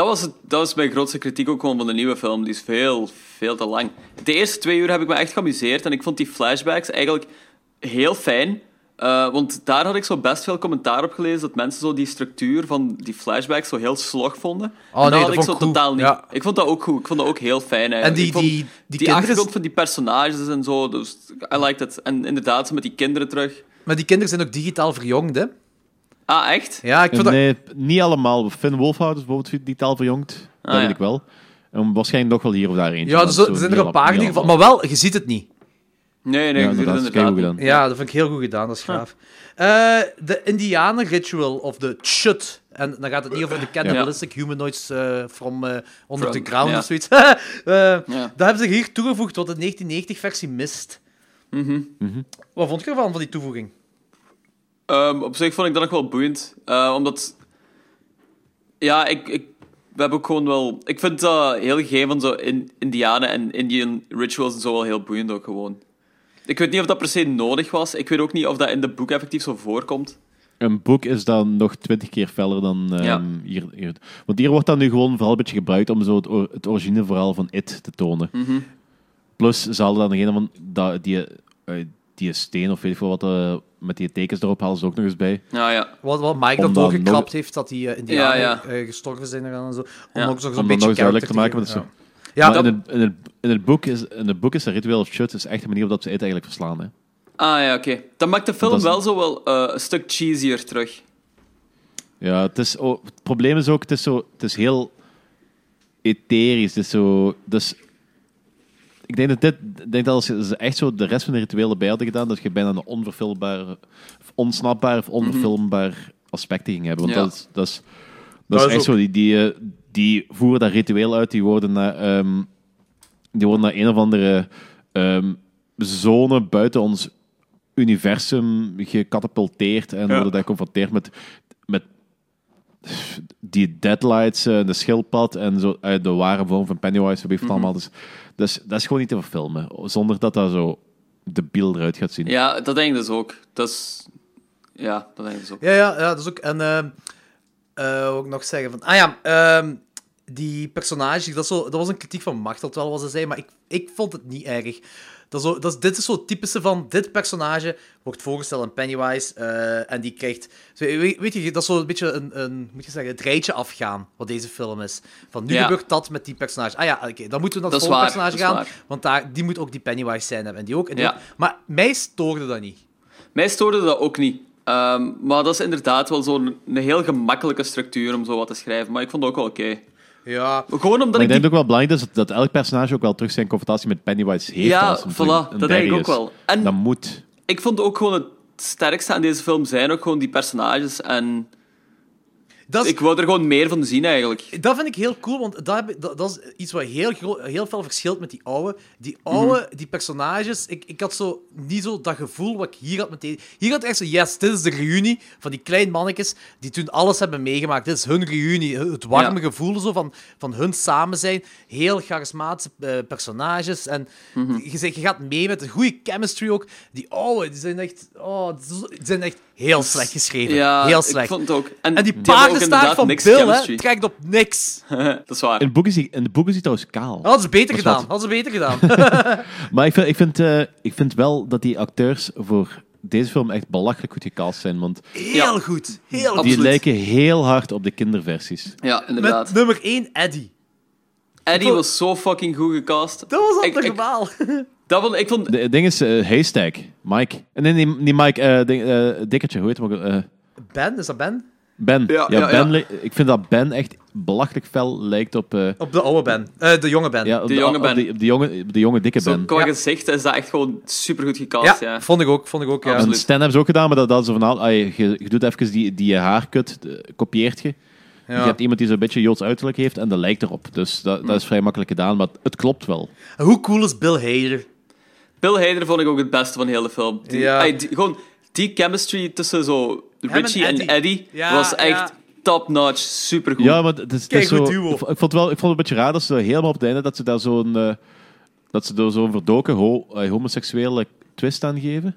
dat, was het, dat was mijn grootste kritiek ook gewoon van de nieuwe film. Die is veel, veel te lang. De eerste twee uur heb ik me echt geamuseerd en ik vond die flashbacks eigenlijk heel fijn. Eh, want daar had ik zo best veel commentaar op gelezen dat mensen zo die structuur van die flashbacks zo heel slog vonden. Oh, en nee, dat had ik zo goed. totaal niet. Ja. Ik vond dat ook goed. Ik vond dat ook heel fijn eigenlijk. En die- Ik vond die- die die kinderen- achtergrond van die personages en zo, dus I liked it. En inderdaad, zo met die kinderen terug. Maar die kinderen zijn ook digitaal verjongd, hè? Ah, echt? Ja, ik vond dat... Nee, niet allemaal. Finn Wolfhard is bijvoorbeeld die taal verjongd. dat Ah, weet ik wel. En waarschijnlijk nog wel hier of daar eentje. Ja, dus, er zijn er een paar ieder geval. Maar wel, je ziet het niet. Nee, nee, Ja, dat is inderdaad keigoed niet. Ja, dat vind ik heel goed gedaan. Dat is gaaf. Eh, de Indianen Ritual, of de Chut. En dan gaat het niet over de cannibalistic humanoids eh, from eh, under From- the ground ja. of zoiets. Eh, Ja. Dat hebben ze hier toegevoegd tot de 1990-versie Mist. Mhm. Wat vond je ervan, van die toevoeging? Ehm, op zich vond ik dat nog wel boeiend. eh, omdat... Ja, ik, ik... We hebben ook gewoon wel... Ik vind dat heel gegeven van zo in, Indianen en Indian rituals en zo wel heel boeiend ook gewoon. Ik weet niet of dat per se nodig was. Ik weet ook niet of dat in de boek effectief zo voorkomt. Een boek is dan nog twintig keer feller dan ehm, Ja. hier, hier. Want hier wordt dat nu gewoon vooral een beetje gebruikt om zo het, or- het originele verhaal van It te tonen. Mhm. Plus, ze hadden dan degene van dat, die, eh, die steen of weet ik veel wat, eh, met die tekens erop halen ze ook nog eens bij. Ja, ja. Wat, wat Mike dat doorgekrapt nog- heeft, dat die eh, Indianen Ja, ja. eh, gestorven zijn en zo. Om Ja. ook zo- zo'n beetje nog eens duidelijk te maken. met zo. Ja, maar dat- in, het, in, het, in, het boek is, in het boek is de Ritual of Chut is echt een manier waarop ze het eigenlijk verslaan. Hè. Ah ja, oké. Dat maakt de film is- wel zo wel eh, een stuk cheesier terug. Ja, het, is, oh, het probleem is ook, het is, zo, het is heel etherisch. Het is zo, dus ik denk dat, dit, ik denk dat als je echt zo de rest van de rituelen bij hadden gedaan, dat je bijna een onverfilmbare, of onsnapbaar of onverfilmbaar aspecten ging hebben. Want Ja. dat is, dat is, dat Dat is is echt ook- zo, die, die, eh, die voeren dat ritueel uit, die worden naar, ehm, die worden naar een of andere ehm, zone buiten ons universum gecatapulteerd en worden daar geconfronteerd met die deadlights, eh, de schildpad en zo, eh, de ware vorm van Pennywise, weet ik wat allemaal. Dus, dus dat is gewoon niet te verfilmen, zonder dat dat zo de beeld eruit gaat zien. Ja, dat denk ik dus ook. Dat is... Ja, dat denk ik dus ook. Ja, ja, ja, dat is ook. En ehm eh, ik nog zeggen van. Ah ja, ehm, die personage, dat, zo, dat was een kritiek van Machteld wel, wat ze zei, maar ik, ik vond het niet erg. Dat is zo, dat is, dit is zo typische van dit personage wordt voorgesteld aan Pennywise eh, en die krijgt. weet, weet je, dat is zo een beetje een, een moet je zeggen, het rijtje afgaan wat deze film is. Van nu Ja. gebeurt dat met die personage. Ah ja, oké, dan moeten we naar Dat het volgende personage gaan, waar. want daar, die moet ook die Pennywise zijn hebben en die ook. En die Ja. ook. Maar mij stoorde dat niet. Mij stoorde dat ook niet. Ehm, maar dat is inderdaad wel zo'n een heel gemakkelijke structuur om zo wat te schrijven. Maar ik vond het ook wel oké. Ja. Gewoon omdat Maar ik ik denk die... ook wel belangrijk is dat, dat elk personage ook wel terug zijn confrontatie met Pennywise heeft. Ja, voilà, dat denk ik ook is. wel. En- Dat moet. Ik vond ook gewoon het sterkste aan deze film zijn ook gewoon die personages. En Dat is- ik wou er gewoon meer van zien eigenlijk. Dat vind ik heel cool, want dat, heb ik- dat, dat is iets wat heel, heel veel verschilt met die oude. Die oude, die personages, ik, ik had zo niet zo dat gevoel wat ik hier had meteen. Hier had ik echt zo, yes, dit is de reunie van die kleine mannetjes die toen alles hebben meegemaakt. Dit is hun reunie, het warme Ja. gevoel zo van, van hun samen zijn. Heel charismatische eh, personages. En je, zegt, je gaat mee met een goede chemistry ook. Die oude, die zijn echt, oh, die zijn echt heel slecht geschreven. Ja, heel ik slecht. vond het ook. En, En die paardenstaart van Bill, hè, trekt op niks. dat is waar. In de boeken is hij, in de boeken is hij trouwens kaal. Hadden ze beter Dat is gedaan. Hadden ze beter gedaan. Maar ik vind, ik, vind, eh, ik vind wel dat die acteurs voor deze film echt belachelijk goed gecast zijn. Want Heel goed. Heel die. Absoluut. lijken heel hard op de kinderversies. Ja, inderdaad. Met nummer 1, Eddie. Eddie was zo fucking goed gecast. Dat was al Ik- toch ik- normaal. Dat vond, ik vond... De- Het ding is eh, Haystack, Mike. En nee, niet Mike, eh, ding, eh, Dikkertje, hoe heet hem ook? eh, Ben, is dat Ben? Ben. Ja, Ja, ja, ben ja. li- Ik vind dat Ben echt belachelijk fel lijkt op... eh, Op de oude Ben. Eh, de jonge Ben. ja, op De jonge op Ben. die- op de, jonge, de jonge dikke Zo, Ben. qua Ja. gezicht is dat echt gewoon supergoed gecast, ja. vond ik ook. Vond ik ook ja. En Stan hebben ze ook gedaan, maar dat, dat is van al, ah, je, je doet even die, die haarkut, kopieert je. Ja. Je hebt iemand die zo'n beetje Joods uiterlijk heeft en dat lijkt erop. Dus dat, dat is vrij makkelijk gedaan, maar het klopt wel. Hoe cool is Bill Hader? Bill Hader vond ik ook het beste van de hele film. Die, Ja. ay, die- gewoon die chemistry tussen zo Richie en en Eddie. Eddie, Ja, was echt ja. top-notch, supergoed. Ja, maar het is, het is Keigoed zo, ik, vond het wel, ik vond het een beetje raar dat ze helemaal op het einde dat ze daar zo'n eh, dat ze er zo'n verdoken ho, eh, homoseksuele twist aan geven.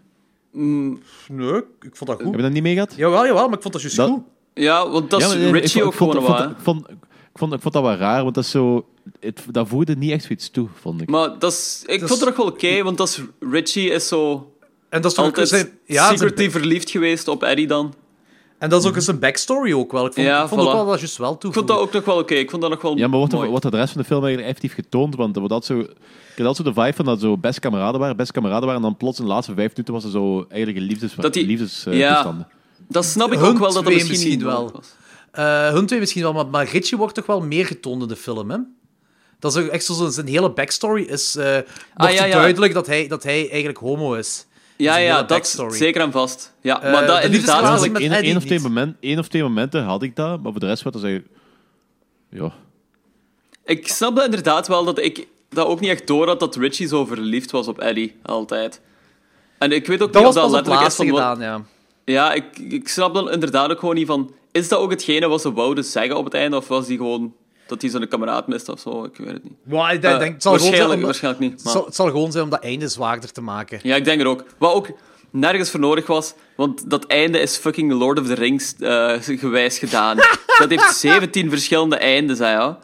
Nee, ik vond dat goed. Heb je dat niet mee gehad? Jawel, jawel, maar ik vond dat juist Dat- goed. Ja, want dat is eh, Richie ik, ook gewoon ik vond, waar. Ik, vond, ik, vond, dat wel raar, want dat is zo... Het, dat voegde niet echt zoiets toe, vond ik. Maar dat is, ik Dat vond het nog wel oké, want dat is, Richie is zo En dat is toch ook altijd zijn, ja, zijn- secretly verliefd geweest op Eddie dan. en dat is ook eens een backstory ook wel. Ik vond, Ja, ik vond ook voilà. wel dat juist wel toe. Ik vond dat ook nog wel oké. Ik vond dat nog wel Ja, maar wordt, er- mooi. wordt dat de rest van de film eigenlijk effectief getoond? Want wordt altijd zo... Ik had altijd zo de vibe van dat zo best kameraden waren, best kameraden waren, en dan plots in de laatste vijf minuten was er zo eigenlijk een liefdes, Dat die- liefdes eh, Ja. toestanden. Dat snap ik Hun ook wel, dat dat misschien, misschien niet wel. was. Eh, hun twee misschien wel, maar, maar Richie wordt toch wel meer getoond in de film, hè? Dat is ook echt zo, zijn hele backstory is... eh wordt Ah, ja, ja. duidelijk dat hij, dat hij eigenlijk homo is. Ja, Zijn ja, dat backstory. zeker en vast. Ja, Eh, maar dat de inderdaad... Ja, met één, of twee niet. moment, één of twee momenten had ik dat, maar voor de rest werd er zeggen... Ja. Ik snap dat inderdaad wel, dat ik dat ook niet echt door had dat Richie zo verliefd was op Eddie, altijd. En ik weet ook Dat niet was of dat letterlijk is laatste van... wat- gedaan, ja. Ja, ik, ik snap dan inderdaad ook gewoon niet van... Is dat ook hetgene wat ze wouden zeggen op het einde, of was die gewoon... Dat hij zijn kameraad mist of zo, ik weet het niet. Maar ik denk, het, zal gewoon waarschijnlijk, om, waarschijnlijk niet. het Maar... zal, het zal gewoon zijn om dat einde zwaarder te maken. Ja, ik denk er ook. Wat ook nergens voor nodig was, want dat einde is fucking Lord of the Rings eh, gewijs gedaan. dat heeft 17 verschillende eindes, hè, ja.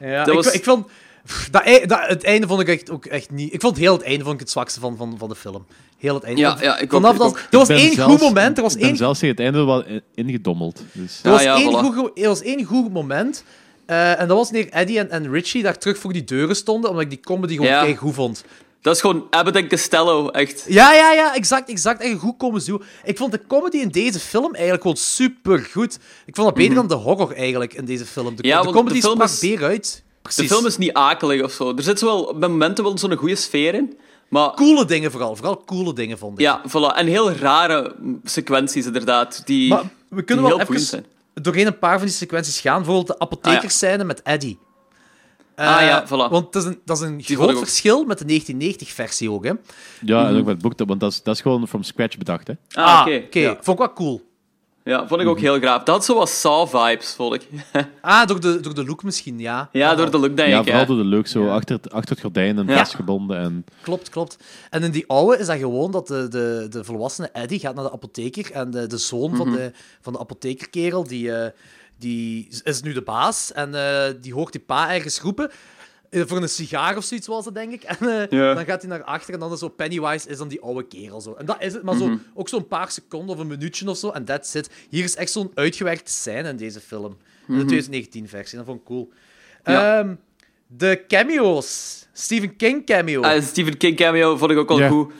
Ja, Dat ik, was- ik vond... pff, Dat, ei- dat, het einde vond ik echt, ook echt niet... Ik vond heel het einde vond ik het zwakste van, van, van de film. Heel het einde. Ja, ja, ik Vanaf ik dat... Er was één zelfs- goed moment. Er was Ik ben één, zelfs tegen het einde wel in- ingedommeld. Dus. er was ja, één, voilà. goed, er was één goed moment. eh, en dat was wanneer Eddie en, en Richie daar terug voor die deuren stonden, omdat ik die comedy gewoon Ja. kei goed vond. Dat is gewoon Abbott en Costello, echt. Ja, ja, ja, exact, exact. Echt een goed comedy. Ik vond de comedy in deze film eigenlijk gewoon super goed. Ik vond dat beter dan de horror eigenlijk in deze film. De, Mhm. Ja, de comedy de film sprak is- beter uit. De film is niet akelig of zo. Er zit zo wel bij momenten wel zo'n goede sfeer in. Maar Coole dingen vooral. Vooral coole dingen, vond ik. ja, voilà. En heel rare mm, sequenties, inderdaad. Die, Maar we kunnen die wel even zijn. doorheen een paar van die sequenties gaan. Bijvoorbeeld de apothekerscène met Eddie. Ah Eh, ja, voilà. Want dat is een, dat is een groot verschil met de 1990-versie ook, hè. Ja, en ook met het boek, want dat is, dat is gewoon from scratch bedacht. Hè. Ah, oké. Ja. Vond ik wel cool. Ja, vond ik ook heel graaf. Dat had zo wat Saw-vibes, vond ik. Ah, door de, door de look misschien, ja. ja, door de look, denk Ja, ik. vooral ja. door de leuk, zo achter, het, achter het gordijn en Ja. vastgebonden. En, Klopt, klopt. En in die oude is dat gewoon dat de, de, de volwassene Eddie gaat naar de apotheker en de, de zoon van, Mhm. de, van de apothekerkerel, die, eh, die is nu de baas en eh, die hoort die pa ergens roepen. Eh, Voor een sigaar of zoiets was het, denk ik. En eh, dan gaat hij naar achter en dan is zo Pennywise is dan die oude kerel. Zo. En dat is het, maar zo, Mhm. ook zo'n paar seconden of een minuutje of zo. En that's it. Hier is echt zo'n uitgewerkte scène in deze film. In de Mhm. 2019-versie. Dat vond ik cool. Ja. Ehm, de cameo's. Stephen King cameo. Ah, Stephen King cameo vond ik ook wel Ja. goed.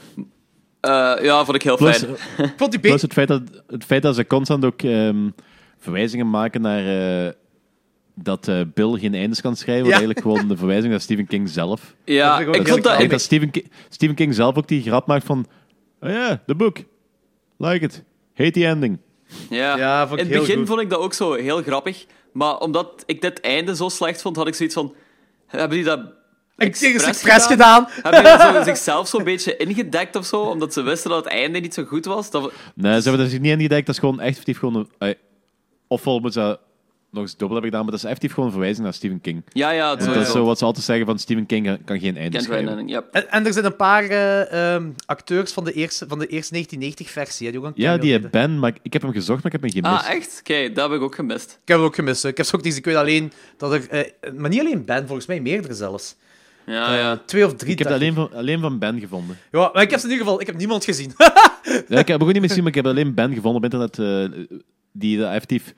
Eh, ja, vond ik heel plus, fijn. ik vond die plus het, feit dat, het feit dat ze constant ook ehm, verwijzingen maken naar eh, dat eh, Bill geen eindes kan schrijven, Ja. eigenlijk gewoon de verwijzing naar Stephen King zelf. Ja, ik vond dat... Ik dat Stephen King, Stephen King zelf ook die grap maakt van... Oh ja, de boek. Like it. Hate the ending. ja. Ja, vond ik In het heel begin goed. vond ik dat ook zo heel grappig. Maar omdat ik dit einde zo slecht vond, had ik zoiets van... Hebben die dat Ik zeg eens expres gedaan. Hebben die dat zo zichzelf zo'n beetje ingedekt of zo? Omdat ze wisten dat het einde niet zo goed was? Dat... Nee, ze hebben er zich niet ingedekt. Dat is gewoon effectief gewoon... Een, ofwel moeten ze nog eens dubbel hebben gedaan, maar dat is effectief gewoon een verwijzing naar Stephen King. Ja, ja, En dat is zo wat ze altijd zeggen van Stephen King kan geen einde schrijven. yep. En, en er zijn een paar eh, ehm, acteurs van de eerste, van de eerste 1990-versie. Die ook Ja, die deden. Ben, maar ik heb hem gezocht, maar ik heb hem gemist. Ah, echt? Oké, dat heb ik ook gemist. Ik heb het ook gemist. hè. Ik heb ze ook niet. Ik weet alleen dat er. eh, maar niet alleen Ben, volgens mij meerdere zelfs. Ja, Eh, ja. Twee of drie. ik heb het alleen van, alleen van Ben gevonden. Ja, maar ik heb ze in ieder geval. Ik heb niemand gezien. Ja, ik heb ook niet meer gezien, maar ik heb alleen Ben gevonden op internet. eh, die dat effectief...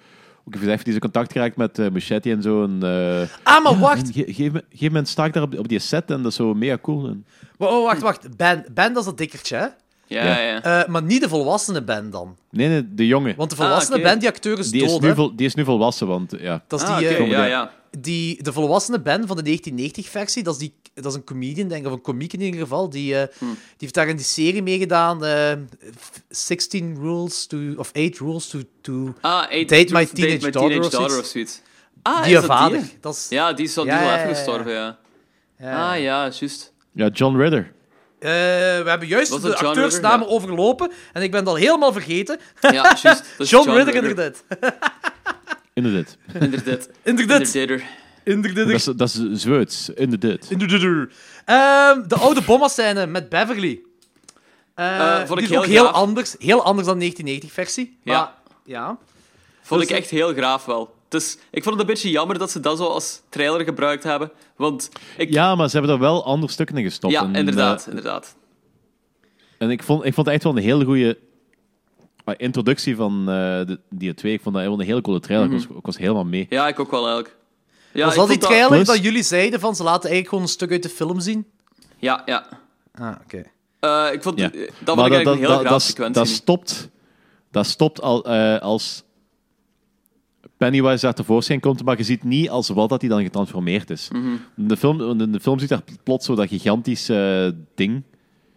Ook even gezegd, die is in contact geraakt met eh Muschetti en zo. En, eh, ah, maar wacht. ge- geef me, geef me een staak daar op, op die set en dat is zo mega cool. En, Oh, wacht, wacht. Ben, ben, dat is dat dikkertje, hè? Ja, Ja. ja. Eh, maar niet de volwassene Ben dan. Nee, nee, de jongen. Want de volwassene Ah. Ben, die acteur is Die is, dood, nu hè. vol, die is nu volwassen, want ja. Dat is Ah, die, eh, ja, ja. Die, de volwassene Ben van de 1990-versie, dat, is die- dat is een comedian, denk ik, of een komiek in ieder geval. Die, eh, die heeft daar in die serie meegedaan. eh 16 Rules to... of 8 Rules to... to Ah, Eight Date My Date Teenage Daughter of Daughter zoiets. of zoiets. Ah, Die is dat vader. Die? Dat is- Ja, die is al, die Ja, is al ja, even ja, ja. gestorven, ja. Ja. Ah, ja, juist. Ja, John Ritter. Eh, we hebben juist Was de het John acteursnamen Ritter? overlopen en ik ben dat helemaal vergeten. Ja, John, John Ritter, Ritter. inderdaad. Inderdaad. Inderdaad. Inderdaad. Inderdaad. Dat is, dat is Zweeds. Inderdaad. Inderdaad. Ehm, de oude bomma-scène met Beverly. Eh, Eh, vond die ik is ook heel heel gaaf. anders, heel anders dan de 1990-versie. Ja. Maar, ja. Vond Dus ik echt heel graaf wel. Dus ik vond het een beetje jammer dat ze dat zo als trailer gebruikt hebben. Want ik... Ja, maar ze hebben er wel andere stukken in gestopt. Ja, En, inderdaad, eh, inderdaad. en ik vond, ik vond het echt wel een hele goede introductie van eh, de, die twee. Ik vond dat een hele coole trailer. Mhm. ik, was, ik was helemaal mee. Ja, ik ook wel eigenlijk. Ja, was dat die trailer dat, jullie zeiden van ze laten eigenlijk gewoon een stuk uit de film zien? Ja, ja. Ah, oké. Eh, ik vond, Ja. Dat vond Maar ik eigenlijk een heel dat, dat, sequentie. dat stopt, dat stopt al, eh, als Pennywise daar tevoorschijn komt, maar je ziet niet als wat dat hij dan getransformeerd is. Mhm. de, film, in de film ziet daar plots zo dat gigantisch eh, ding.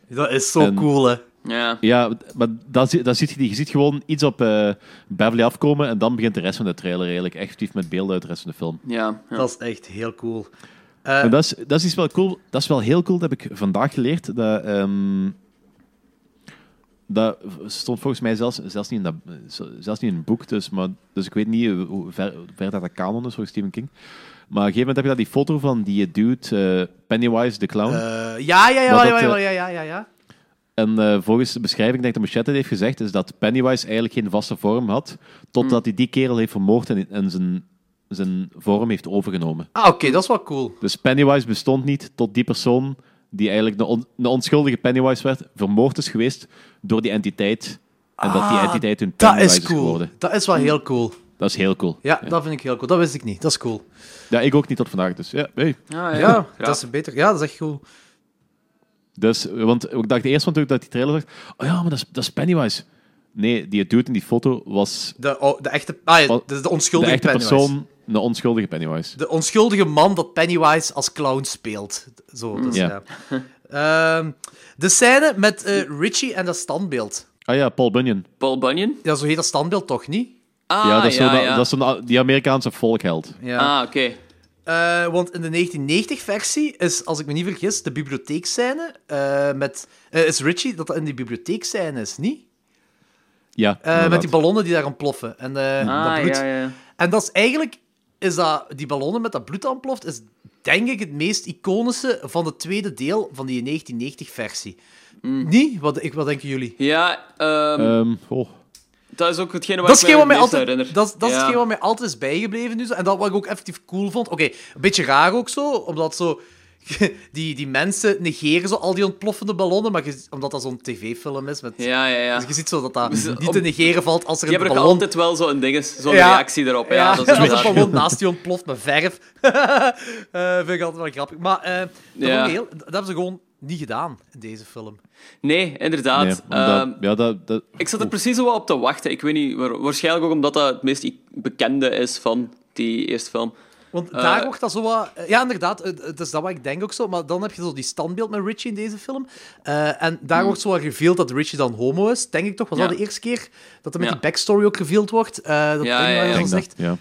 Dat is zo En- cool, hè. Ja. Ja, maar dat, dat ziet je, je ziet gewoon iets op eh, Beverly afkomen en dan begint de rest van de trailer eigenlijk effectief met beelden uit de rest van de film. Ja, ja. Dat is echt heel cool. Eh, En dat is, dat is iets wel cool. Dat is wel heel cool. Dat heb ik vandaag geleerd. Dat, ehm, dat stond volgens mij zelfs, zelfs, niet in dat, zelfs niet in het boek. Dus, maar, dus ik weet niet hoe ver, hoe ver dat, dat kanon is voor Stephen King. Maar op een gegeven moment heb je daar die foto van die dude, eh, Pennywise, de clown. eh, ja, ja, ja, Wat ja, dat, ja, ja, ja, ja, ja. En eh, volgens de beschrijving, denk ik dat Machete heeft gezegd, is dat Pennywise eigenlijk geen vaste vorm had, totdat hij die kerel heeft vermoord en, en zijn, zijn vorm heeft overgenomen. Ah, oké, dat is wel cool. Dus Pennywise bestond niet tot die persoon die eigenlijk een, on- een onschuldige Pennywise werd, vermoord is geweest door die entiteit. En dat die Ah, entiteit Dat Pennywise is cool. geworden. Dat is wel heel cool. Dat is heel cool. Ja, dat vind ik heel cool. Dat wist ik niet. Dat is cool. Ja, ik ook niet tot vandaag. Dus ja, hey. Ja, ja. dat is beter. Ja, dat is echt cool. Dus, want ik dacht eerst van toen ik dat die trailer zag, oh ja, maar dat is, dat is Pennywise. Nee, die het doet in die foto was De, oh, de echte... Ah, ja, de, de de onschuldige echte Pennywise. persoon, een onschuldige Pennywise. De onschuldige man dat Pennywise als clown speelt. Zo, dus, Ja. ja. Ehm, de scène met eh, Richie en dat standbeeld. Ah ja, Paul Bunyan. Paul Bunyan? Ja, zo heet dat standbeeld toch niet? Ah, ja, dat is, ja, ja. dat is die Amerikaanse volkheld. Ja. Ah, oké. Eh, want in de 1990-versie is, als ik me niet vergis, de bibliotheekscène eh, met... eh, is Richie dat dat in die bibliotheekscène is, niet? Ja, Eh, met die ballonnen die daar ontploffen. En, eh, Ah, dat bloed. ja, ja. En dat is eigenlijk... Is dat, die ballonnen met dat bloed dat ontploft, is denk ik het meest iconische van het tweede deel van die 1990-versie. Mm. Niet? Wat, ik, wat denken jullie? Ja, ehm, Ehm, oh. Dat is ook hetgene Dat ik me wat mij meest altijd, herinner. dat, is- dat hetgeen wat mij altijd is bijgebleven nu. zo. En dat wat ik ook effectief cool vond. Oké, een beetje raar ook zo, omdat zo... Die, die mensen negeren zo al die ontploffende ballonnen, maar je- omdat dat zo'n tv-film is. Met, Ja, ja, ja. Dus je ziet zo dat dat Dus niet te negeren valt als er een hebben ook ballon... altijd wel zo'n ding, zo'n Ja. reactie erop. Ja, Ja, dat is als een ballon naast die ontploft met verf. Eh, vind ik altijd wel grappig. Maar dat, Ja. heel, dat hebben ze gewoon niet gedaan in deze film. Nee, inderdaad. Nee, omdat- Ehm, ja, dat, dat, ik zat er precies zo wat op te wachten. Ik weet niet, wa- waarschijnlijk ook omdat dat het meest bekende is van die eerste film. Want Eh, daar wordt dat zo wat... Ja, inderdaad, het het is dat wat ik denk ook zo. Maar dan heb je zo die standbeeld met Richie in deze film. Eh, en daar wordt zo wat revealed dat Richie dan homo is. Denk ik toch? Was Hmm. Ja. dat de eerste keer dat er met Ja. die backstory ook revealed wordt? Eh, dat Ja, ja, ja. dat, zegt. ja.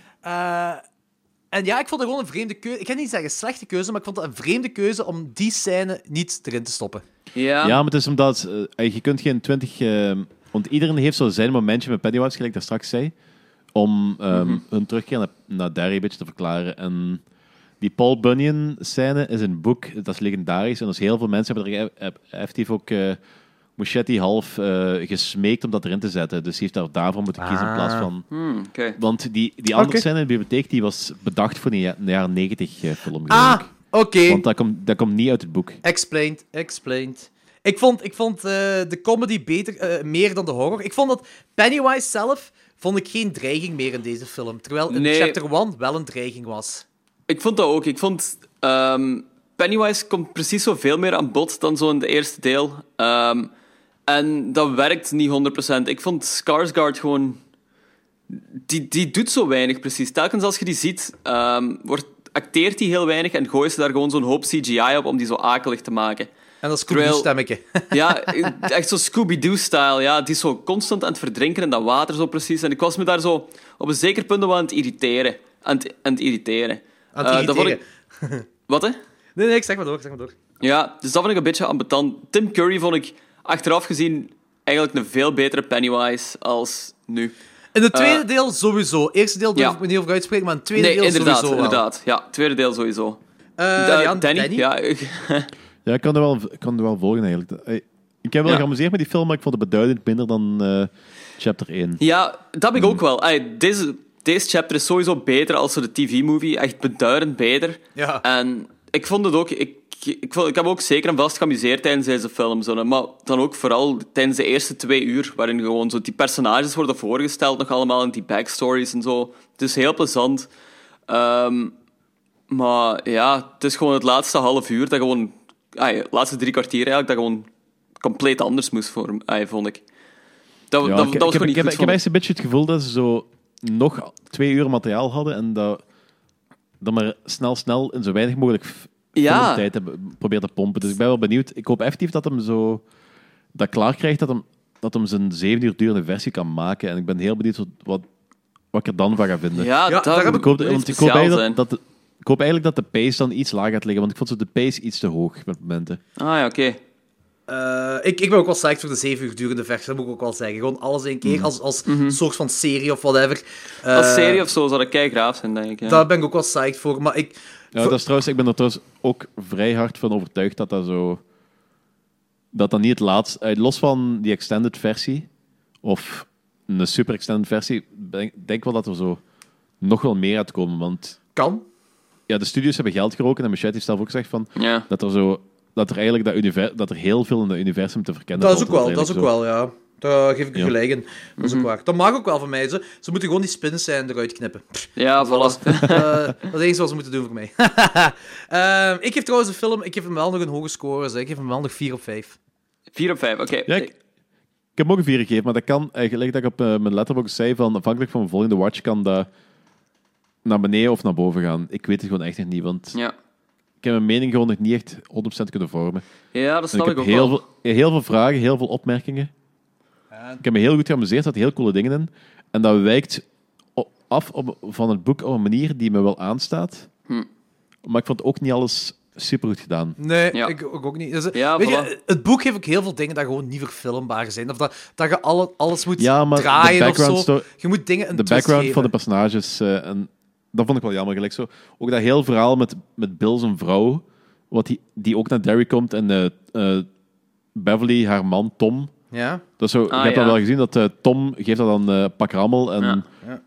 En ja, ik vond het gewoon een vreemde keuze. Ik ga niet zeggen slechte keuze, maar ik vond het een vreemde keuze om die scène niet erin te stoppen. Ja, Ja, maar het is omdat eh, je kunt geen 20. eh, want iedereen heeft zo zijn momentje met Pennywise, gelijk ik daar straks zei. Om ehm, Mhm. hun terugkeer naar, naar Derry een beetje te verklaren. En die Paul Bunyan scène is een boek, dat is legendarisch. En dus heel veel mensen hebben er effectief ook eh Muschetti half eh, gesmeekt om dat erin te zetten. Dus hij heeft daar daarvoor moeten kiezen in plaats van. Hmm, oké. Want die, die andere scène in de bibliotheek die was bedacht voor een ja- een jaren 90 eh, film. Ah, oké. Want dat komt, dat komt niet uit het boek. Explained, explained. Ik vond, ik vond eh, de comedy beter, eh, meer dan de horror. Ik vond dat Pennywise zelf vond ik geen dreiging meer in deze film. Terwijl in Nee. chapter 1 wel een dreiging was. Ik vond dat ook. Ik vond... ehm, Pennywise komt precies zoveel meer aan bod dan zo in de eerste deel. Ehm, En dat werkt niet 100%. Ik vond Skarsgård gewoon... Die, die doet zo weinig, precies. Telkens als je die ziet, ehm, wordt, acteert hij heel weinig en gooien ze daar gewoon zo'n hoop CGI op om die zo akelig te maken. En dat Scooby-Doo-stemmetje. Ja, echt zo Scooby-Doo-style. Ja, die is zo constant aan het verdrinken in dat water, zo precies. En ik was me daar zo op een zeker punt wel aan het irriteren. Aan het, aan het irriteren. Aan het Eh, irriteren. ik... Wat, hè? Nee, nee, ik zeg maar door, zeg maar door. Ja, dus dat vond ik een beetje ambetant. Tim Curry vond ik achteraf gezien eigenlijk een veel betere Pennywise als nu. In het tweede Eh, deel sowieso. Eerste deel durf ja. ik me niet over uitspreken, maar in het tweede nee, deel inderdaad, sowieso wel. inderdaad. Ja, tweede deel sowieso. Eh, Da- ja, Danny? Danny? Ja, ik- Ja, ik kan er wel, kan er wel volgen eigenlijk. Ik heb wel Ja. geamuseerd met die film, maar ik vond het beduidend minder dan eh, chapter 1. Ja, dat heb ik ook wel. Ay, deze, deze chapter is sowieso beter als de TV-movie. Echt beduidend beter. Ja. En ik vond het ook... Ik, ik, ik heb ook zeker en vast geamuseerd tijdens deze film. Zo, maar dan ook vooral tijdens de eerste twee uur, waarin gewoon zo die personages worden voorgesteld nog allemaal en die backstories en zo. Het is heel plezant. Ehm, maar ja, het is gewoon het laatste half uur dat gewoon... laatste drie kwartier eigenlijk, dat gewoon compleet anders moest voor me, ay, vond ik. Dat, Ja, dat, ik, dat was ik gewoon niet ik, goed ik heb echt een beetje het gevoel dat ze zo nog twee uur materiaal hadden en dat, dat maar snel, snel in zo weinig mogelijk Ja. hebben probeert te pompen. Dus ik ben wel benieuwd. Ik hoop effectief dat hem zo dat klaar krijgt, dat hem, dat hem zijn zeven uur durende versie kan maken. En ik ben heel benieuwd wat, wat, wat ik er dan van ga vinden. Ja, Ja, daar heb ik hoop, want ik hoop, eigenlijk dat, ik hoop eigenlijk dat de pace dan iets laag gaat liggen, want ik vond zo de pace iets te hoog met momenten. Ah ja, oké. Eh, ik, ik ben ook wel psyched voor de zeven uur durende versie, dat moet ik ook wel zeggen. Gewoon alles in één keer, Mhm. als, als soort van serie of whatever. Mhm. Als Eh, serie of zo zou dat kei graaf zijn, denk ik. Ja. Daar ben ik ook wel psyched voor, maar ik... Ja, dat is trouwens, ik ben er trouwens ook vrij hard van overtuigd dat dat zo. Dat dat niet het laatste. eh, Los van die extended versie, of een super extended versie, denk denk wel dat er zo nog wel meer uitkomen. Want Kan. ja, de studios hebben geld geroken en Machete heeft zelf ook gezegd van, Ja. dat er zo. Dat er eigenlijk dat, univer, dat er heel veel in dat universum te verkennen Dat is ook wel, dat is ook wel, ja. Daar geef ik je Ja. gelijk in. Dat is ook waar. Dat mag ook wel van mij. Ze, ze moeten gewoon die spins zijn eruit knippen. Ja, dat is voilà. Eh, dat is het enige wat ze moeten doen voor mij. Ehm, ik geef trouwens de film, ik geef hem wel nog een hoge score. zeg. Ik geef hem wel nog 4 op 5. 4 op 5, oké. Ja, ik, ik heb hem ook een 4 gegeven, maar dat kan eigenlijk dat ik op eh, mijn letterbox zei van afhankelijk van mijn volgende watch kan dat naar beneden of naar boven gaan. Ik weet het gewoon echt nog niet, want Ja. ik heb mijn mening gewoon nog niet echt 100% kunnen vormen. Ja, dat snap ik ook heel wel. veel, heel veel vragen, heel veel opmerkingen. Ik heb me heel goed geamuseerd, er zaten heel coole dingen in. En dat wijkt af op, van het boek op een manier die me wel aanstaat. Hm. Maar ik vond ook niet alles super goed gedaan. Nee, Ja. ik, ik ook niet. Dus, Ja, weet voilà. je, het boek heeft ook heel veel dingen dat gewoon niet verfilmbaar zijn. Of dat, dat je alle, alles moet Ja, maar de draaien of zo. Je moet dingen een de twist background van de personages. eh, en dat vond ik wel jammer. Gelijk zo. Ook dat heel verhaal met, met Bill zijn vrouw, wat die, die ook naar Derry komt en eh, eh, Beverly, haar man Tom. Ja. Dat is zo, Ah, je hebt ja. dat wel gezien, dat eh, Tom geeft dat dan eh pak rammel en Ja. Ja.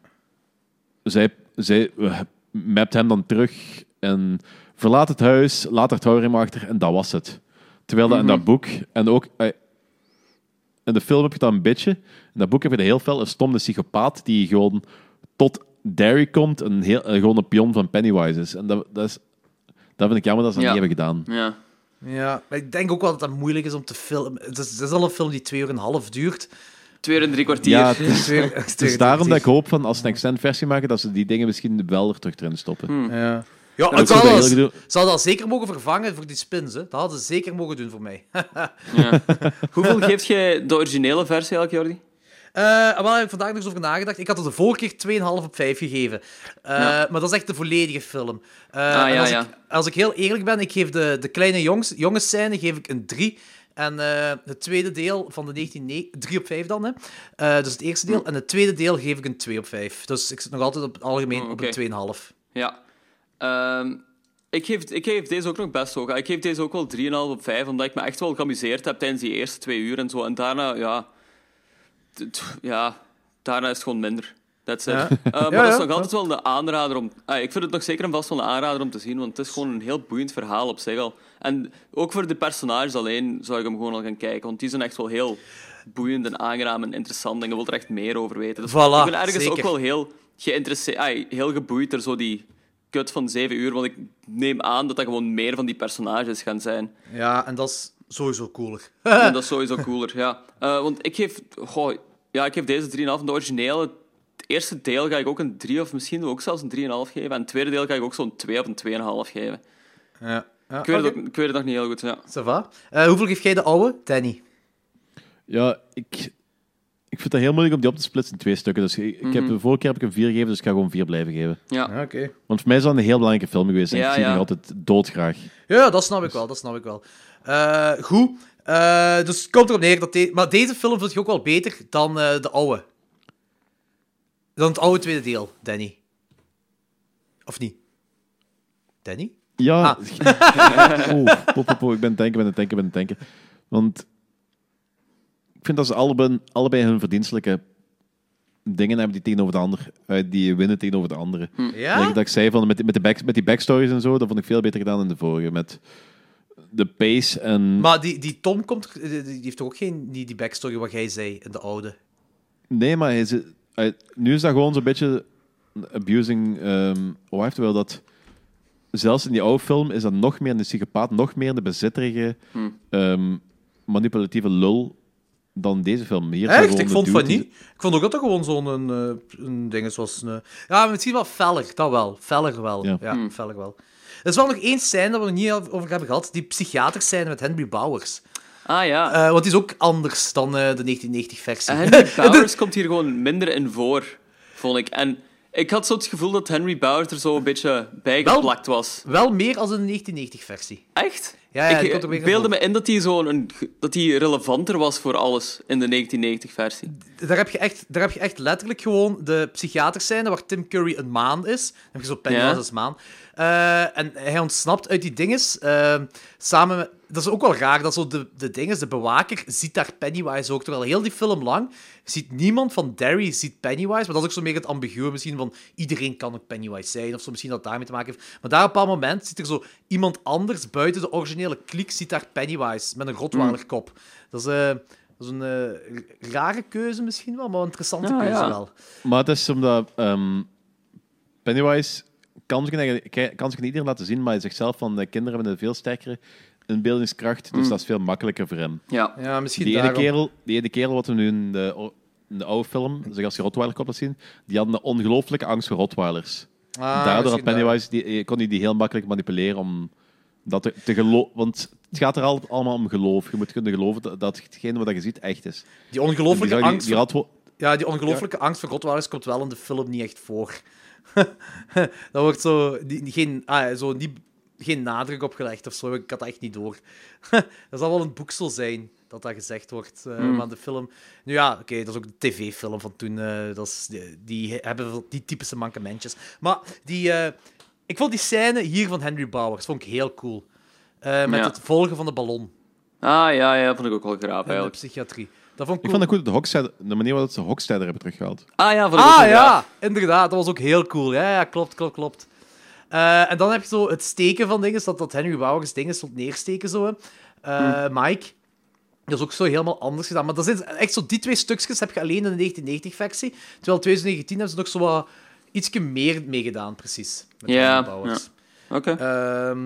zij, zij eh, mapt hem dan terug en verlaat het huis, laat haar trouwring achter en dat was het. Terwijl dat in Mhm. dat boek, en ook eh, in de film heb je dat een beetje, in dat boek heb je dat heel veel, een stom de psychopaat die gewoon tot Derry komt en heel, eh, gewoon een pion van Pennywise is. En dat, dat, is, dat vind ik jammer dat ze dat Ja. niet hebben gedaan. Ja. Ja, maar ik denk ook wel dat dat moeilijk is om te filmen. Het is, het is al een film die twee uur en een half duurt. Twee uur en drie kwartier. Ja, het is, Twee- het twee is kwartier. daarom dat ik hoop van als ze een extended versie maken, dat ze die dingen misschien wel er terug erin stoppen. Hm. Ja, ja het zou bij dat, gedoe- zou dat zeker mogen vervangen voor die spins. Hè. Dat hadden ze zeker mogen doen voor mij. Ja. Hoeveel geeft jij de originele versie eigenlijk, Jordi? Eh, wel, heb ik vandaag nog eens over nagedacht. Ik had er de vorige keer 2,5 op 5 gegeven. Ja. Maar dat is echt de volledige film. Ah, ja, als, ja. Ik, als ik heel eerlijk ben, ik geef de, de kleine jongs, jongensscène geef ik een 3. En het tweede deel van de 19... 3 op 5 dan, hè. Dus het eerste deel. En het tweede deel geef ik een 2 op 5. Dus ik zit nog altijd op het algemeen Oh, op een 2,5. Ja. Ehm, ik, geef, ik geef deze ook nog best hoog. Ik geef deze ook wel 3,5 op 5, omdat ik me echt wel geamuseerd heb tijdens die eerste twee uur en zo. En daarna, ja... Ja, daarna is het gewoon minder. That's it. Ja. Eh, maar Ja, dat is nog altijd wel een aanrader om... ah, ik vind het nog zeker en vast wel een aanrader om te zien, want het is gewoon een heel boeiend verhaal op zich al. En ook voor de personages alleen zou ik hem gewoon al gaan kijken, want die zijn echt wel heel boeiend en aangenaam en interessant en je wilt er echt meer over weten. Dus Voilà, ik ben ergens ook wel heel geïnteresseerd, heel geboeid door zo die kut van zeven uur, want ik neem aan dat dat gewoon meer van die personages gaan zijn. Ja, en dat is... sowieso cooler. Ja, dat is sowieso cooler, ja. Eh, want ik geef, goh, ja, ik geef deze 3,5 van de originele. Het eerste deel ga ik ook een 3 of misschien ook zelfs een 3,5 geven. En het tweede deel ga ik ook zo'n 2 of een 2,5 geven. Ja. ja Ik weet, het ook, ik weet het nog niet heel goed, ja. Ça va. Eh, hoeveel geef jij de oude, Danny? Ja, ik, ik vind het heel moeilijk om die op te splitsen in twee stukken. Dus ik, ik heb, Mhm. de vorige keer heb ik een 4 gegeven, dus ik ga gewoon 4 blijven geven. Ja. oké. Want voor mij is dat een heel belangrijke film geweest en Ja, ik zie die ja. nog altijd doodgraag. Ja, dat snap ik wel, dat snap ik wel. Eh, goed. Eh, dus het komt erop neer dat... de- maar deze film vind je ook wel beter dan eh, de oude. Dan het oude tweede deel, Danny. Of niet? Danny? Ja. Ah. oh, po, po, po, ik ben het denken, ben het denken, ben het denken. Want ik vind dat ze allebei, allebei hun verdienstelijke dingen hebben die tegenover de ander, die winnen tegenover de andere. Ja? Like dat ik zei van met, die- met, de back, met die backstories en zo, dat vond ik veel beter gedaan dan de vorige. Met de pace en. Maar die, die Tom komt, die, die heeft toch ook geen die, die backstory wat jij zei in de oude? Nee, maar hij zit- hij- nu is dat gewoon zo'n beetje abusing. ehm hoe heeft wel dat. Zelfs in die oude film is dat nog meer een psychopaat, nog meer de bezitterige, Hm. ehm, manipulatieve lul dan deze film. Hier is dat Echt? gewoon Ik de vond van dude die- niet. Ik vond ook dat er gewoon zo'n een, eh, een ding is zoals... Een, ja, misschien wel feller, dat wel. Feller wel. Ja, Ja. feller wel. Er is wel nog één scène dat we nog niet over hebben gehad. Die psychiaterscène met Henry Bowers. Ah ja. Eh, want die is ook anders dan eh, de 1990-versie. En Henry Bowers komt hier gewoon minder in voor, vond ik. En ik had zo het gevoel dat Henry Bowers er zo een beetje bijgeplakt was. Wel meer als in de 1990-versie. Echt? Ja, ik beelde me in dat hij, zo een, dat hij relevanter was voor alles in de 1990-versie. Daar heb, je echt, daar heb je echt letterlijk gewoon de psychiaterscène waar Tim Curry een maan is. Dan heb je zo Pennywise Ja. als maan. Eh, en hij ontsnapt uit die dinges. eh, samen met, dat is ook wel raar, dat zo de, de dinges, de bewaker, ziet daar Pennywise ook. Terwijl heel die film lang ziet niemand van Derry ziet Pennywise. Maar dat is ook zo meer het ambiguë misschien van iedereen kan ook Pennywise zijn. Of zo misschien dat het daarmee te maken heeft. Maar daar op een bepaald moment ziet er zo iemand anders buiten de originele kliek ziet daar Pennywise met een Rottweiler kop. Dat is... eh, dat is een eh, rare keuze misschien wel, maar een interessante Ja, keuze ja. wel. Maar het is omdat ehm, Pennywise kan zich, niet iedereen laten zien, maar hij zegt zelf van de kinderen hebben een veel sterkere inbeeldingskracht, dus Mm. dat is veel makkelijker voor hem. Ja, ja misschien die ene, daarom. kerel, die ene kerel wat we nu in de, in de oude film, zeg als je Rottweiler laat zien, die had een ongelooflijke angst voor Rottweilers. Ah, Daardoor had Pennywise, die, eh, kon hij die heel makkelijk manipuleren om dat te, te geloven. Want het gaat er al, allemaal om geloof. Je moet kunnen geloven dat, dat hetgene wat je ziet echt is. Die ongelooflijke die angst Die, Ja, die ongelooflijke angst voor Rottweilers komt wel in de film niet echt voor. dat wordt zo, die, geen, ah, zo niet, geen nadruk op gelegd of zo. Ik had dat echt niet door. dat zal wel een boeksel zijn dat dat gezegd wordt. eh, Hmm. Maar de film... Nu ja, oké, dat is ook de tv-film van toen. eh, dat is, die, die hebben die typische mankementjes. Maar die, eh, ik vond die scène hier van Henry Bowers vond ik heel cool. Met Ja. het volgen van de ballon Ah ja, ja, vond ik ook wel graaf in de eigenlijk. psychiatrie. Dat vond ik vond het goed dat de, de manier waarop ze Hocksteder hebben teruggehaald. Ah ja, Ah ja, inderdaad. Dat was ook heel cool. Ja, ja klopt, klopt, klopt. Eh, en dan heb je zo het steken van dingen, dat, dat Henry Bowers dingen stond neersteken zo. hè. Eh, Hm. Mike. Dat is ook zo helemaal anders gedaan. Maar dat zijn echt zo die twee stukjes heb je alleen in de 1990-versie. Terwijl in 2019 hebben ze nog zo wat ietsje meer meegedaan, precies. Met Ja, Henry Bowers. ja. Oké. Ehm,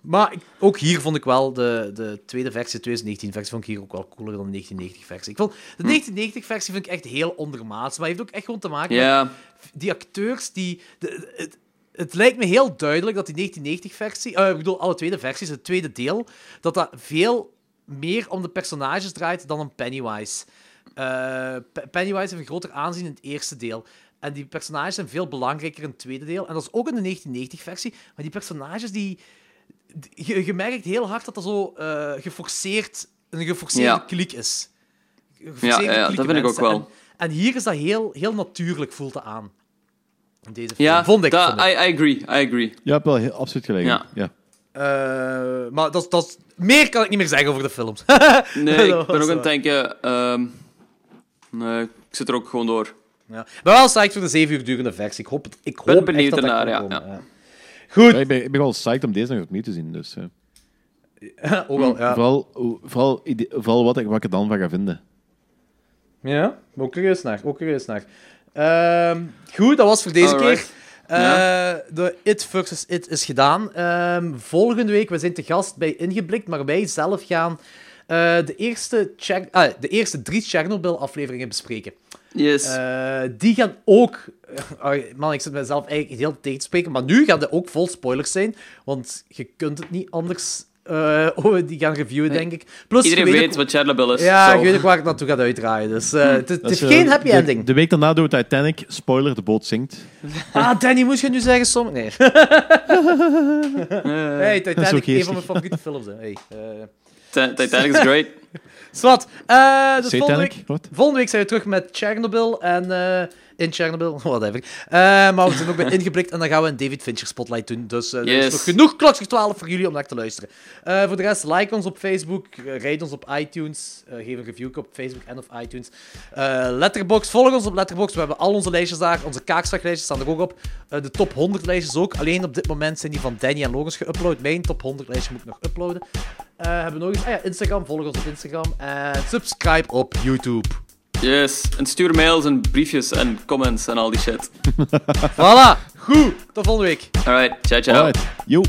maar ik- ook hier vond ik wel de, de tweede versie, de 2019-versie, vond ik hier ook wel cooler dan de 1990-versie. Ik vond de 1990-versie vind ik echt heel ondermaats, maar heeft ook echt gewoon te maken met die acteurs die... De, het, het lijkt me heel duidelijk dat die 1990-versie, eh, ik bedoel alle tweede versies, het tweede deel, dat dat veel meer om de personages draait dan om Pennywise. Eh, Pe- Pennywise heeft een groter aanzien in het eerste deel. En die personages zijn veel belangrijker in het tweede deel. En dat is ook in de 1990-versie. Maar die personages, die... Je, je merkt heel hard dat dat zo eh, geforceerd, een geforceerde Ja. kliek is. Ja, Geforceerde ja, ja, kliek dat vind ik ook mensen. wel. En, en hier is dat heel, heel natuurlijk, voelt het aan. In deze film. Ja, vond ik. dat- vond ik. I, I agree, I agree. Je hebt wel heel, absoluut gelijk. Ja. ja. Eh, maar dat, dat meer kan ik niet meer zeggen over de films. Nee, Dat ik ben ook aan het eh, denken... ehm, nee, ik zit er ook gewoon door. Ja. Ik ben wel psyched voor de 7 uur durende versie. Ik hoop, het, ik hoop Ben echt benieuwd dat dat ernaar, kan ja, komen, ja. Goed. Ja, ik, ben, ik ben wel psyched om deze nog opnieuw te zien. Dus, eh. Ook al, ja. vooral, vooral, ide- vooral wat, ik, wat ik er dan van ga vinden. Ja, ook curieus naar. Ook curieus naar. Ehm, goed, dat was voor deze Alright. keer. Eh, De It versus It is gedaan. Ehm, volgende week, we zijn te gast bij Ingeblikt, maar wij zelf gaan de, eerste ah, de eerste drie Chernobyl-afleveringen bespreken. Yes. Eh, die gaan ook... ah, man, ik zit mezelf eigenlijk heel tegen te spreken, maar nu gaan er ook vol spoilers zijn, want je kunt het niet anders... eh, oh, die gaan reviewen, denk ik. Plus, Iedereen weet ook- wat Chernobyl is. Ja, zo. ik weet ook waar ik naartoe ga uitdraaien. Dus eh, het, het is geen eh, happy de- ending. De week daarna doen we Titanic. Spoiler, de boot zinkt. Ah, Danny, moest je nu zeggen soms? Nee. hey, Titanic, een van mijn favoriete films. Hè. Hey, eh. Titanic is great. Zwat. Eh, dus volgende week, volgende week zijn we terug met Chernobyl en... in Chernobyl, whatever. Eh maar we zijn ook bij ingeblikt en dan gaan we een David Fincher spotlight doen. Dus eh, er is nog genoeg klokslag 12 voor jullie om naar te luisteren. Eh, voor de rest, like ons op Facebook, uh, rate ons op iTunes, geef een review op Facebook en op iTunes. Letterboxd, volg ons op Letterboxd. We hebben al onze lijstjes daar. Onze kaakslaglijstjes staan er ook op. De top 100 lijstjes ook. Alleen op dit moment zijn die van Danny en Logos geüpload. Mijn top 100 lijstje moet ik nog uploaden. Hebben we nog eens... Ah ja, Instagram. Volg ons op Instagram. En subscribe op YouTube. Yes. En stuur mails en briefjes en comments en al die shit. Voilà. Goed. Tot volgende week. Alright. Ciao, ciao. Alright. Yo.